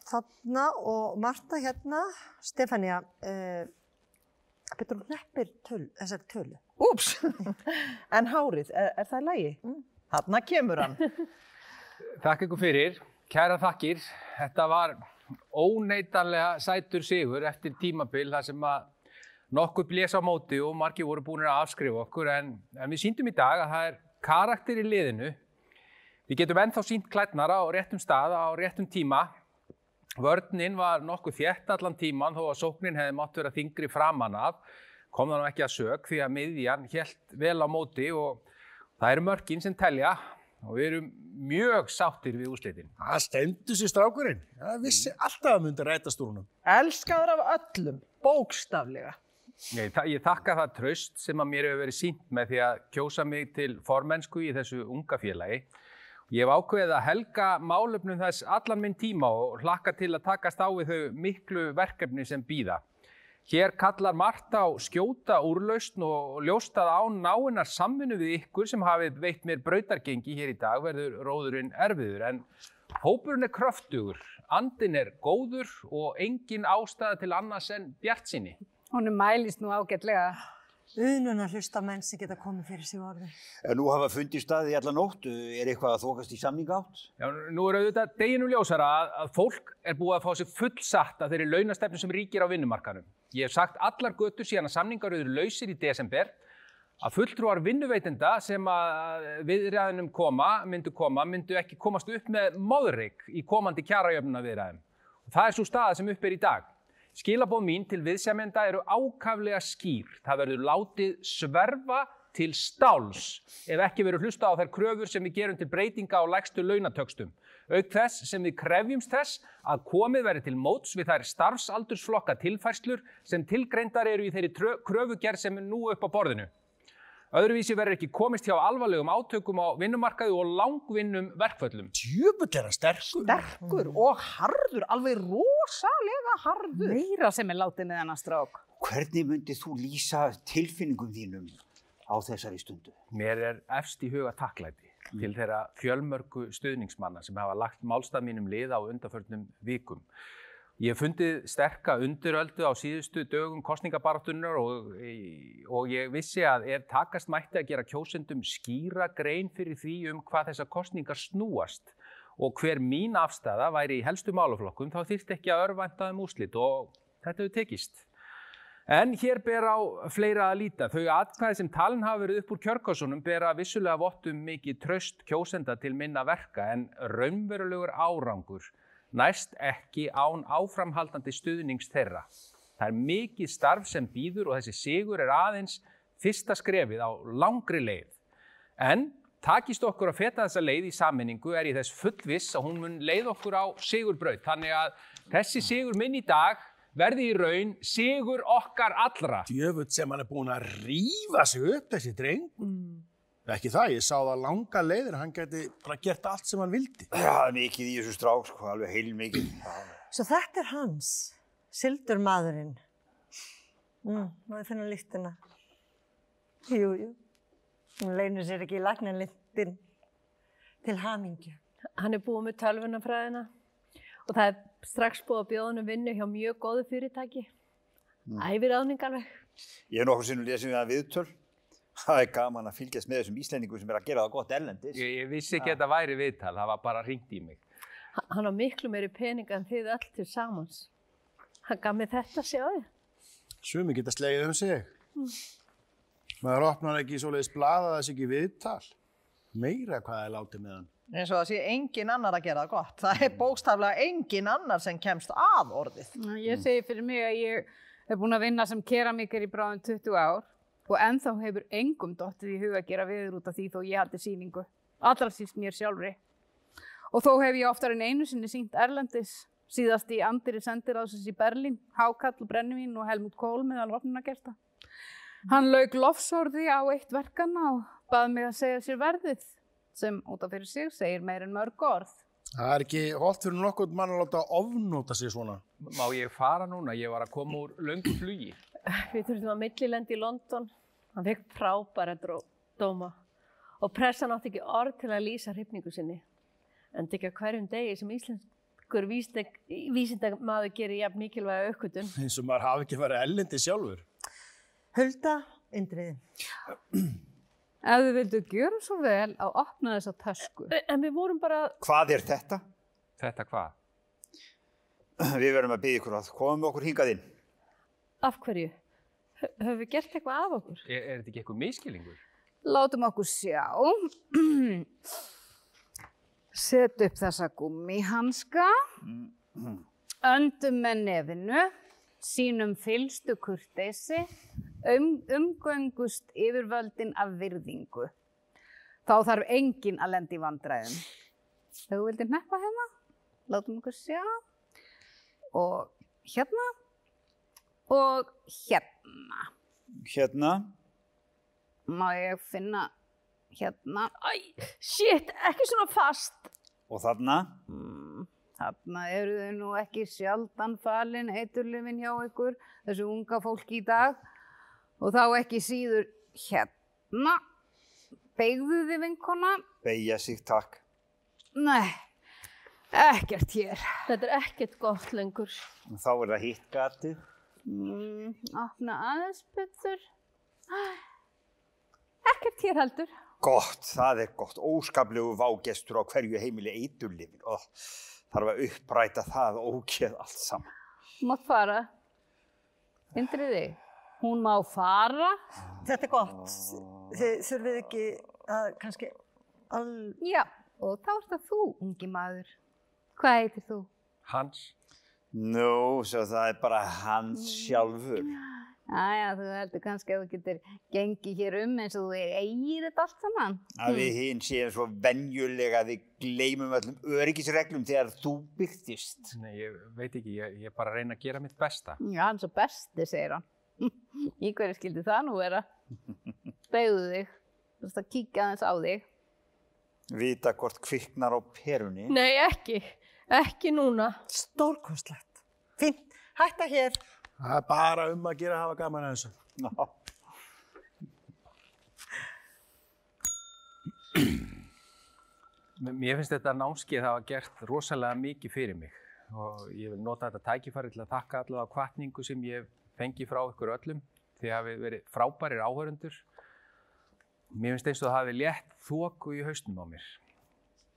D: þarna og Marta hérna, Stefania, uh, betur hún hneppir töl, þessari tölu.
F: Úps, [LAUGHS] en hárið, er, er það í lagi? Þarna kemur hann. [LAUGHS]
C: Þakk ykkur fyrir, kæra þakkir. Þetta var óneitanlega sætur sigur eftir tímabil þar sem að nokkuð blés á móti og margir voru búin að afskrifa okkur en, en við síndum í dag að það er karakter í liðinu. Við getum ennþá sínt klætnar á réttum stað á réttum tíma. Vörninn var nokkuð þétt allan tíman þó að sóknin hefði mátt vera þingri framan af. Kom það nú ekki að sök því að miðjan helt vel á móti og það eru mörkin sem telja og við erum mjög sáttir við úslitin.
A: Það stendur sér strákurinn. Það vissi alltaf að myndi rætast úr húnum.
F: Elskaður af öllum, bókstaflega.
C: Ég, þa- ég þakka það tröst sem að mér hefur verið sínt með því að kjósa mig til formensku í þessu unga félagi. Ég hef ákveðið að helga málefnum þess allan minn tíma og hlakka til að takast á við þau miklu verkefni sem býða. Hér kallar margt á skjóta úrlausn og ljóst að án náinnar samvinnu við ykkur sem hafið veitt mér brautargengi hér í dag verður róðurinn erfiður en hópurinn er kröftugur, andin er góður og engin ástæða til annars en bjart sinni.
B: Honum mælist nú ágætlega.
D: Unun að hlusta menn sem geta komið fyrir sig orði.
H: En nú hafa fundið staði í alla nótt, er eitthvað að þokast í samningátt?
C: Já, nú er auðvitað deginu ljósara að, að fólk er búið að fá sig fullsatt af þeirri launastefnu sem ríkir á vinnumarkanum. Ég hef sagt allar götur síðan að samningar eru lausir í desember að fulltrúar vinnuveitenda sem að viðræðinum koma, myndu koma, myndu ekki komast upp með móðurik í komandi kjarajöfnuna viðræðum. Og það er svo staða sem upp er í dag. Skilabóð mín til viðsjamenda eru ákaflega skýr. Það verður látið sverfa til stáls ef ekki verður hlusta á þær kröfur sem við gerum til breytinga á lægstu launatökstum. Auk þess sem við krefjumst þess að komið verið til móts við þær starfsaldursflokka tilfærslur sem tilgreindar eru í þeirri kröfugerð sem er nú upp á borðinu. Öðruvísi verður ekki komist hjá alvarlegum átökum á vinnumarkaði og langvinnum verkföllum.
A: Djöfull er hann sterkur.
F: Sterkur og harður, alveg rosalega harður.
E: Meira sem er látið með hennar strák.
H: Hvernig myndið þú lýsa tilfinningum þínum á þessari stundu?
C: Mér er efst í huga takklæti til þeirra fjölmörgu stuðningsmanna sem hafa lagt málstað mínum lið á undarförnum vikum. Ég fundið sterka undiröldu á síðustu dögum kostningabaratunar og, og ég vissi að ef takast mætti að gera kjósendum skýra grein fyrir því um hvað þessar kostningar snúast og hver mín afstæða væri í helstu málaflokkum þá þyrfti ekki að örvænta um úslit og þetta hefur tekist. En hér ber á fleira að líta. Þau atkvæði sem talin hafa verið upp úr kjörkásunum bera vissulega vottum mikið tröst kjósenda til minna verka en raunverulegur árangur næst ekki án áframhaldandi stuðnings þeirra. Það er mikið starf sem býður og þessi sigur er aðeins fyrsta skrefið á langri leið. En takist okkur að feta þessa leið í sammenningu er ég þess fullviss að hún mun leið okkur á sigurbraut. Þannig að þessi sigur minn í dag verði í raun sigur okkar allra.
A: Djöfull sem hann er búinn að rífa sig upp, þessi dreng. Ekki það, ég sá það langa leiðir, hann geti bara gert allt sem hann vildi.
H: Já, það er mikið í þessu strák, sko, alveg heil mikið. [CLEARS THROAT]
D: Svo þetta er hans, sildur maðurinn. Mm, maður finna lyktina. Jú, jú. Hún leynir sér ekki í lagnarlyktin til hamingju.
G: Hann er búið með tölvunafræðina og það er strax búið að bjóða hann um vinnu hjá mjög góðu fyrirtæki. Æfir áning alveg.
H: Ég hef nokkur sinnum lesið við það viðtöl. Það er gaman að fylgjast með þessum Íslendingum sem er að gera það gott erlendis.
C: Ég, ég vissi ekki að þetta væri viðtal, það var bara hringt í mig.
G: Hann á miklu meiri peninga en þið öll til samans. Hann gaf mér þetta sjáðu.
A: Sumi geta slegið um sig. Maður opnar ekki svoleiðis blaða þess ekki viðtal. Meira hvað er látið með hann.
F: eins og það sé engin annar að gera það gott. Það er bókstaflega engin annar sem kemst að orðið.
E: Ég segi fyrir mig að ég hef búin að vinna sem keramíkar í bráðum 20 ár og ennþá hefur engum dottið í huga að gera viður út af því þó ég haldi sýningu. Allra síst mér sjálfri. Og þó hef ég oftar en einu sinni sínt Erlendis, síðast í Andiri sendiráðsins í Berlín, Hákall, Brennivín og Helmut Kohl meðal opnunargersta. Hann lauk lofsorði á eitt verkana og bað mig að segja sér verðið, sem út af fyrir sig segir meir en mörg orð.
A: Það er ekki holdt fyrir nokkurn mann að láta ofnóta sig svona.
C: Má ég fara núna? Ég var að koma úr löngu flugi.
G: Við þurftum að millilendi í London. Hann fekk frábæra dóma og pressan átti ekki orð til að lýsa hrifningu sinni. En þetta ekki á hverjum degi sem íslenskur vísindamaður gerir jafn mikilvæga aukvöldun.
A: Eins og maður hafi ekki farið ellendi sjálfur.
D: Hulda, Indriði.
E: Ef þið vildu gjöra svo vel að opna þessa tösku.
G: En við vorum bara,
H: Hvað er þetta?
C: Þetta hvað?
H: Við verðum að byggja ykkur að komum okkur hingað inn.
G: Af hverju? Hö- Höfum við gert eitthvað af okkur?
C: Er, er þetta ekki eitthvað miskilingur?
E: Látum okkur sjá. [CLEARS THROAT] Set upp þessa gummihanska. Öndum með nefinu. Sýnum fylstu kurteisi. Um, umgöngust yfirvöldin af virðingu. Þá þarf enginn að lenda í vandræðum. Þegar þú vildir neppa hérna, látum okkur sjá. Og hérna. Og hérna.
H: Hérna.
E: Má ég finna hérna.
G: Æ, shit, ekki svona fast.
H: Og þarna.
E: Mm, þarna eru þau nú ekki sjaldan falin eiturlifin hjá ykkur, þessu unga fólki í dag. Og þá ekki síður hérna. Beigðu þið vinkona?
H: Beigja sig, takk.
E: Nei, ekkert hér.
G: Þetta er ekkert gott lengur.
H: Og þá er það hitt gatið.
E: Mm, opna aðeins betur. Ekkert hér heldur.
H: Gott, það er gott. Óskaplegu vágestur á hverju heimili eiturlifin. Oh, þarf að uppræta það ógeð allt saman.
E: Mátt fara. Indriði,
B: Hún má fara.
D: Þetta er gott. Þið þurfið ekki að kannski all...
B: Já, og þá ert það þú, ungi maður. Hvað heitir þú?
C: Hans.
H: Nú, svo það er bara hans sjálfur.
B: Æja, þú heldur kannski að þú getur gengið hér um eins og þú er eigið þetta allt saman.
H: Að við hinn séum svo venjulega að við gleymum öllum öryggisreglum þegar þú byrtist.
C: Nei, ég veit ekki, ég, ég bara reyna að gera mitt besta.
B: Já, hann er svo besti, segir hann. [LAUGHS] Í hverju skildi það nú vera? [LAUGHS] Begðu þig. Þú veist að kíkja aðeins á þig.
H: Vita hvort kviknar á perunni.
G: Nei, ekki. Ekki núna.
D: Stórkostlegt. Fínt. Hætta hér.
A: Það er bara um að gera að hafa gaman að þessu.
H: Já.
C: Mér finnst þetta námskeið hafa gert rosalega mikið fyrir mig og ég vil nota þetta tækifæri til að takka allavega kvartningu sem ég fengi frá ykkur öllum því að hafi verið frábærir áhörundur. Mér finnst eins og það hafi létt þóku í haustum á mér.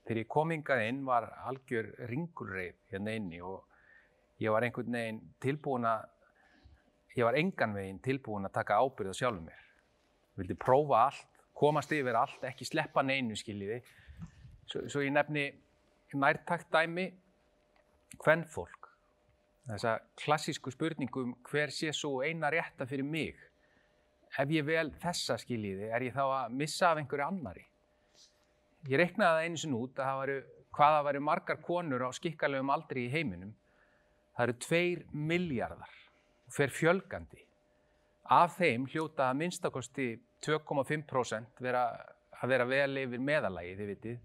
C: Þegar ég kom hingað inn var algjör ringulreið hérna inni og ég var einhvern veginn tilbúin að, ég var engan veginn tilbúin að taka ábyrða sjálfum mér. Vildi prófa allt, komast yfir allt, ekki sleppa neinu skiljiði. Svo, svo ég nefni nærtakt dæmi hvernfólk. Þessa klassísku spurningum hver sé svo eina rétta fyrir mig. Ef ég vel þessa skiljiði er ég þá að missa af einhverju annari. Ég reiknaði það einu sinni út að það varu, hvaða varu margar konur á skikkalegum aldri í heiminum. Það eru tveir miljardar og fer fjölgandi. Af þeim hljóta að minnstakosti 2,5% vera, að vera vel yfir meðalagi, þið vitið,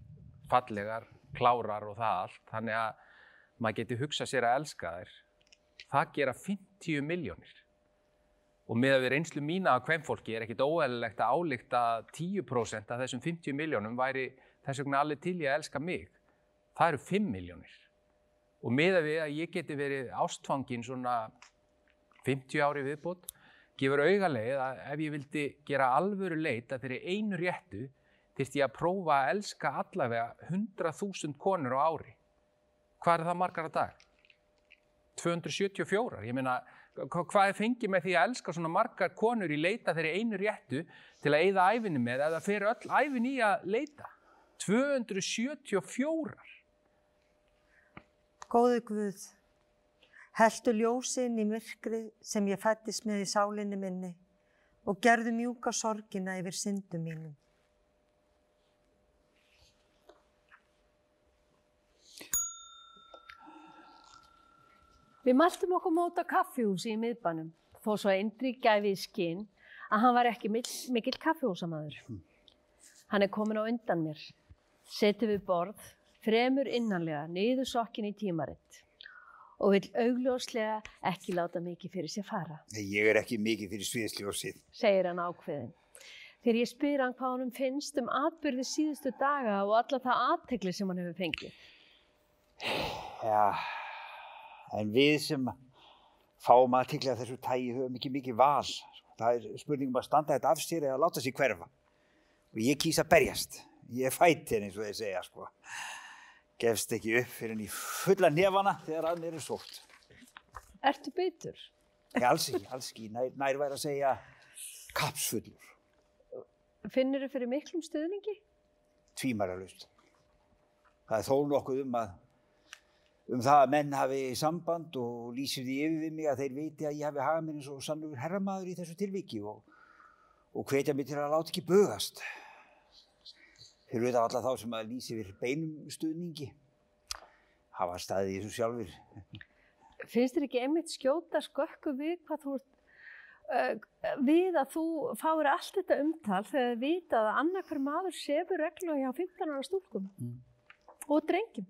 C: fallegar, klárar og það allt. Þannig að maður geti hugsað sér að elska þær. Það gera 50 miljónir. Og með að við reynslu mína af hvem fólki er ekkit óæðilegt að álíkta að 10% af þessum 50 miljónum væri þess vegna allir til ég að elska mig. Það eru 5 miljónir. Og með að við að ég geti verið ástfangin svona 50 ári viðbútt, gefur augalegið að ef ég vildi gera alvöru leita fyrir einu réttu, þyrst ég að prófa að elska allavega 100.000 konur á ári. Hvað er það margar á dag? 274. Ég meina, hvað er fengið með því að elska svona margar konur í leita þeirri einu réttu til að eyða æfinni með eða fyrir öll æfin í að leita? 274.
D: Góði Guð, heldu ljósin í myrkri sem ég fættist með í sálinni minni og gerðu mjúka sorgina yfir syndum mínum.
G: Við mæltum okkur móta kaffihúsi í miðbænum, þó svo Indri gæfi í skinn að hann var ekki mikill, kaffihúsamaður. Hann er komin á undan mér, setið við borð, fremur innanlega niður sokkin í tímaritt og vil augljóslega ekki láta mikið fyrir sér fara,
H: Ég er ekki mikið fyrir sviðsljósið.
G: segir hann ákveðin. Þegar ég spyr hann hvað honum finnst um atbyrði síðustu daga og alla það aðtegli sem hann hefur fengið.
H: Já, en við sem fáum aðtikla þessu tægi höfum ekki mikið val. Það er spurningum að standa þetta af sér eða láta sér hverfa. Og ég kýs að berjast. Ég er fættir eins og þeir segja, sko. Gefst ekki upp fyrir henni fulla nefana þegar hann eru sótt.
G: Ertu bitur?
H: Ég alls ekki, alls ekki. Nær, nær væri að segja kapsfullur,
G: Finnur fyrir miklum stuðningi?
H: tvímaralust. Það er þó nokkuð um að um það að menn hafi samband og lýsir því yfir við mig að þeir viti að ég hafi hagað mér eins og sannur herramaður í þessu tilviki og, og hvetja mig til að láta ekki bugast. Fyrir auðvitað alla þá sem að lýsi við beinum stuðningi hafa staðið í þessu sjálfur.
G: Finnst þér ekki einmitt skjóta skökku við hvað þú ert uh, við að þú fáir allt þetta umtal þegar þið vita að annarkar maður sefur reglu hjá 15 ára stúlkum og drengjum.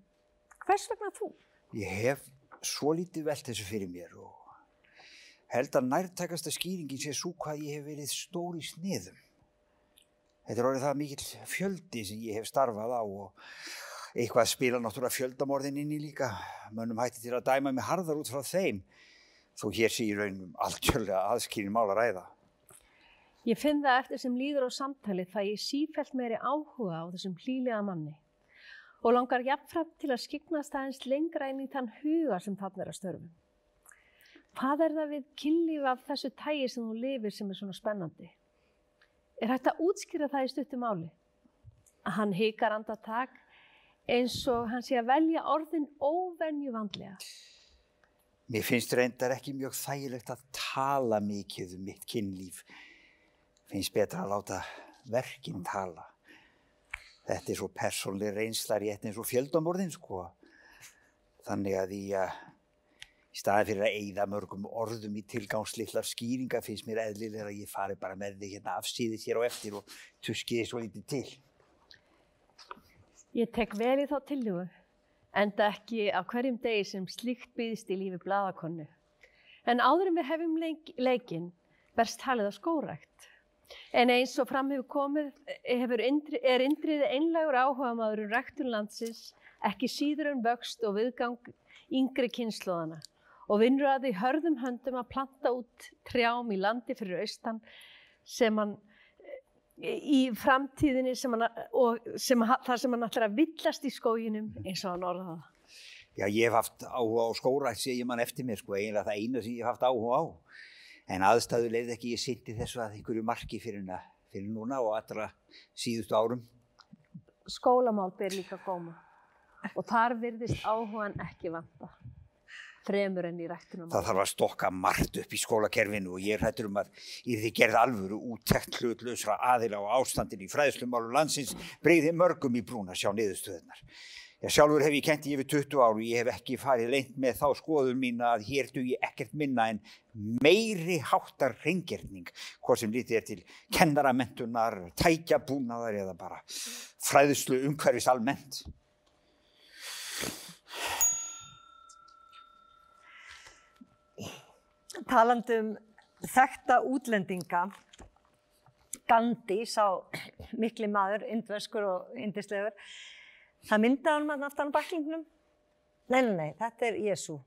G: Hvers vegna þú?
H: Ég hef svo lítið velt þessu fyrir mér og held að nærtækasta skýringin sé svo hvað ég hef verið stór í sniðum. Þetta er orðið það mikill fjöldi sem ég hef starfað á og eitthvað spila náttúrulega fjöldamorðin inn í líka. Mönnum hætti til að dæma mig harðar út frá þeim þó hér sé í raunum algjörlega aðskýrin mál að ræða.
G: Ég finn það eftir sem líður á samtalið það ég sífælt meiri áhuga á þessum hlýlega manni og langar jafnframt til að skiknast aðeins lengra inn í þann huga sem þann er að störfum. Hvað er það við kynlíf af þessu tægi sem þú lifir sem er svona spennandi? Er hægt að útskýra það í stuttu máli? Að hann hikar andartak eins og hann sé að velja orðin óvenju vandlega.
H: Mér finnst reyndar ekki mjög þægilegt að tala mikið um mitt kynlíf. Finnst betra að láta verkinn tala. Þetta er svo persónlega reynsla rétt eins og fjöldamorðin sko. Þannig að í, uh, í staði fyrir að eigða mörgum orðum í tilgangslillar skýringa finnst mér eðlilega að ég fari bara með þig hérna afsýðis hér á eftir og tuskiði svo lítið til.
G: Ég tek vel í þá tillögu, enda ekki á hverjum degi sem slíkt byggðist í lífi bladakonu. En áður en við hefum leik, leikinn berst talið á skórækt. En eins og fram hefur komið hefur indri, er indriði einlegur áhuga maður um ræktunlandsins ekki síður en vöxt og viðgang yngri kynnslóðana og vinnur að því hörðum höndum að planta út trjám í landi fyrir austan sem hann í framtíðinni sem hann, og sem, þar sem hann ætlar að villast í skóginum eins og hann orðaði það.
H: Já, ég hef haft áhuga á skórætt, segir mann eftir mér, sko, eiginlega það eina sem ég hef haft áhuga á. En aðstæðu leiði ekki, ég sinti þessu að einhverju marki fyrir, fyrir núna og allra síðustu árum.
G: Skólamál ber líka góma og þar virðist áhugan ekki vanta fremur enn í ræktunum.
H: Það þarf að stokka margt upp í skólakerfinu og ég er hættur um að í því gerð alvöru úttekt hlutlausra aðila á ástandin í fræðslumálum landsins breyði mörgum í brún að sjá niðurstöðunar. Já, sjálfur hef ég kent yfir 20 ár og ég hef ekki farið leint með þá skoðun mína að hér dugi ekkert minna en meiri háttar reyngerning, hvað sem lítið er til kennaramentunar, tækjabúnaðar eða bara fræðslu umhverfis almennt.
D: Talandi um þekta útlendinga, Gandhi, sá mikli maður, indverskur og indislegur, það myndaði hann maður aftan á baklingnum. Nei, nei, nei, þetta er Jésu.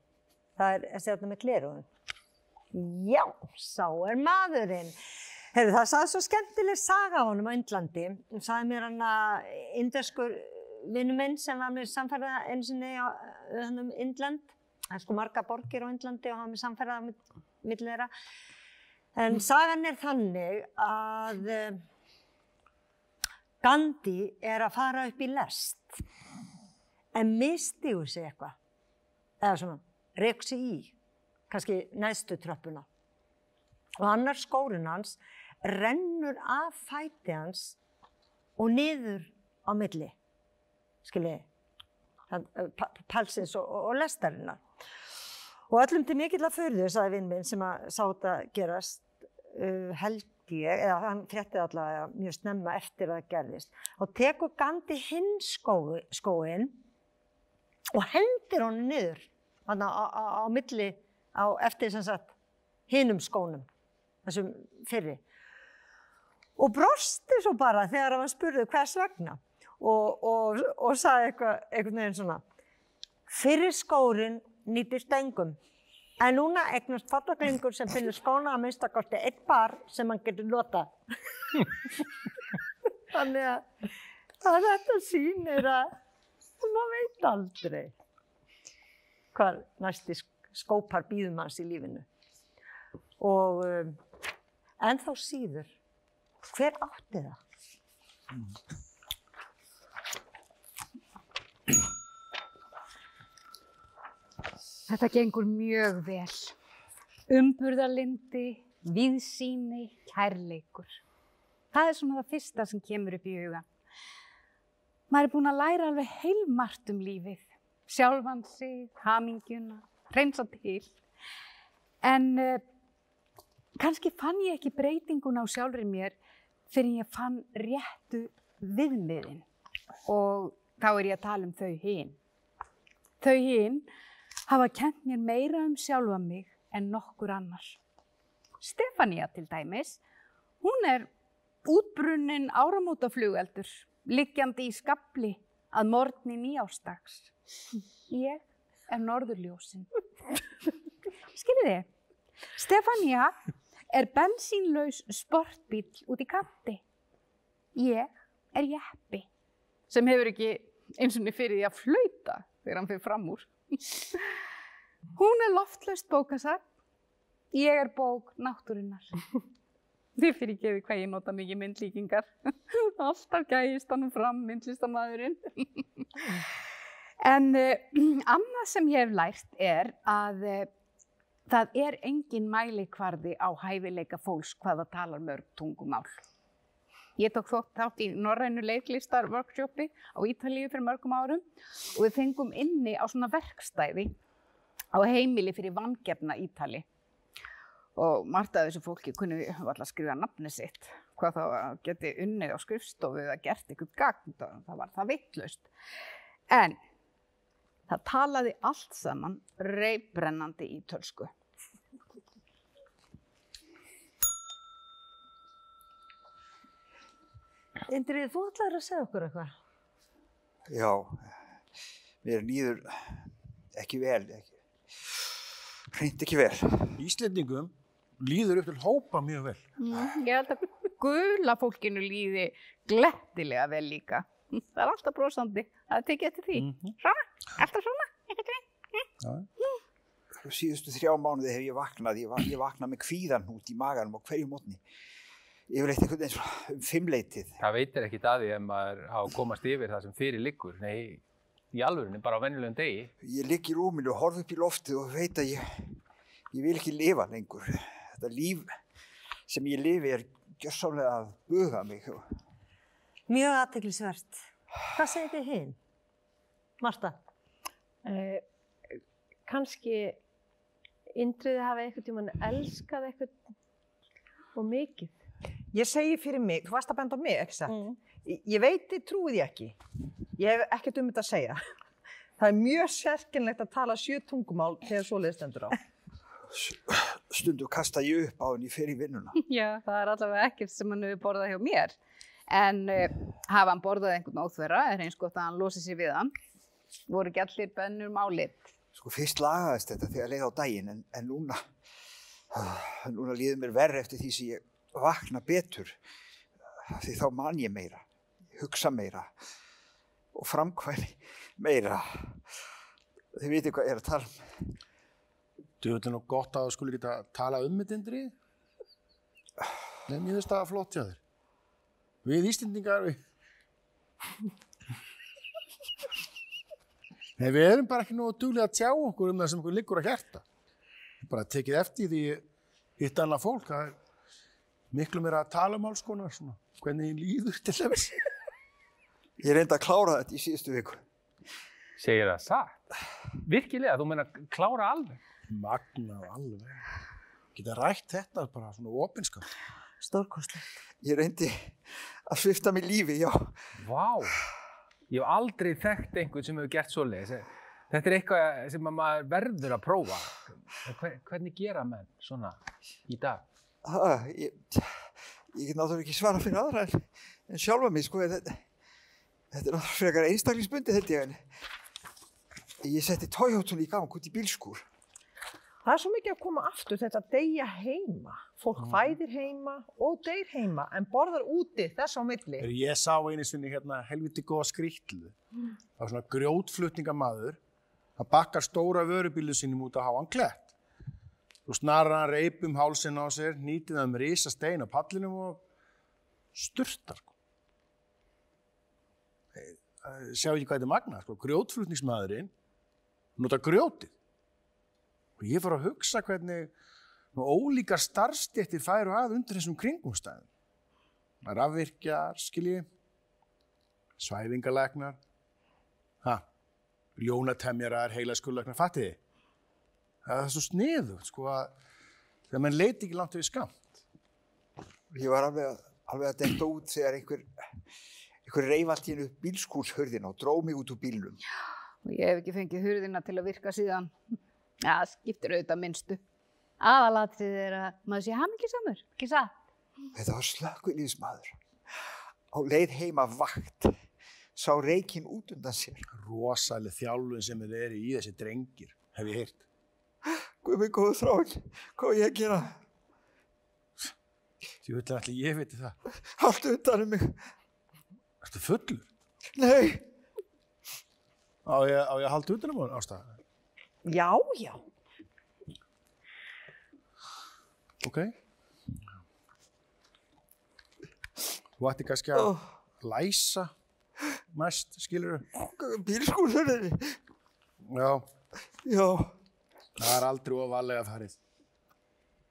D: Það er þessi þarna með glerugum. Já, sá er maðurinn. Heyrðu, það sagði svo skemmtileg saga á honum á Indlandi. Það sagði mér hann að indverskur vinnu minn sem var með samferða einu sinni á Indland. Það er sko marga borgir á Indlandi og hann með samferða millir þeirra. En sagan er þannig að eh, Gandhi er að fara upp í lest en misti úr sig eitthvað. Eða svona, reik sig í, kannski næstu tröppuna. Og annar skórin hans rennur af fæti hans og niður á milli, skiljiði, palsins og, og, og lestarinnar. Og öllum til mikill að förðu, sagði vinn minn sem að sá þetta gerast, uh, held ég, eða hann frétti allavega mjög snemma eftir að það gerðist. Og tekur Gandhi hinn skói, skóin og hendir honum niður, hann á, á, á milli, á, eftir sem sagt hinnum skónum, þessum fyrri. Og brosti svo bara þegar hann spurði hvers vegna og, og, og sagði eitthvað, einhvern veginn svona, fyrir skórin nýtist engum. En núna eignast fallaklingur sem finnur skóna að minnstakosti eitt par sem hann getur notað. Þannig að, að þetta sýnir að maður veit aldrei hvað næsti sk- skópar býðum hans í lífinu. Og um, en þá síður, hver átti það?
E: Þetta gengur mjög vel. Umburðarlindi, viðsýni, kærleikur. Það er svona það fyrsta sem kemur upp í huga. Maður er búinn að læra alveg heilmart um lífið. Sjálfan sig, hamingjuna, reynsa til. En uh, kannski fann ég ekki breytinguna á sjálfri mér fyrir ég fann réttu viðmiðin. Og þá er ég að tala um þau hinn. Þau hinn hafa kent mér meira um sjálfa mig en nokkur annar. Stefania til dæmis, hún er útbrunnin áramótaflugeldur, liggjandi í skabli að morgni nýjástags. Ég er norðurljósin. [LAUGHS] Skiljið þið? Stefania er bensínlaus sportbíl út í kanti. Ég er jeppi sem hefur ekki eins og niður fyrir því að flauta þegar hann fyrir fram úr. [LAUGHS] Hún er loftlaust bókasafn Ég er bók náttúrunnar. [LAUGHS] Þið fyrir ekki hvað ég nota mikið myndlíkingar. [LAUGHS] Alltaf gæðist hann fram myndlistamæðurinn. en uh, [CLEARS THROAT] annað sem ég hef lært er að uh, það er engin mælikvarði á hæfileika fólks hvað það talar mörg tungumál. Ég tók þátt í Norrænu leiklistar workshopi á Ítalíu fyrir mörgum árum og við fengum inni á svona verkstæði á heimili fyrir vangefna Ítali. Og margt af þessu fólki kunni alltaf skrifa nafni sitt, hvað þá geti unnið á skrifstofu eða gert eitthvað gagn, það var það vittlust. En það talaði allt saman reybrennandi ítölsku.
D: Indrið, þú ætlaður að segja okkur eitthvað.
H: Já, mér líður ekki vel, ekki, hreint ekki vel.
A: Íslendingum líður upp til hópa mjög vel.
E: Mm, ég held að gula fólkinu líði glettilega vel líka. Það er alltaf brosandi. Það er tekið eftir því. Svona, alltaf svona. ekkert veginn.
H: Síðustu þrjá mánuði hef ég vaknað, ég, ég vaknað með kvíðan út í maganum á hverju mótni. Ég vil eitthvað eins og um fimmleitið.
C: Það veitir ekki að því ef maður á að komast yfir það sem fyrir liggur. Nei, í alvörunni, bara á venjulegum degi.
H: Ég ligg í rúminu og horf upp í loftið og veit að ég, ég vil ekki lifa lengur. Þetta líf sem ég lifi er gjörsálega að buga mig.
D: Mjög aðteglisvert. Hvað segir þið hinn? Marta?
G: Eh, kannski Indriði hafi einhvern tímann elskað eitthvað og mikið.
F: Ég segi fyrir mig, þú varst að benda á mig, ekki satt?
G: Mm.
F: Ég, ég veit þið trúið ég ekki. Ég hef ekkert um þetta að segja. [LAUGHS] Það er mjög sérkennlegt að tala sjö tungumál þegar svoleiðis stendur á.
H: Stundu kasta ég upp á henni fyrir vinnuna. [LAUGHS]
E: Já, það er allavega ekkert sem hann hefur borðað hjá mér. En uh, hafa hann borðað einhvern óþverra er eins gott að hann losi sér við hann. Voru ekki allir bennur málið.
H: Sko fyrst lagaðist þetta þegar leið á daginn en, en núna, [SIGHS] núna líður mér verri eftir því sem ég vakna betur. Því þá man ég meira, hugsa meira og framkvæmi meira. Þið veitir hvað er að tala um.
A: Du veit nú gott að þú skulle geta tala um þetta Indrið. Nei, mér finnst það flott hjá þér. Við Íslendingar, við... Nei, við erum bara ekki nú duglega að tjá okkur um það sem okkur liggur að hjarta. Bara tekið eftir því hitt annað fólk, er miklu meira að tala um alls konar, svona, hvernig þín líður til þess. [LAUGHS]
H: Ég reyndi að klára þetta í síðustu viku.
C: Segir það satt? Virkilega, þú meina klára alveg?
A: Magnað alveg. Geta rætt þetta bara svona opinskap.
D: Stórkostlegt.
H: Ég reyndi að svifta mig lífi, já.
C: Vá, ég hef aldrei þekkt einhvern sem hefur gert svoleiðis. Þetta er eitthvað sem að maður verður að prófa. Hver, hvernig gera menn svona í dag?
H: Ha, ég, ég get náttúrulega ekki svara fyrir aðra en, en sjálfa mig, sko. Þetta, þetta er náttúrulega frekar einstaklingsbundi, held ég. En ég setti tójótun í gang út í bílskúr.
F: Það er svo mikið að koma aftur þetta að deyja heima. Fólk
A: Mm.
F: fæðir heima og deyr heima en borðar úti þess á milli.
A: Þegar ég sá einu sinni hérna helviti góða skrýtlu, það var svona grjótflutningamaður að bakkar stóra vörubílu sínum út að háa hann klett. Svo snarar hann reip um hálsinn á sér, nýtið það með risa stein á pallinum og sturtar. Sko. Sjá ekki hvað þetta er magna, sko. grjótflutningsmaðurinn nota grjótið. Og ég fór að hugsa hvernig ólíkar starfstéttir færu að undir þessum kringumstæðum. Rafvirkjar, skilji, svæfingalegnar, ha, ljónatemjarar, heilaskurlegnar, fattiði? Það er svo sniðu, sko, að þegar mann leiti ekki langt við skamt.
H: Ég var alveg, að- alveg að detta út þegar einhver, einhver reif allt í hennu bílskúrshörðina og dró mig út úr bílnum.
E: Og ég hef ekki fengið hurðina til að virka síðan. Já, það skiptir auðvitað minnstu. Aðalatrið er að maður sé hamingisamur, ekki satt?
H: Þetta var slökkvilíðismadur. Á leið heima vakt, sá reikinn út undan sér.
A: Rosaleg þjálfun sem þið eru í þessi drengir, hef ég heyrt.
H: Guð mig góðu þráin, hvað ég að gera?
A: Því vil allir ég veit það.
H: Allt undan um mig.
A: Ertu fullur?
H: Nei,
A: Á ég, á ég að halda utan um hann ástæða?
F: Já, já.
A: Ok. Þú ætti kannski að læsa næst, skilur
H: Bílskúrhörðinni.
A: Já,
H: Já.
A: Það er aldrei ofalega farið.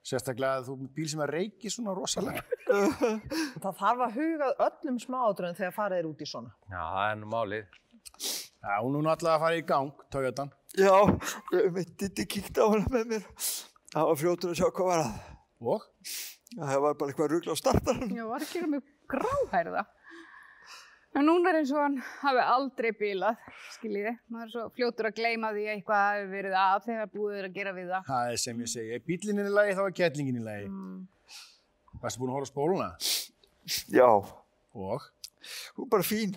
A: Sérstaklega að þú með bíl sem að reiki svona rosalega. [LAUGHS]
F: Það þarf að huga öllum smáatröðum þegar farið er út í svona.
C: Já, það er nú málið.
A: Já, hún er nú alltaf að fara í gang, Toyotan.
H: Já, ég veit Diddi kíkti á hana með mér. Það var fljótur að sjá hvað var að.
A: Og?
H: Það var bara eitthvað rugl á startarann.
E: Já, var ekki með gráhærða. En núna er eins og hann hafi aldrei bilað, skiljiði. Maður er svo fljótur að gleyma því að eitthvað hafi verið að þegar búið er að gera við það.
A: Það er sem ég segi, er bílinn í lagi þá er kettlingin í lagi. Varstu búin að horfa á spóluna?
H: Já,
A: Og?
H: hún er bara fín.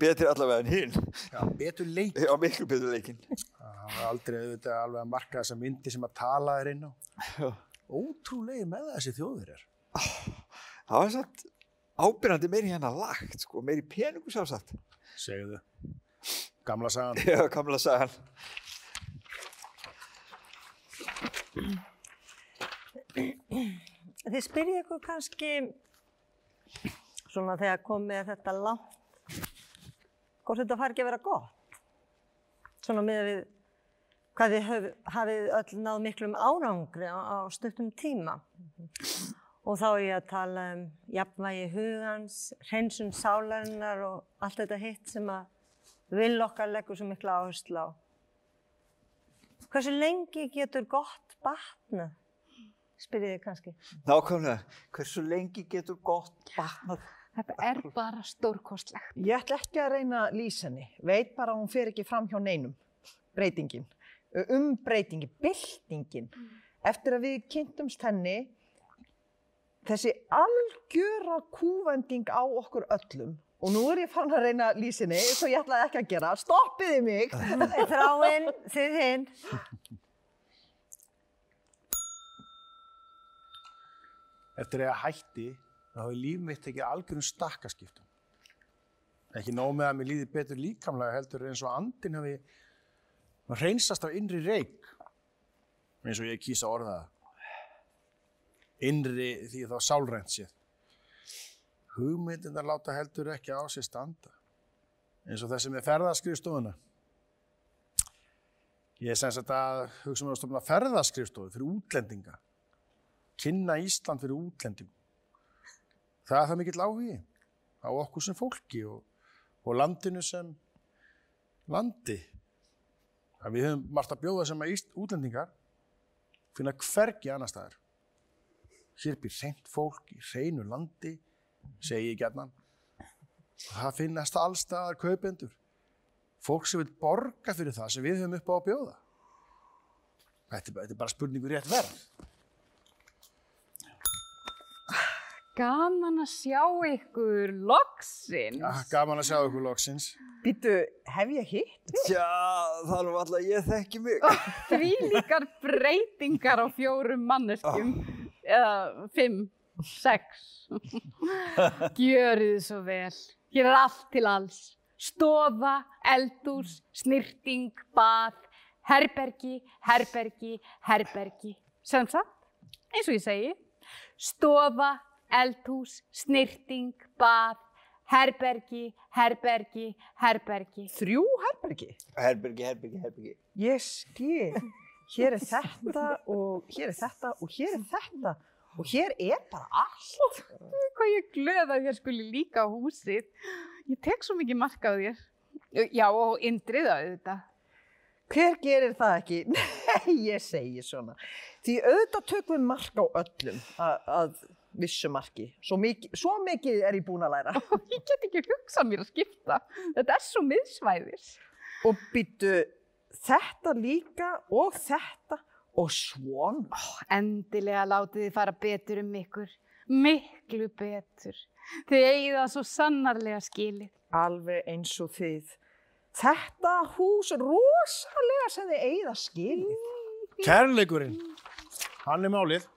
H: Betri allavega en hinn.
A: Já, betur leik.
H: Já, miklu betur leikinn.
A: Það var aldrei auðvitað alveg að marka þessa myndi sem að tala þér inn á. Ótrúlega með það þessi þjóðverjar.
H: Það var satt ábyrjandi meiri hérna lagt, sko, meiri peningu sjálfsagt.
A: Segðu. Gamla sagan.
H: Já, gamla sagan.
D: Þið spyrjið ykkur kannski svona þegar komið þetta langt hvort þetta fari ekki að vera gott. Svona með við hvað höf, hafið öll náð miklum árangri á, á stuttum tíma. Og þá er ég að tala um jafnvægi hugans, hreinsun sálarinnar og allt þetta hitt sem að vil okkar leggur svo mikla áherslu á. Hversu lengi getur gott batnað? Spyrjið þið kannski.
H: Nákvæmlega, hversu lengi getur gott batnað?
E: Þetta er bara stórkostlegt.
F: Ég ætla ekki að reyna henni. Veit bara að hún fer ekki fram hjá neinum. Breytingin. Um breytingin. Byltingin. Eftir að við kynntumst henni, þessi algjöra kúvending á okkur öllum. Og nú er ég fann að reyna henni, svo ég ætlaði ekki að gera. Stoppiði mig!
D: Þráinn, þið hinn.
A: Eftir að ég hætti, þá hefur líf mitt ekki algjörum stakkaskiptum. Ekki nóg með að mér líði betur líkamlega heldur eins og andin hafi hreinsast af innri reik, eins og ég kýsa orða það. Innri því þá sálrænt sér. Hugmyndindar láta heldur ekki á sér standa, eins og þessi með ferðaskrifstofuna. Ég sagt að hugsa mér að stofna ferðaskrifstofu fyrir útlendinga kynna Ísland fyrir útlendingum. Það er það mikill áhugi á okkur sem fólki og, og landinu sem landi. Það við höfum margt að bjóða sem að Ísl, útlendingar finna hvergi annar staðar. Hér býr reynd fólk í reynu landi, segi ég gætnan. Það finnast allstaðar kaupendur. Fólk sem vil borga fyrir það sem við höfum upp á að bjóða. Þetta er, þetta er bara spurningur rétt verð.
E: Gaman að sjá ykkur loksins.
A: Ja, gaman að sjá ykkur loksins.
F: Býtu, hef ég hitt?
H: Er nú alltaf að ég þekki mig.
E: Því líkar breytingar á fjórum manneskjum. Eða fimm, sex. [LAUGHS] Gjörið þið svo vel. Hér er allt til alls. Stofa, eldús, snirting, bað, herbergi, herbergi, herbergi. Sem sagt, eins og ég segi, stofa, eldhús, snirting, bað, herbergi, herbergi, herbergi.
F: Þrjú herbergi?
H: Herbergi, herbergi, herbergi.
F: Ég skil. Hér er þetta og hér er þetta og hér er þetta og hér er bara allt.
E: Hvað ég glöð að þér skuli líka á húsið. Ég tek svo mikið marka á þér. Já, og indriða auðvitað.
F: Hver gerir það ekki? [LAUGHS] Nei, ég segi svona. Því auðvitað tökum við mark á öllum að, vissu marki. Svo mikið, svo mikið er ég búin að læra. [LAUGHS]
E: Ég get ekki hugsað mér að skipta. Þetta er svo miðsvæðis.
F: Og byttu þetta líka og þetta og svona.
E: Ó, endilega látið þið fara betur um ykkur. Miklu betur. Þið eigið það svo sannarlega skilið.
F: Alveg eins og þið. Þetta hús rosalega sem þið eigið að skilið.
A: Kærleikurinn, hann er málið.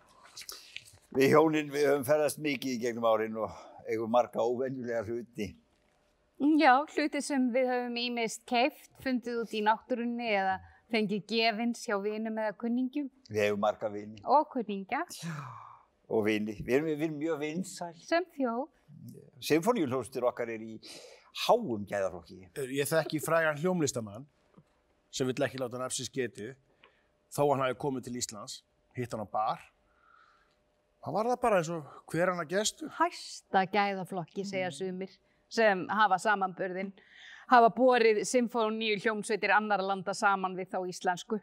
H: Við hjónin, við höfum ferðast mikið í gegnum árin og eigum marga óvenjulega hluti.
E: Já, hluti sem við höfum ímist keift, fundið út í náttúrunni eða fengið gefins hjá vinum eða kunningjum
H: Við hefum marga vini
E: og kunningja
H: og vini. Við erum, við erum mjög vinsæl.
E: sem þjóð.
H: Symfóníulhóstur okkar er í háum gæðarflokki.
A: Ég þekki frægan hljómlistamann sem vill ekki láta nafsins getið þó hann hafi komið til Íslands, hitt hann á bar. Það var það bara eins og hver hann að gestu.
E: Hæsta gæðaflokki, segja sumir, sem hafa samanburðin, hafa borið symfóníu hljómsveitir annara landa saman við þá íslensku.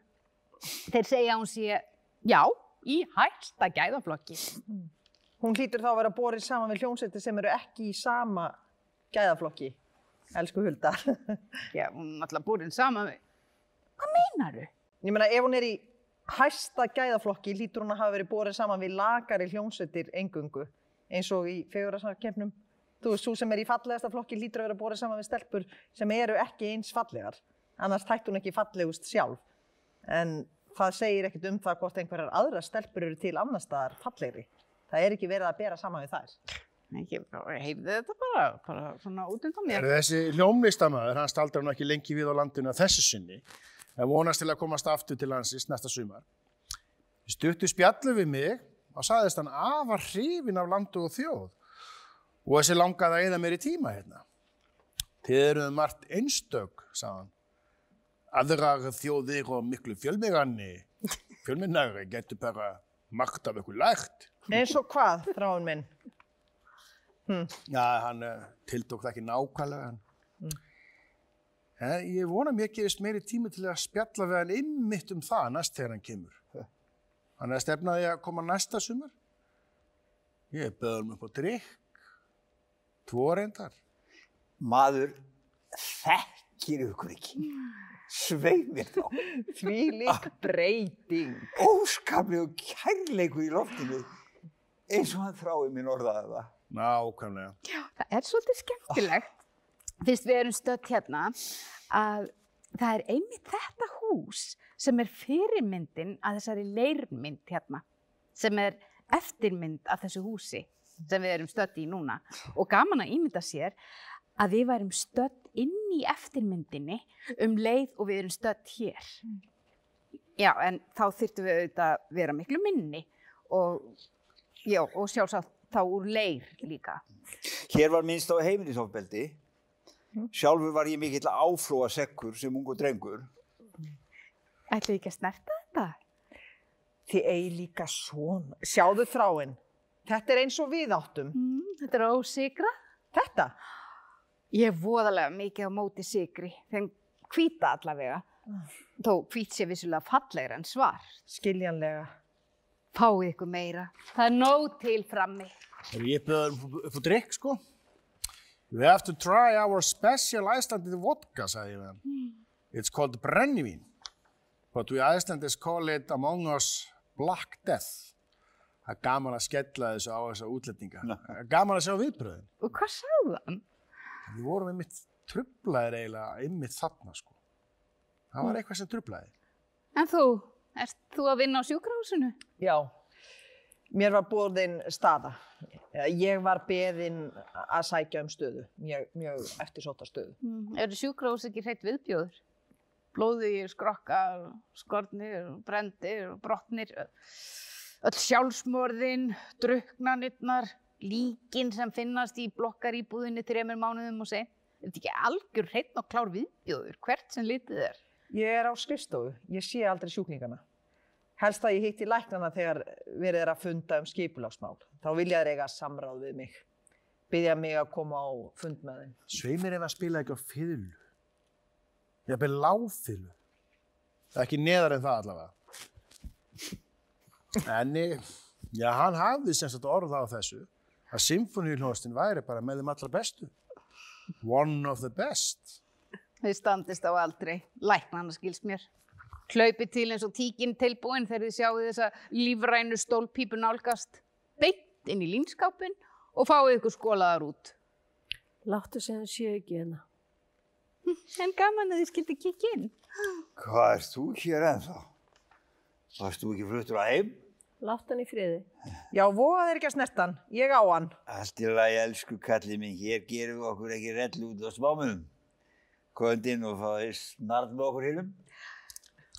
E: Þeir segja að hún sé, já, í hæsta gæðaflokki.
F: Hún hlýtur þá að vera borið saman við hljómsveitir sem eru ekki í sama gæðaflokki. Elsku Hulda.
E: Já, hún er náttúrulega borið saman við. Hvað meinaru?
F: Ég meina, ef hún er í hæsta gæðaflokki, hlýtur hún að hafa verið borið saman við lagari hljómsveitir engungu, eins og í fegurasarkefnum. Þú veist, þú sem er í fallegasta flokki hlýtur að vera borið saman við stelpur sem eru ekki eins fallegar. Annars tætt hún ekki fallegust sjálf. En það segir ekkert um það hvort einhverjar aðra stelpur eru til annar staðar fallegri. Það er ekki verið að bera saman við þær.
E: Ekki, heyrðu þetta bara, bara svona út undan mér.
A: Er þessi hljómlistamæður, hann staldrar nú ekki lengi við á landinu að þessu sinni, en vonast til að komast aftur til landsins næsta sumar. Í stuttu spjallu við mig og sagðist hann afar hrifin af landu og þjóð og þessi langaði að eða mér í tíma hérna. Þið eruð margt einstök, sagði hann. Aðrar þjóðir og miklu fjölmigranni, [LAUGHS] fjölminnari getur bara margt af ykkur lært.
F: Eins og hvað, þráin minn?
A: Já, hann uh, tiltók það ekki nákvæmlega. En, en ég vona mér gefist meiri tími til að spjalla við hann ymmit um það næst þegar hann kemur. Hann er stefnaði að koma næsta sumar. Ég böði hann upp á drikk. Tvo reyndar.
H: Maður þekkir ykkur ekki. Svei mér þá.
F: Því lík breyting.
H: Óskaplega kærleikur í loftinu. Eins og hann þrái minn orðaði það.
A: Nákvæmlega.
E: Það er svolítið skemmtilegt, fyrst við erum stödd hérna, að það er einmitt þetta hús sem er fyrirmyndin að þessari leirmynd hérna, sem er eftirmynd af þessu húsi sem við erum stödd í núna. Og gaman að ímynda sér að við værum stödd inn í eftirmyndinni um leið og við erum stödd hér. Já, en þá þyrftum við auðvitað að vera miklu minni og, já, og sjálfsagt þá úr leir líka.
H: Hér var minnst á heimilisofbeldi. Sjálfur var ég mikill áflóa sekkur sem ungu drengur.
E: Ætlaðu ekki að snerta þetta?
F: Þið eigi líka svona. Sjáðu þráin. Þetta er eins og við áttum.
E: Mm, þetta er ósigra.
F: Þetta?
E: Ég er voðalega mikið á móti sigri, þeim hvíta allavega. Þó hvít sé vissulega fallegra en svar.
F: Skiljanlega.
E: Fáið ykkur meira. Það er nóg til frammi.
A: Þegar ég hann upp á drikk, sko. We have to try our special Icelandic vodka, sagði ég við hann. It's called brennivín. But we Icelanders call it among us Black Death. Það er gaman að skella þessu á þessa útlendinga. Það er gaman að sjá viðbröðin.
E: Og hvað sagði hann?
A: Við vorum einmitt trublaðir eiginlega einmitt þarna, sko. Það var eitthvað sem trublaði.
E: En þú, ert þú að vinna á sjúkrahúsinu?
F: Já. Mér var bóðin staða. Ég var beðin að sækja um stöðu. Mjög, mjög eftirsóta stöðu.
E: Mm. Eru sjúkrahús ekki hreitt viðbjóður? Blóðugir, skrokkar, skornir, brendir, brotnir, öll sjálfsmorðin, druknanirnar, líkin sem finnast í blokkaríbúðinni þreymir mánuðum og sen. Er þetta ekki algjör hreitt og klár viðbjóður, hvert sem litið er?
F: Ég er á skrifstofu. Ég sé aldrei sjúklingana. Helst að ég hitti læknana þegar verið er að funda um skipulagsmál. Þá vilja þeir eiga samráð við mig. Byggja mig að koma á fund með þeim.
A: Sveimir ef að spila ekki á fiðlu. Ég hafði láfiðlu. Það er ekki neðar en það allavega. En já, hann hafði sem sagt orð á þessu að symfóníulhóstin væri bara með þeim allra bestu. One of the best.
E: Þið standist á aldrei, læknana skils mér. Hlaupið til eins og tíkinn tilbúin þegar þið sjáu þessa lífrænu stólpípu nálgast. Beint inn í línskápin og fáið ykkur skólaðar út.
G: Láttu segja hann sé ekki hérna.
E: En gaman að þið skildi kikki inn.
H: Hvað ert þú hér ennþá? Varst þú ekki fluttur að heim?
G: Láttu hann í friði.
F: Já, voða þeir ekki að snertan. Ég á hann.
H: Allt í lagi, elsku kallið minn, hér gerum við okkur ekki rell út á smámunum. Inn og fáið snart með okkur hinnum.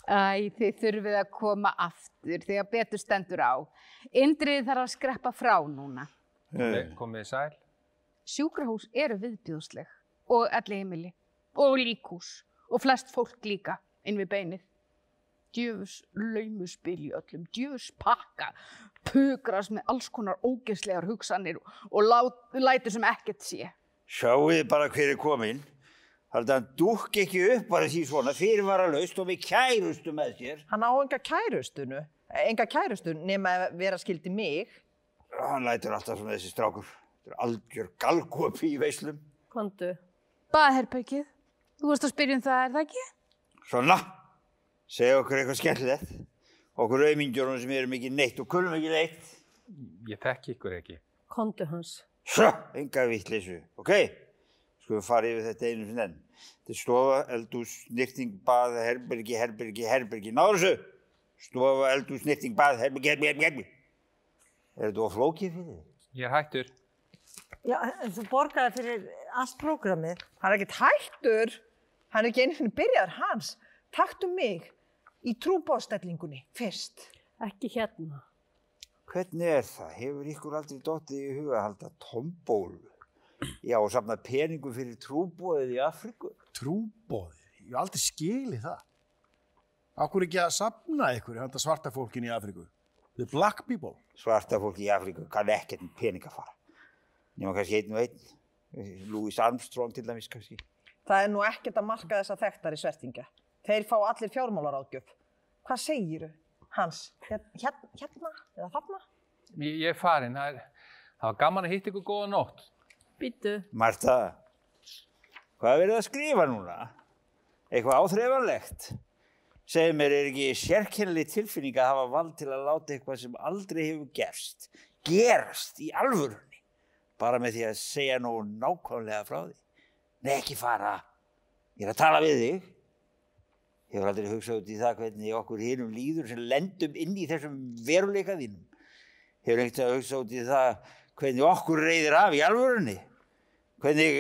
E: Æ, þið þurfið að koma aftur þegar betur stendur á. Indriði þarf að skreppa frá núna.
H: Eh,
C: Komið þið sæl.
E: Sjúkrahús eru viðbjóðsleg og elli heimili og líkhús og flest fólk líka inn við beinið. Djöfus laumuspil í öllum, djöfus pakka, pugras með alls konar ógeðslegar hugsanir og lát, lætur sem ekkert sé.
H: Sjáuð bara hver er kominn. Það er að hann dúkki ekki upp bara því svona fyrirvara laust og með kærustu með sér.
F: Hann á enga kærustunu, enga kærustun nema að vera skildi mig.
H: Hann lætur alltaf svona þessi strákur. Þetta er algjör galgopi í veislum.
G: Kondu.
E: Baðherbergið, þú varst að spyrja um það, er það ekki?
H: Svona, segja okkur eitthvað skemmtilegt. Okkur auðmingjórum sem erum ekki neitt og kulum ekki neitt.
C: Ég þekki ykkur ekki.
G: Kondu hans.
H: Svo, enga vittleysu, ok? Skulum fara yfir þetta einu fyrir enn. Þetta er stofa, eldús, nýrting, bað, herbergi, herbergi, herbergi. Náður þessu? Stofa, eldús, nýrting, bað, herbergi, herbergi, herbergi. Er þetta oflókið fyrir þig?
C: Ég er hættur.
D: Já, en þú borgaði fyrir allt prógramið.
F: Hann er ekkert hættur. Hann er ekki einu fyrir byrjaður hans. Taktu mig í trúbóðstellingunni fyrst.
G: Ekki hérna.
H: Hvernig er það? Hefur ykkur aldrei dottið í huga að halda tombólu? Já, og safna peningum fyrir trúbóðið í Afriku?
A: Trúbóðið, ég hef aldrei skilið það. Akkur ekki að sapna ykkur handa svarta fólkin í Afríku? The black people.
H: Svarta fólki í Afriku kann ekkert um pening að fara. Nefnum kannski einn og einn. Louis Armstrong til dæmis kannski.
F: Það er nú ekkert að marka þessa þekktar í svertingja. Þeir fá allir fjármálaráðgjöf. Hvað segiru, Hans? Hér- Hérna, hérna eða þarna?
C: Ég, ég er farin. Það, er, það var gaman að hitta ykkur góða nótt.
G: Býtu.
H: Marta, hvað er verið að skrifa núna? Eitthvað áþreifanlegt? Segðu mér, er ekki sérkennileg tilfinning að hafa vald til að láta eitthvað sem aldrei hefur gerst, gerast í alvörunni, bara með því að segja nú nákvæmlega frá því? Nei, ekki fara. Ég er að tala við þig. Ég hefur aldrei hugsað út í það hvernig okkur hinum líður sem lendum inn í þessum veruleika þínum. Hefur ekkert að hugsa út í það hvernig okkur reyðir af í alvörunni. Hvernig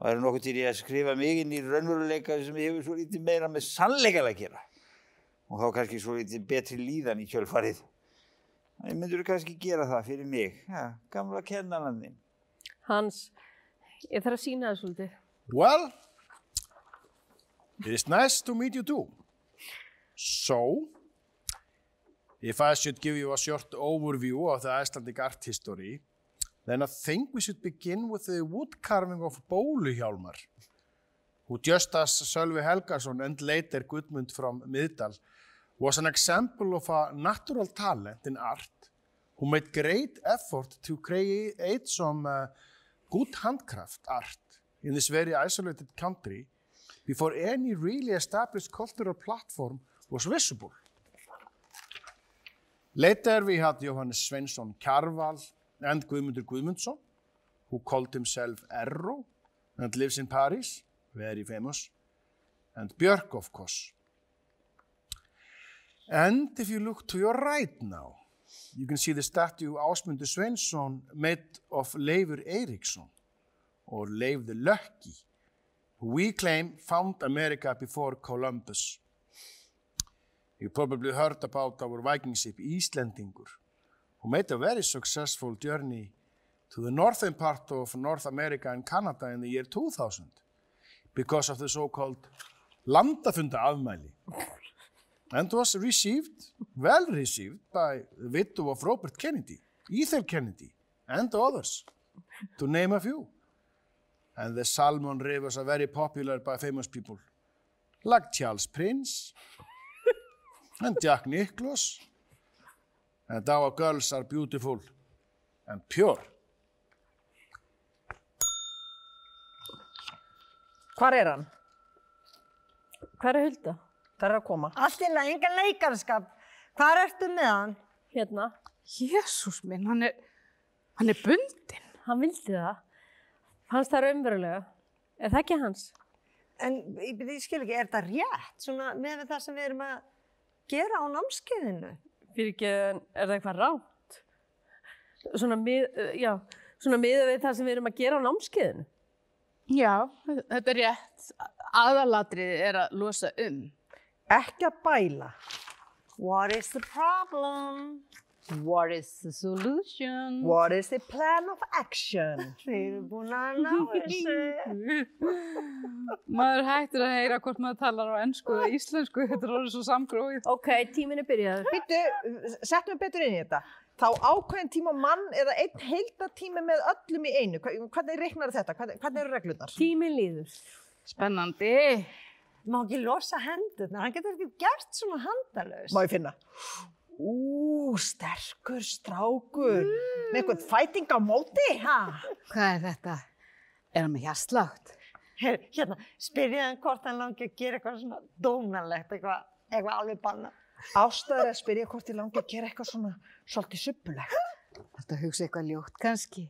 H: var það nokkuð til ég að skrifa mig inn í raunveruleika sem hefur svo lítið meira með sannleikala að gera. Og þá kannski svo lítið betri líðan í kjölfarið. Það myndur kannski gera það fyrir mig. Ja, gamla kennanan þinn.
G: Hans, ég þarf að sína það svolítið.
A: Well, it is nice to meet you too. So, if I should give you a short overview of the Icelandic art history, then I think we should begin with the wood carving of Bóluhjálmar, who just as Sölvi Helgason and later Gudmund from Middal was an example of a natural talent in art who made great effort to create some uh, good handcraft art in this very isolated country before any really established cultural platform was visible. Later we had Johannes Sveinsson Kjarval and Guðmundur Guðmundsson, who called himself Erro and lives in Paris, very famous, and Björk, of course. And if you look to your right now, you can see the statue Ásmundur Sveinsson made of Leifur Eiríksson, or Leif the Lucky, who we claim found America before Columbus. You probably heard about our Viking ship Íslendingur, who made a very successful journey to the northern part of North America and Canada in the year 2000 because of the so-called landafunda afmæli and was received, well received by the widow of Robert Kennedy, Ethel Kennedy and others, to name a few. And the salmon rivers are very popular by famous people like Charles Prince [LAUGHS] and Jack Nicklaus. And our girls are beautiful and pure.
F: Hvar er hann?
G: Hvað er Hulda?
F: Það er að koma.
D: Allt í lagi, engan leikarskap. Hvað ertu með hann?
G: Hérna.
E: Jésús minn, hann er, hann er bundinn.
G: Hann vildi það. Fannst það raunverulega. Er það ekki hans?
D: En ég, ég skil ekki, er þetta rétt? Svona með það sem við erum að gera á námskeiðinu?
G: Fyrir ekki, er það eitthvað rátt? Svona, mið, já, svona miða við það sem við erum að gera á námskeiðinu.
E: Já, þetta er rétt. Aðalatrið er að losa um.
F: Ekki að bæla.
D: What is the problem?
E: What is the solution?
F: What is the plan of action? [LAUGHS]
D: Þið eru búin að ná þessu. [LAUGHS]
E: Maður hættir að heyra hvort maður talar á ennsku eða íslensku, þetta er orðið svo samgróið.
G: Ok, tíminn er byrjaður.
F: Býttu, settum við betur inn í þetta. Þá ákveðin tíma mann eða einn heildatími með öllum í einu. Hva- Hvernig reiknar þetta? Hvernig, eru reglurnar?
G: Tíminn líður.
E: Spennandi.
D: Má ekki losa hendurna, hann getur ekki gert svona handalaust.
F: Má ég finna? Ú, sterkur strákur. Með eitthvað fæting á móti, ha?
E: Hvað er þetta? Er hann með hjarslátt?
D: Her, hérna, spyrja hann hvort hann langi að gera eitthvað svona dónalegt, eitthvað, eitthvað alveg banna.
F: Ástæður að spyrja hvort ég langi að gera eitthvað svona svolítið suppulegt.
E: Þetta hugsa eitthvað ljótt kannski.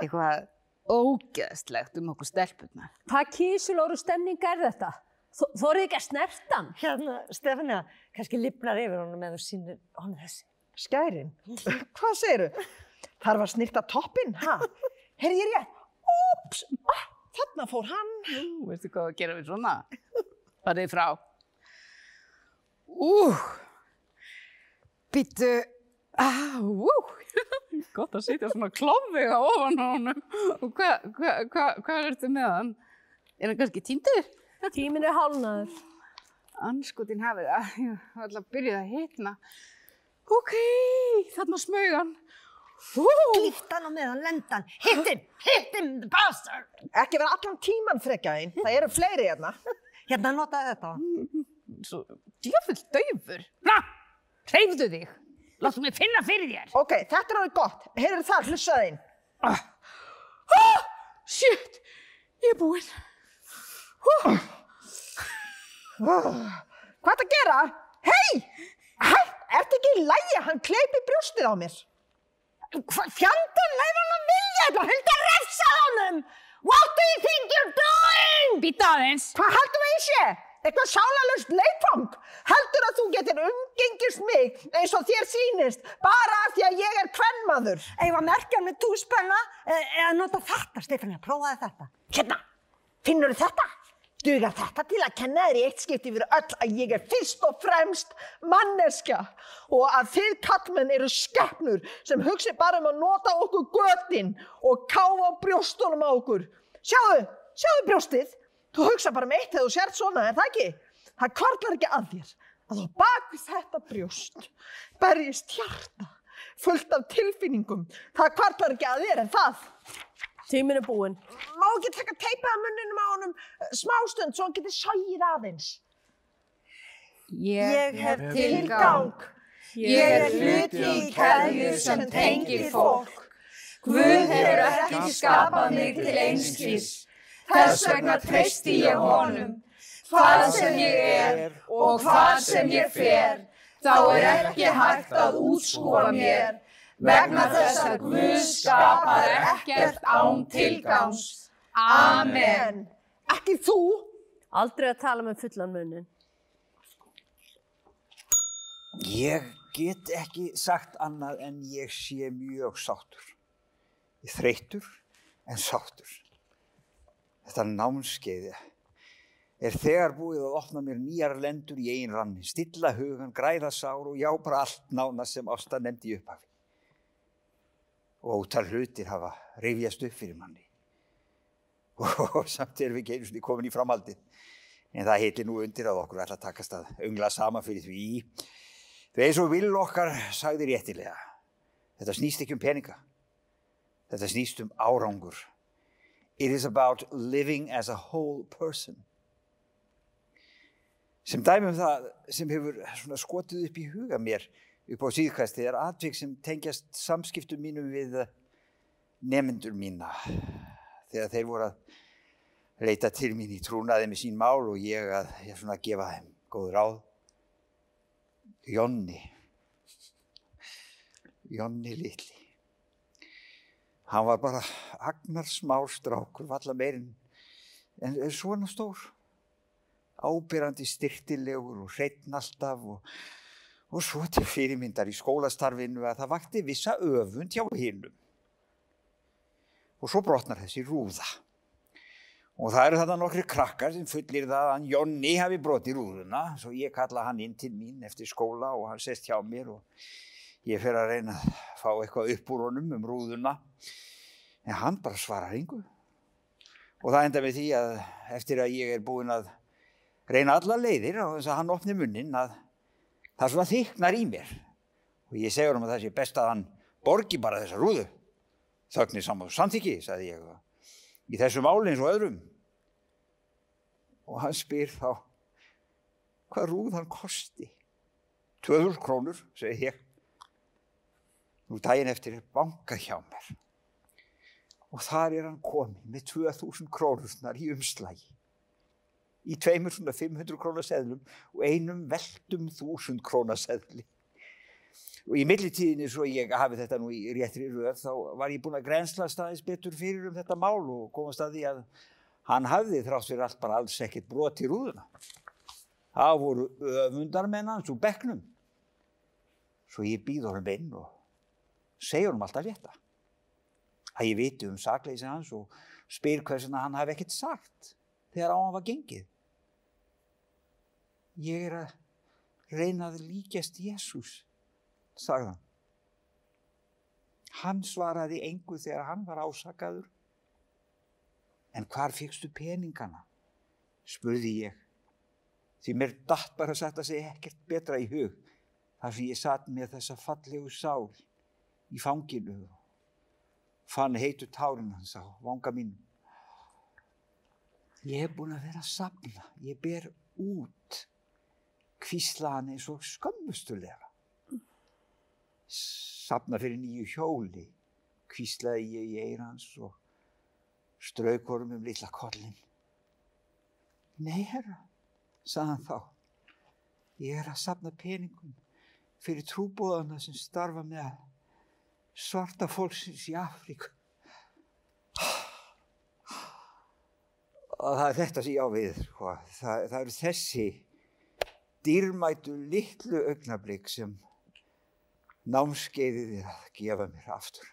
E: Eitthvað ógeðslegt um okkur stelpurnar.
G: Hvað kísulóru stemning er þetta? Þó- Þorið ekki að snerta hann?
D: Hérna, Stefania, kannski lifnar yfir honum eða þú sýnir honum þessi.
F: Skærin? [LAUGHS] Hvað segiru? Þarf að snirta toppinn, ha? Heyrði ég rétt? Úps, ah, þarna fór hann.
E: Ú, veistu hvað að gera við svona? Farið frá. Ú, býttu, á, ú, [LAUGHS] gott að sitja svona klofvega ofan á honum. Og hvað hva, hva, hva ertu með hann? Er hann kannski týndur?
G: Tíminn er hálnaður.
E: Anskotin hafið það, ég var alltaf að byrja að hitna. Ok, þarna
D: Glíft hann á meðan lendan, hit him, hit him, the bastard.
F: Ekki vera allan tíman frekjaðinn, það eru fleiri hérna.
D: Hérna, notaði þetta.
E: svo djöfull daufur. Na, hreyfðu þig. Láttu mig finna fyrir þér.
F: Ok, þetta er alveg gott. Heyrðu það, hlussaðinn.
E: Ah, ah, shit, ég er búinn.
F: Hvað er að gera? Hei! Hæ, ertu ekki í lægi? Hann kleipi brjóstið á mér.
D: Hvað fjandan leif hann að vilja þetta? Hulda refsa honum! What do you think you're doing?
E: Býta aðeins.
F: Hvað heldur að ég sé? Eitthvað sálalust leifang? Heldur að þú getur umgengist mig eins og þér sýnist bara af því að ég er kvennmaður?
D: Ef að merkja með túspenna eða nota þetta, Stefania, prófaði þetta.
F: Hérna, finnur þetta? Dugar þetta til að kenna þér í eitt skipti fyrir öll að ég er fyrst og fremst manneska og að þið kallmenn eru skeppnur sem hugsi bara um að nota okkur götin og káfa brjóstunum á okkur. Sjáðu, sjáðu brjóstið. Þú hugsa bara um eitt þegar þú sért svona, er það ekki? Það kvarlar ekki að þér að á bak við þetta brjóst berjist hjarta fullt af tilfinningum. Það kvarlar ekki að þér, er það?
G: Tíminn er búinn.
F: má ekki taka teipið að munninum á honum eh, smástund svo hann geti sægið aðeins.
D: Ég hef
F: Tilgang.
B: Ég er hluti í keðju sem tengir fólk. Guð hefur ekki skapað mig til einskis. Þess vegna treysti ég honum. Hvað sem ég er og hvað sem ég fer, þá er ekki hægt að útskúfa mér vegna þess að Guð skapar ekkert án tilgangs. Amen.
F: Ekki þú.
G: Aldrei að tala með fullan munnin.
H: Ég get ekki sagt annað en ég sé mjög sáttur. Ég þreytur en sáttur. Þetta námskeiði er þegar búið að opna mér nýjar lendur í eigin ranni, stilla hugan, græða sár og já bara allt nána sem Ásta nefndi í upphafi. Og ótal hlutir hafa rifjast upp fyrir manni. Og [LAUGHS] samt erum við ekki einu sinni komin í framhaldið. En það heitir nú undir að okkur ætla að takast að öngla sama fyrir því. Þegar eins og vill okkar sagði réttilega. Þetta snýst ekki um peninga. Þetta snýst um árangur. It is about living as a whole person. Sem dæmi um það sem hefur skotið upp í huga mér upp á síðkvæsti er atvik sem tengjast samskiptum mínum við nemyndur mína þegar þeir voru að leita til mín í trúnaði með sín mál og ég að ég svona að gefa þeim góð ráð. Jonni. Jonni litli. Hann var bara agnar smár strákur, valla meirinn, en svona stór. Ábyrrandi styrtilegur og hreitn alltaf og, og svo til fyrirmyndar í skólastarfinu að það vakti vissa öfund hjá hinnum. Og svo brotnar þessi rúða. Og það eru þarna nokkri krakkar sem fullir það að hann Jonni hafi brotið rúðuna, svo ég kalla hann inn til mín eftir skóla og hann sest hjá mér og ég fer að reyna að fá eitthvað upp úr honum um rúðuna. En hann bara svarar yngu. Og það enda með því að eftir að ég er búinn að reyna alla leiðir og þess að hann opni munnin að það svona þyknar í mér. Og ég segur hann að það sé best að hann borgi bara þessa rúðu. Þögnir saman samþyggi, sagði ég, í þessu máli eins og öðrum. Og hann spyr þá hvað rúð hann kosti. 2000 krónur, segi ég. Nú daginn eftir er bankað hjá mér. Og þar er hann komið með 2000 krónurnar í umslægi. Í tveimur svona 500 krónaseðlum og einum veldum 1000 krónaseðli. Og í millitíðinni, svo ég hafi þetta nú í réttri röð, þá var ég búinn að grensla staðins betur fyrir um þetta mál og komast að því að hann hafði þrátt fyrir allt bara alls ekkert brot í rúðuna. Það voru öfundarmenn hans úr bekknum. Svo ég býð honum inn og segja honum alltaf rétta. Að ég viti um sakleysi hans og spyr hversuna hann hafi ekkert sagt þegar á hann var gengið. Ég er að reyna að líkjast Jésús, sagði hann. Svaraði engu þegar hann var ásakaður. En hvar fyrstu peningana? spurði ég. Því mér datt bara að setja sig ekkert betra í hug þar sem ég satt með þessa fallegu sál í fanginu og fann heitu tárin hans á vanga mínum. Ég hef búin að vera að sapna, ég ber út kvíslaðan eins og skömmustulega. Sapna fyrir nýju hjóli, kvíslaði ég í eirans og strauk honum um lilla kollin. Nei, herra, sagði hann þá, ég er að sapna peningum fyrir trúbóðana sem starfa með svarta fólksins í Afríku. Og það er þetta sem ég á við, sko. það, það eru þessi dýrmætu litlu augnablík sem námskeiðið er að gefa mér aftur.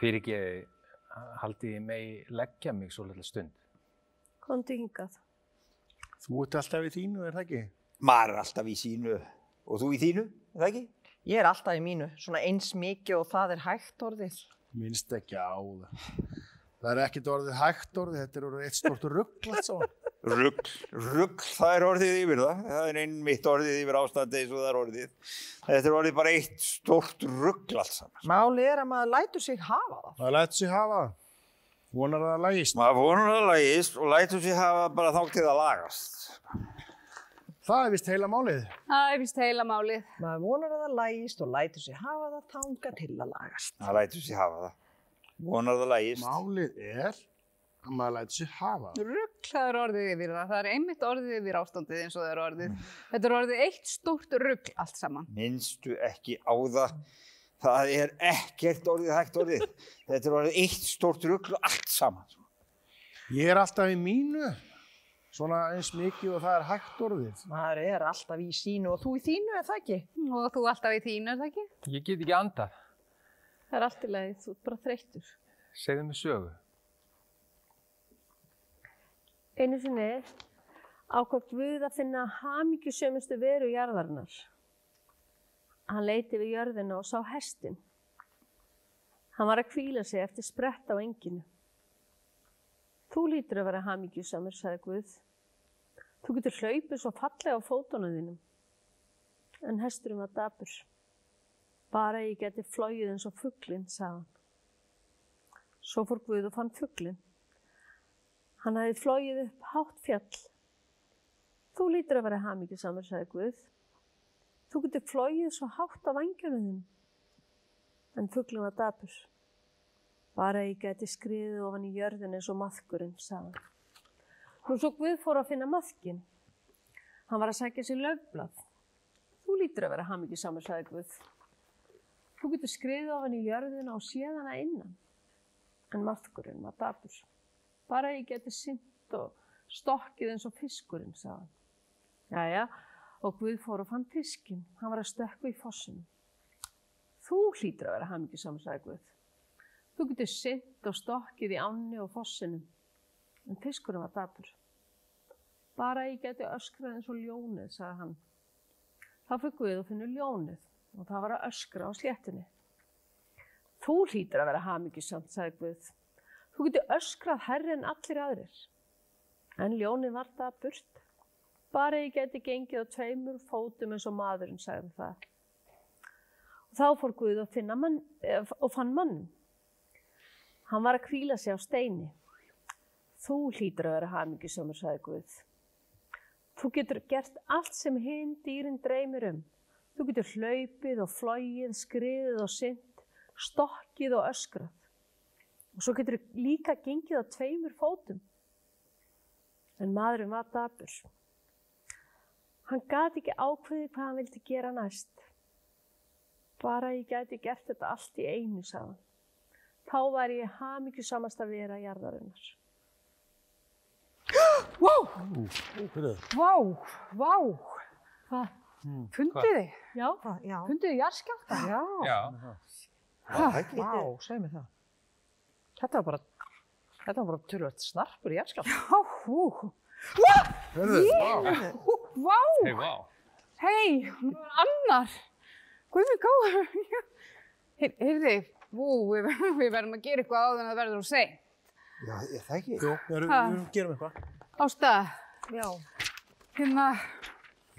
C: Fyrir ekki haldið ég megi leggja mig svo litla stund.
G: Komdu hingað.
A: Þú ert alltaf í þínu, er það ekki?
H: Maður er alltaf í sínu og þú í þínu, er það ekki?
F: Ég er alltaf í mínu, svona eins mikið og það er hægt orðið.
A: Minnst ekki á það. Það er ekkert orðið hægt orðið, þetta er orðið eitt stort rugg allt saman.
H: Rugg, rugg, það er orðið yfir það. Það er einmitt orðið yfir ástandi eins og það er orðið. Þetta er orðið bara eitt stort rugg allt saman.
F: Máli er að maður lætur sig hafa það.
A: Það lætur sig hafa það. Vonar að það lægist.
H: Maður vonar að lagist og lætur sig hafa bara þá til það lagast.
A: Það er vist heila málið.
E: Það er vist heila málið.
F: Maður vonar að það lægist og lætur sig hafa það þanga til að lagast.
H: Það lætur sig hafa það. Vonar að það lagist.
A: Málið er að maður lætur sig hafa það.
E: Rugg, það er orðið yfir það. Það er einmitt orðið yfir ástandið eins og það er orðið. Þetta er orðið eitt stórt rugg allt saman.
H: Minnstu ekki á það. Það er ekkert orðið hægt orðið. Þetta er orðið eitt stort rugg og allt saman.
A: Ég er alltaf í mínu. Svona eins mikið og það er hægt orðið.
F: Maður er alltaf í sínu og þú í þínu, er það ekki?
E: Og þú alltaf í þínu, er það ekki?
C: Ég get ekki andað.
G: Það er allt í lagi, þú ert bara þreyttur.
C: Segðu mig sögu.
G: Einu sinni ákvað Guð að finna hamingjusömustu veru jarðarinnar. Hann leiti við jörðina og sá hestin. Hann var að kvíla sig eftir sprett á enginu. Þú lítur að vera hamingjusamur, sagði Guð. Þú getur hlaupið svo fallega á fótunum þínum. En hesturinn var dapur. Bara ég geti flóið eins og fugglinn, sagði hann. Svo fór Guð og fann fugglinn. Hann hafði flóið upp hátt fjall. Þú lítur að vera hamingjusamur, sagði Guð. Þú getur flóið svo hátt á vangjunum þinn. En fugglinn var dapur. Bara ég geti skriðið ofan í jörðin eins og maðkurinn, sagði hann. Nú svo Guð fór að finna maðkinn. Hann var að sækja sér lögblað. Þú lítur að vera hamingjusamur, sagði Guð. Þú getur skriðið ofan í jörðina og séð hana innan. En maðkurinn var dapur. Bara ég geti synt og stokkið eins og fiskurinn, sagði hann. Jæja, og Guð fór og fann fiskinn. Hann var að stökku í fossinu. Þú hlýtur að vera hamingjusamur, sagði Guð. Þú getur synt og stokkið í ánni og fossinum. En fiskurinn var dapur. Bara ég geti öskrað eins og ljónið, sagði hann. Þá fyrir Guð og finnur ljónið og það var að öskra á sléttinni. Þú hlýtur að vera hamingjusamt, sagði Guð. Þú getur öskrað herri en allir aðrir. En ljónið var dapurt. Bara ég geti gengið á tveimur fótum eins og maðurinn, sagði það. Og þá fór Guð og, finna mann, eh, og fann mann. Hann var að kvíla sig á steini. Þú hlýtur að vera hamingjusamur, sagði Guð. Þú getur gert allt sem hinn dýrin dreymir um. Þú getur hlaupið og flóið, skriðið og synt, stokkið og öskrað. Og svo getur líka gengið á tveimur fótum. En maðurinn var dapur. Hann gati ekki ákveðið hvað hann vildi gera næst. Bara ég gæti gert þetta allt í einu, sagði hann. Þá var ég hamingju samast að vera jarðarinnar. [GASPS]
F: Wow,
A: Fyrir.
F: vá, vá.
G: Hvað?
F: Fundið þið?
G: Já,
D: Já.
F: Fundið þið jarðskjálta? Já.
C: Já.
F: Vá, segð mér það. Þetta var bara, þetta var bara tölvöld snarpur jarðskjálta.
E: Já, hú.
A: Hörðu, vá.
E: Vá,
C: Hei, vá.
E: hei, er annar. Guð mig góður. Heyrði, vú, við, við verðum að gera eitthvað áður en það verður úr seint.
H: Já, er það ekki?
A: Jú, við erum,
E: Ha.
A: við erum, gerum eitthvað.
E: Ásta,
D: Já.
E: hérna,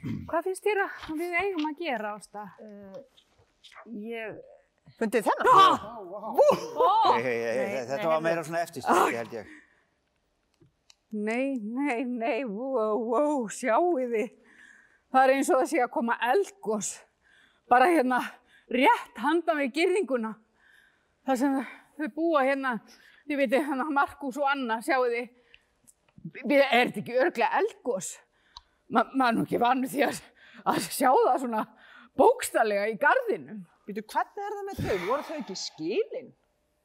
E: hvað finnst þér að við eigum að gera, Ásta?
D: Ég,
F: Fundið þennan?
H: Hei, hei, hei, hei, þetta var meira svona eftirstætti, held ég.
E: Nei, nei, nei, wow, wow, sjáu þið. Það er eins og það sé að koma eldgós. Bara hérna, rétt handan við girðinguna. Það sem þau búa hérna, þið veitir, hérna Markus og Anna, sjáu þið. Við, er þetta ekki örglega eldgós? Ma, maður er nú ekki vanur því að, að sjá það svona bókstallega í gardinum.
F: Býtu, hvernig er það með þau? Voru þau ekki skilin?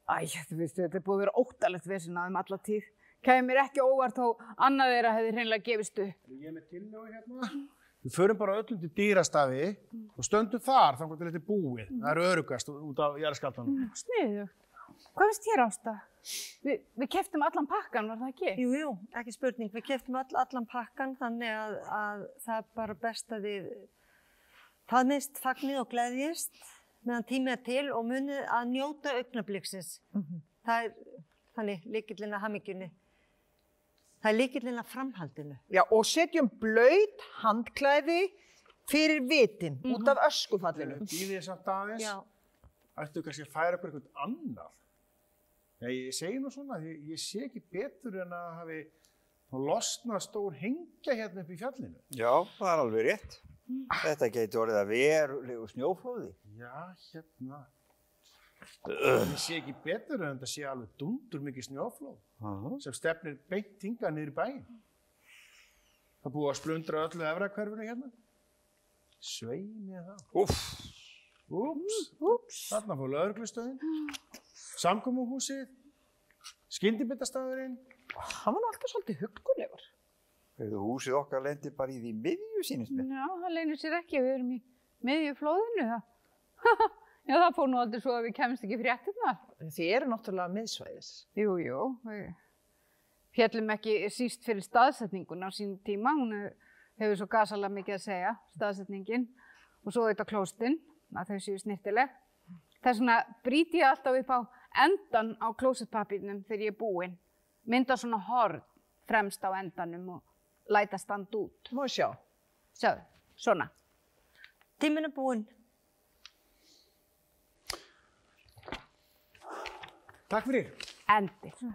E: Æ, þú veist, þetta er búið að vera óttalegt vesinn að þeim alla tíð. Kæði mér ekki óvart þó annað þeirra hefði hreinlega gefist upp.
A: Ég er með tillögu hérna. Við förum bara öllum til dýrastafi og stöndum þar þannig til þetta er búið. Það eru örugast út af jarðskjáltanum.
E: Sniðu. Hvað finnst þér ásta? Vi, við keftum allan pakkan, var það ekki?
D: jú, jú, ekki spurning. Við keftum all, allan pakkan þannig að, að það er bara best að þið faðmist, fagnið og gleðjist meðan tímið er til og munið að njóta augnabliksins. Það er þannig líkillinn að hamingjunni. Það er líkillinn að framhaldinu.
F: Já, og setjum blöyt handklæði fyrir vitin út af öskufallinu.
A: Býðið samt aðeins.
D: Já.
A: Ættu kannski að færa okkur eitthvað annar. Já, ég segi nú svona, því ég sé ekki betur en að hafi losnað stór hengja hérna upp í fjallinu.
H: Já, það er alveg rétt. Þetta geti orðið að verulegu snjóflóði.
A: Já, hérna. Ég sé ekki betur en þetta sé alveg dundur mikið snjóflóð
H: Aha.
A: sem stefnir beint hingað niður í bæinn. Það búið að splundra öllu efrakverfinu hérna. Svei mér það.
H: Úff,
A: Úps,
E: Úps.
A: þarna fór lauruglustöðin, samkomuhúsið, skyndibitastafurinn.
F: Hann var nú alltaf svolítið huggulegur.
H: Húsið okkar lendi bara í því miðju sínist mér.
E: Já, það leynir sér ekki, við erum í miðju flóðinu. það. [LAUGHS] Já, það fór nú aldrei svo að við kemst ekki fréttirnar.
F: Þið eru náttúrulega miðsvæðis.
E: Jú, jú, fjallum ekki síst fyrir staðsetninguna á sín tíma, hún hefur svo gasalega mikið að segja, staðsetningin, og svo þetta klóstinn, að þau séu snirtileg. Þess vegna brýti ég alltaf upp á endan á klósettpapírnum þegar ég er búinn, mynda svona horn fremst á endanum og læta standa út.
F: Má sjá.
E: Sjáðu, svona.
D: Tíminn er búinn.
A: Takk fyrir.
E: Endir.